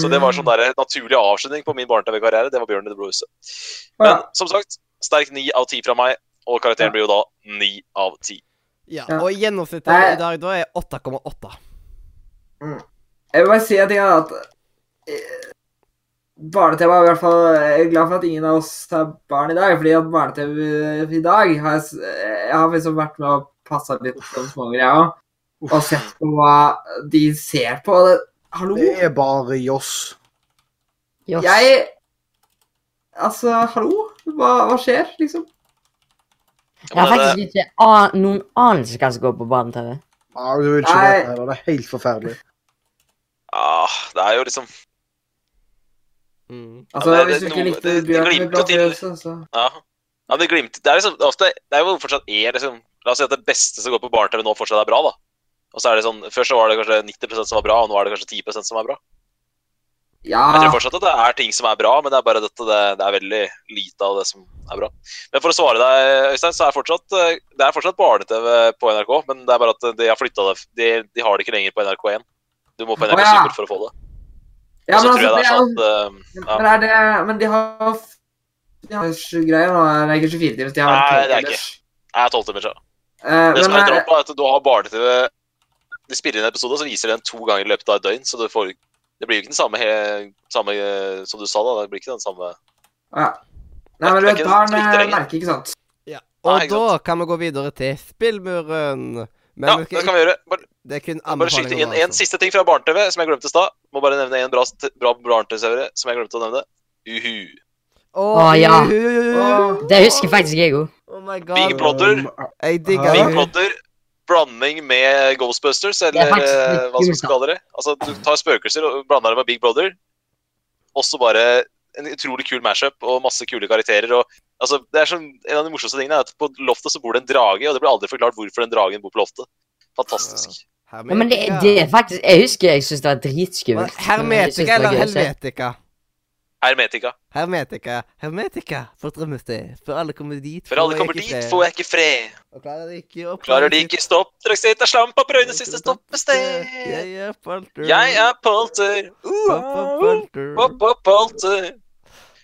Så det var sånn der naturlig avslutning på min barne-TV-karriere. Det var Bjørn i det blå huset. Men som sagt, sterk ni av ti fra meg, og karakteren blir jo da ni av ti. Ja, Ja. og gjennomsnittet Nei. i dag da er 8,8. Jeg vil bare si en ting at eh, Barne-TV er i hvert fall Jeg er glad for at ingen av oss har barn i dag, fordi at barne-TV i dag har jeg, jeg har liksom vært med og passa litt som småunger, jeg òg. Og sett på hva de ser på. Det, hallo? Det er bare Joss. Joss. Jeg Altså, hallo? Hva, hva skjer, liksom? Jeg har eh, faktisk ikke an noen anelse hva som går på barne-TV. Ja, du vil ikke Nei. vite heller. Det er helt forferdelig. ah, det er jo liksom Mm. Altså, Ja, det- Hvis du ikke likte Bjørn til. så Ja. ja det glimter Det er liksom ofte Det er jo fortsatt er liksom La oss si at det beste som går på barne-TV nå, fortsatt er bra, da. Og så er det sånn Før så var det kanskje 90% som var bra, og nå er det kanskje 10% som er bra. Ja. Jeg tror fortsatt at det er ting som er bra, men det er bare dette det, det er veldig lite av det som er bra. Men for å svare deg, Øystein, så er fortsatt, eh, det er fortsatt barne-TV på NRK, men det er bare at de har flytta det de, de har det ikke lenger på NRK1. Du må på NRK NRK ja. Super for å få det. ja men altså, det er sånn at uh, ja. Men det Men de har De har greier nå. Det er ikke 24 timer, de har Nei, det er ikke. Jeg er timer, ja. Uh, Det som er eh, er at du har barne-TV De spiller inn en episode, så viser de den to ganger i løpet av et døgn. Så du får, det blir jo ikke den samme, samme eh, som du sa, da. Det blir ikke den samme ja. Nei, men du vet, ikke barn eh, merker ikke sant. Ja. Nei, Og ikke da kan vi gå videre til spillmuren. Men Ja, vi det kan vi gjøre. Bare, Det er kun bare skyte inn anbefalinger. en siste ting fra barne-TV som jeg glemte i stad. Må bare nevne en bra, bra barne-TV-serie som jeg glemte å nevne. Uhu. Å Å, ja. Oh. Det husker faktisk jeg òg. Oh my god. Big Plotter. Jeg digger Big Ja. Blanding med Ghostbusters, er eller faktisk eh, hva skal vi kalle det. Altså, du tar spøkelser og blander det med Big Brother. Også bare en utrolig kul mashup og masse kule karakterer. Og, altså, det er sånn, en av de morsomste tingene er at på loftet så bor det en drage, og det blir aldri forklart hvorfor den dragen bor på loftet. Fantastisk. Ja, men det, det er faktisk Jeg husker jeg syntes det var dritskummelt. Hermetika eller gøy helvetika? Hermetika. Hermetika. Hermetika. fortrømmes det. Før alle kommer dit, Før alle kommer dit, fred. får jeg ikke fred. Og klarer de ikke å Klarer de ikke stopp, er slampa, brøyne siste stoppested. Jeg er polter. Jeg er polter. Uh. Pop, pop, polter.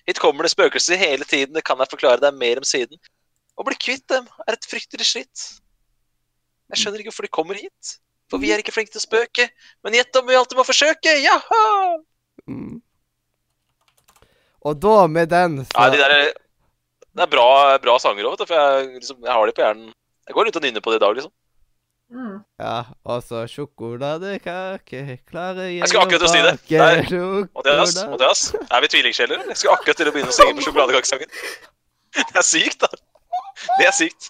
Hit kommer det spøkelser hele tiden, det kan jeg forklare deg mer om siden. Å bli kvitt dem er et fryktelig slitt. Jeg skjønner ikke hvorfor de kommer hit. For vi er ikke flinke til å spøke. Men gjett om vi alltid må forsøke! Jaha! Mm. Og da, med den, så Nei, de der, det er bra, bra sanger òg, for jeg, liksom, jeg har de på hjernen. Jeg går rundt og nynner på det i dag, liksom. Mm. Ja, og så sjokoladekake klare jeg skulle akkurat til å si det. Der. Mathias, Mathias, er vi tvillingsjeler? Jeg skulle akkurat til å begynne å synge på sjokoladekakesangen. Det er sykt, da. Det er sykt.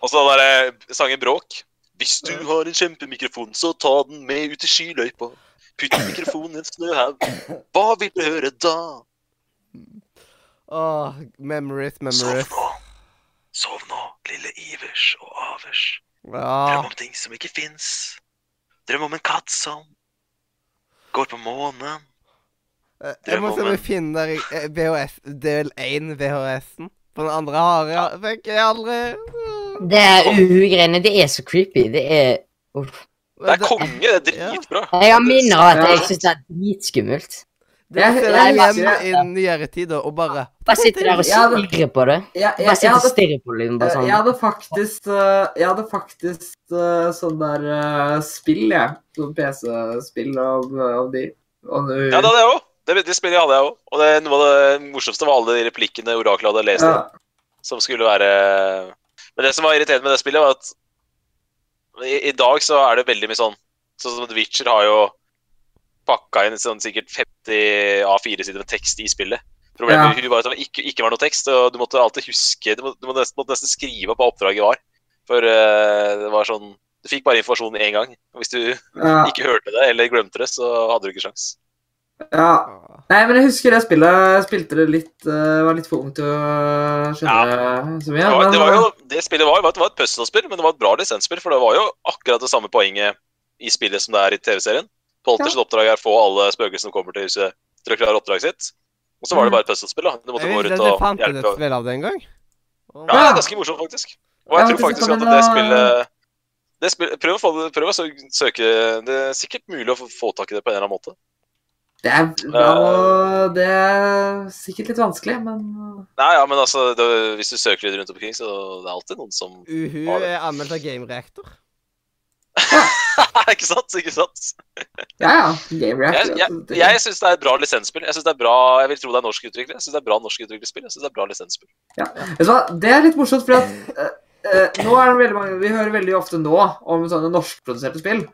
Og så den derre sangen Bråk. Hvis du har en kjempemikrofon, så ta den med ut i skiløypa. Putt mikrofonen i en snøhaug. Hva vil du høre da? Åh, memories, memories. Sov nå. Sov nå, lille Ivers og Avers. Ja. Drøm om ting som ikke fins. Drøm om en katt som går på månen. Drøm Jeg må se om jeg finner eh, VHS, del 1 VHS-en. For den andre har jeg fikk jeg aldri. Det er uhu-greiene. Det er så creepy. Det er Uff. Det er konge, det er dritbra. Jeg har minner av at jeg syns det er dritskummelt. Det Jeg- ser jeg jeg husker igjen i nyere tider og bare Bare sitter der og stirrer på det. Jeg, jeg, Bare jeg, sitter og stirrer på det. Bare sånn. jeg sånn. hadde faktisk eh, Jeg hadde faktisk eh, sånn der eh, spill, jeg. Sånn PC-spill av, av de. Og nå Ja, det hadde jeg òg. Det, det spillet hadde jeg òg. Og det, noe av det morsomste var alle de replikkene oraklet hadde lest. ja, som skulle være Men det som var irriterende med det spillet, var at i, i dag så er det veldig mye sånn Sånn som The Witcher har jo pakka inn sånn sikkert 50 A4-sider med tekst i spillet. Problemet Ja. var at det ikke, ikke var noe tekst, og du måtte alltid huske Du, må, du måtte, nesten, måtte nesten skrive opp hva oppdraget var. For uh, det var sånn Du fikk bare informasjonen én gang. Og hvis du ja, ikke hørte det eller glemte det, så hadde du ikke sjans. Ja. Nei, men jeg husker det spillet. Jeg spilte det litt uh, Var litt for ung til å skjønne så mye. Det, var, men, det, var jo, det spillet var, var, det var et puzzle-spill, men det var et bra lisensspill. For det var jo akkurat det samme poenget i spillet som det er i TV-serien. Polters oppdrag er å få alle spøkelsene som kommer til huset, til å klare oppdraget sitt. Og så var det bare et puzzle-spill. da. Du måtte Jeg gå visste rundt og fantes et hjelpe. spill av det en gang. Ja, det er ganske morsomt, faktisk. Og jeg Ja, tror faktisk at det spillet det spill, prøv, å få, prøv å søke Det er sikkert mulig å få, få tak i det på en eller annen måte. Det er bra, det er sikkert litt vanskelig, men Nei, ja, men altså, det, Hvis du søker litt rundt omkring, så det er alltid noen som Uhu Har det. er anmeldt av Game Reactor. *laughs* Ikke sant? Ikke sant? Ja, ja. Game Reactor. jeg, jeg, det- jeg syns det er et bra lisensspill. Jeg synes det er bra, jeg vil tro det er norsk utvikler. Jeg synes det er bra norsk utviklerspill. Jeg synes det er bra lisensspill. Vet du hva, Det er litt morsomt, for at uh, uh, nå er det veldig mange, Vi hører veldig ofte nå om sånne norskproduserte spill.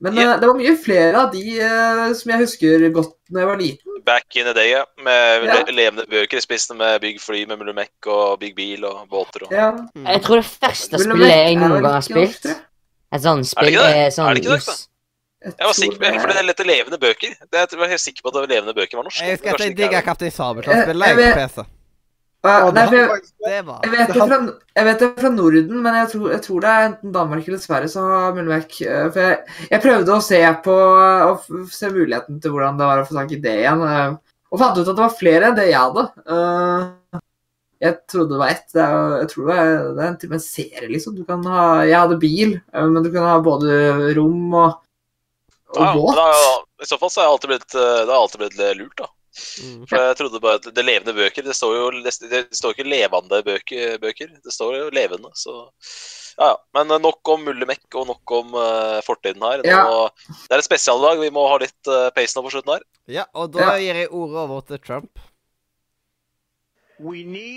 Men yeah. eh, det var mye flere av de uh, som jeg husker godt da jeg var liten. Back in the day, ja. Med Ja. levende bøker i spissen med Big Fly med Mullumek og Big Bil og båter og Ja. Jeg tror det første spillet jeg er noen gang har spilt. Et sånt Er det ikke det? er sånn Er det ikke det, Jeg Jeg var sikker på, for det lette levende bøker. Det, jeg var helt sikker på at levende bøker var norsk. Jeg husker at jeg er digga. Kaptein Sabeltann-spillet jeg på PC. Nei, jeg, jeg, vet det fra, jeg vet det fra Norden, men jeg tror, jeg tror det er enten Danmark eller Sverige som har Mullemek. eh, For jeg, jeg prøvde å se på å se muligheten til hvordan det var å få tak i det igjen. eh, Og fant ut at det var flere enn det jeg hadde. Eh, Jeg trodde det var ett. Det er, jeg tror det er, det er til og med en serie, liksom. Du kan ha, jeg hadde bil, men du kan ha både rom og, og Ja, båt. da, I så fall så har jeg alltid blitt, det har alltid blitt lurt, da. Mm. For jeg trodde bare at det levende bøker Det står jo det, det står ikke levende bøker, bøker. Det står jo levende, så ja, ja. Men eh, nok om Mullemek og nok om uh, fortiden her. Nå, Ja. Det er et spesialdag. Vi må ha litt uh, pace nå på slutten her. Ja, og da gir jeg ordet over til Trump. We need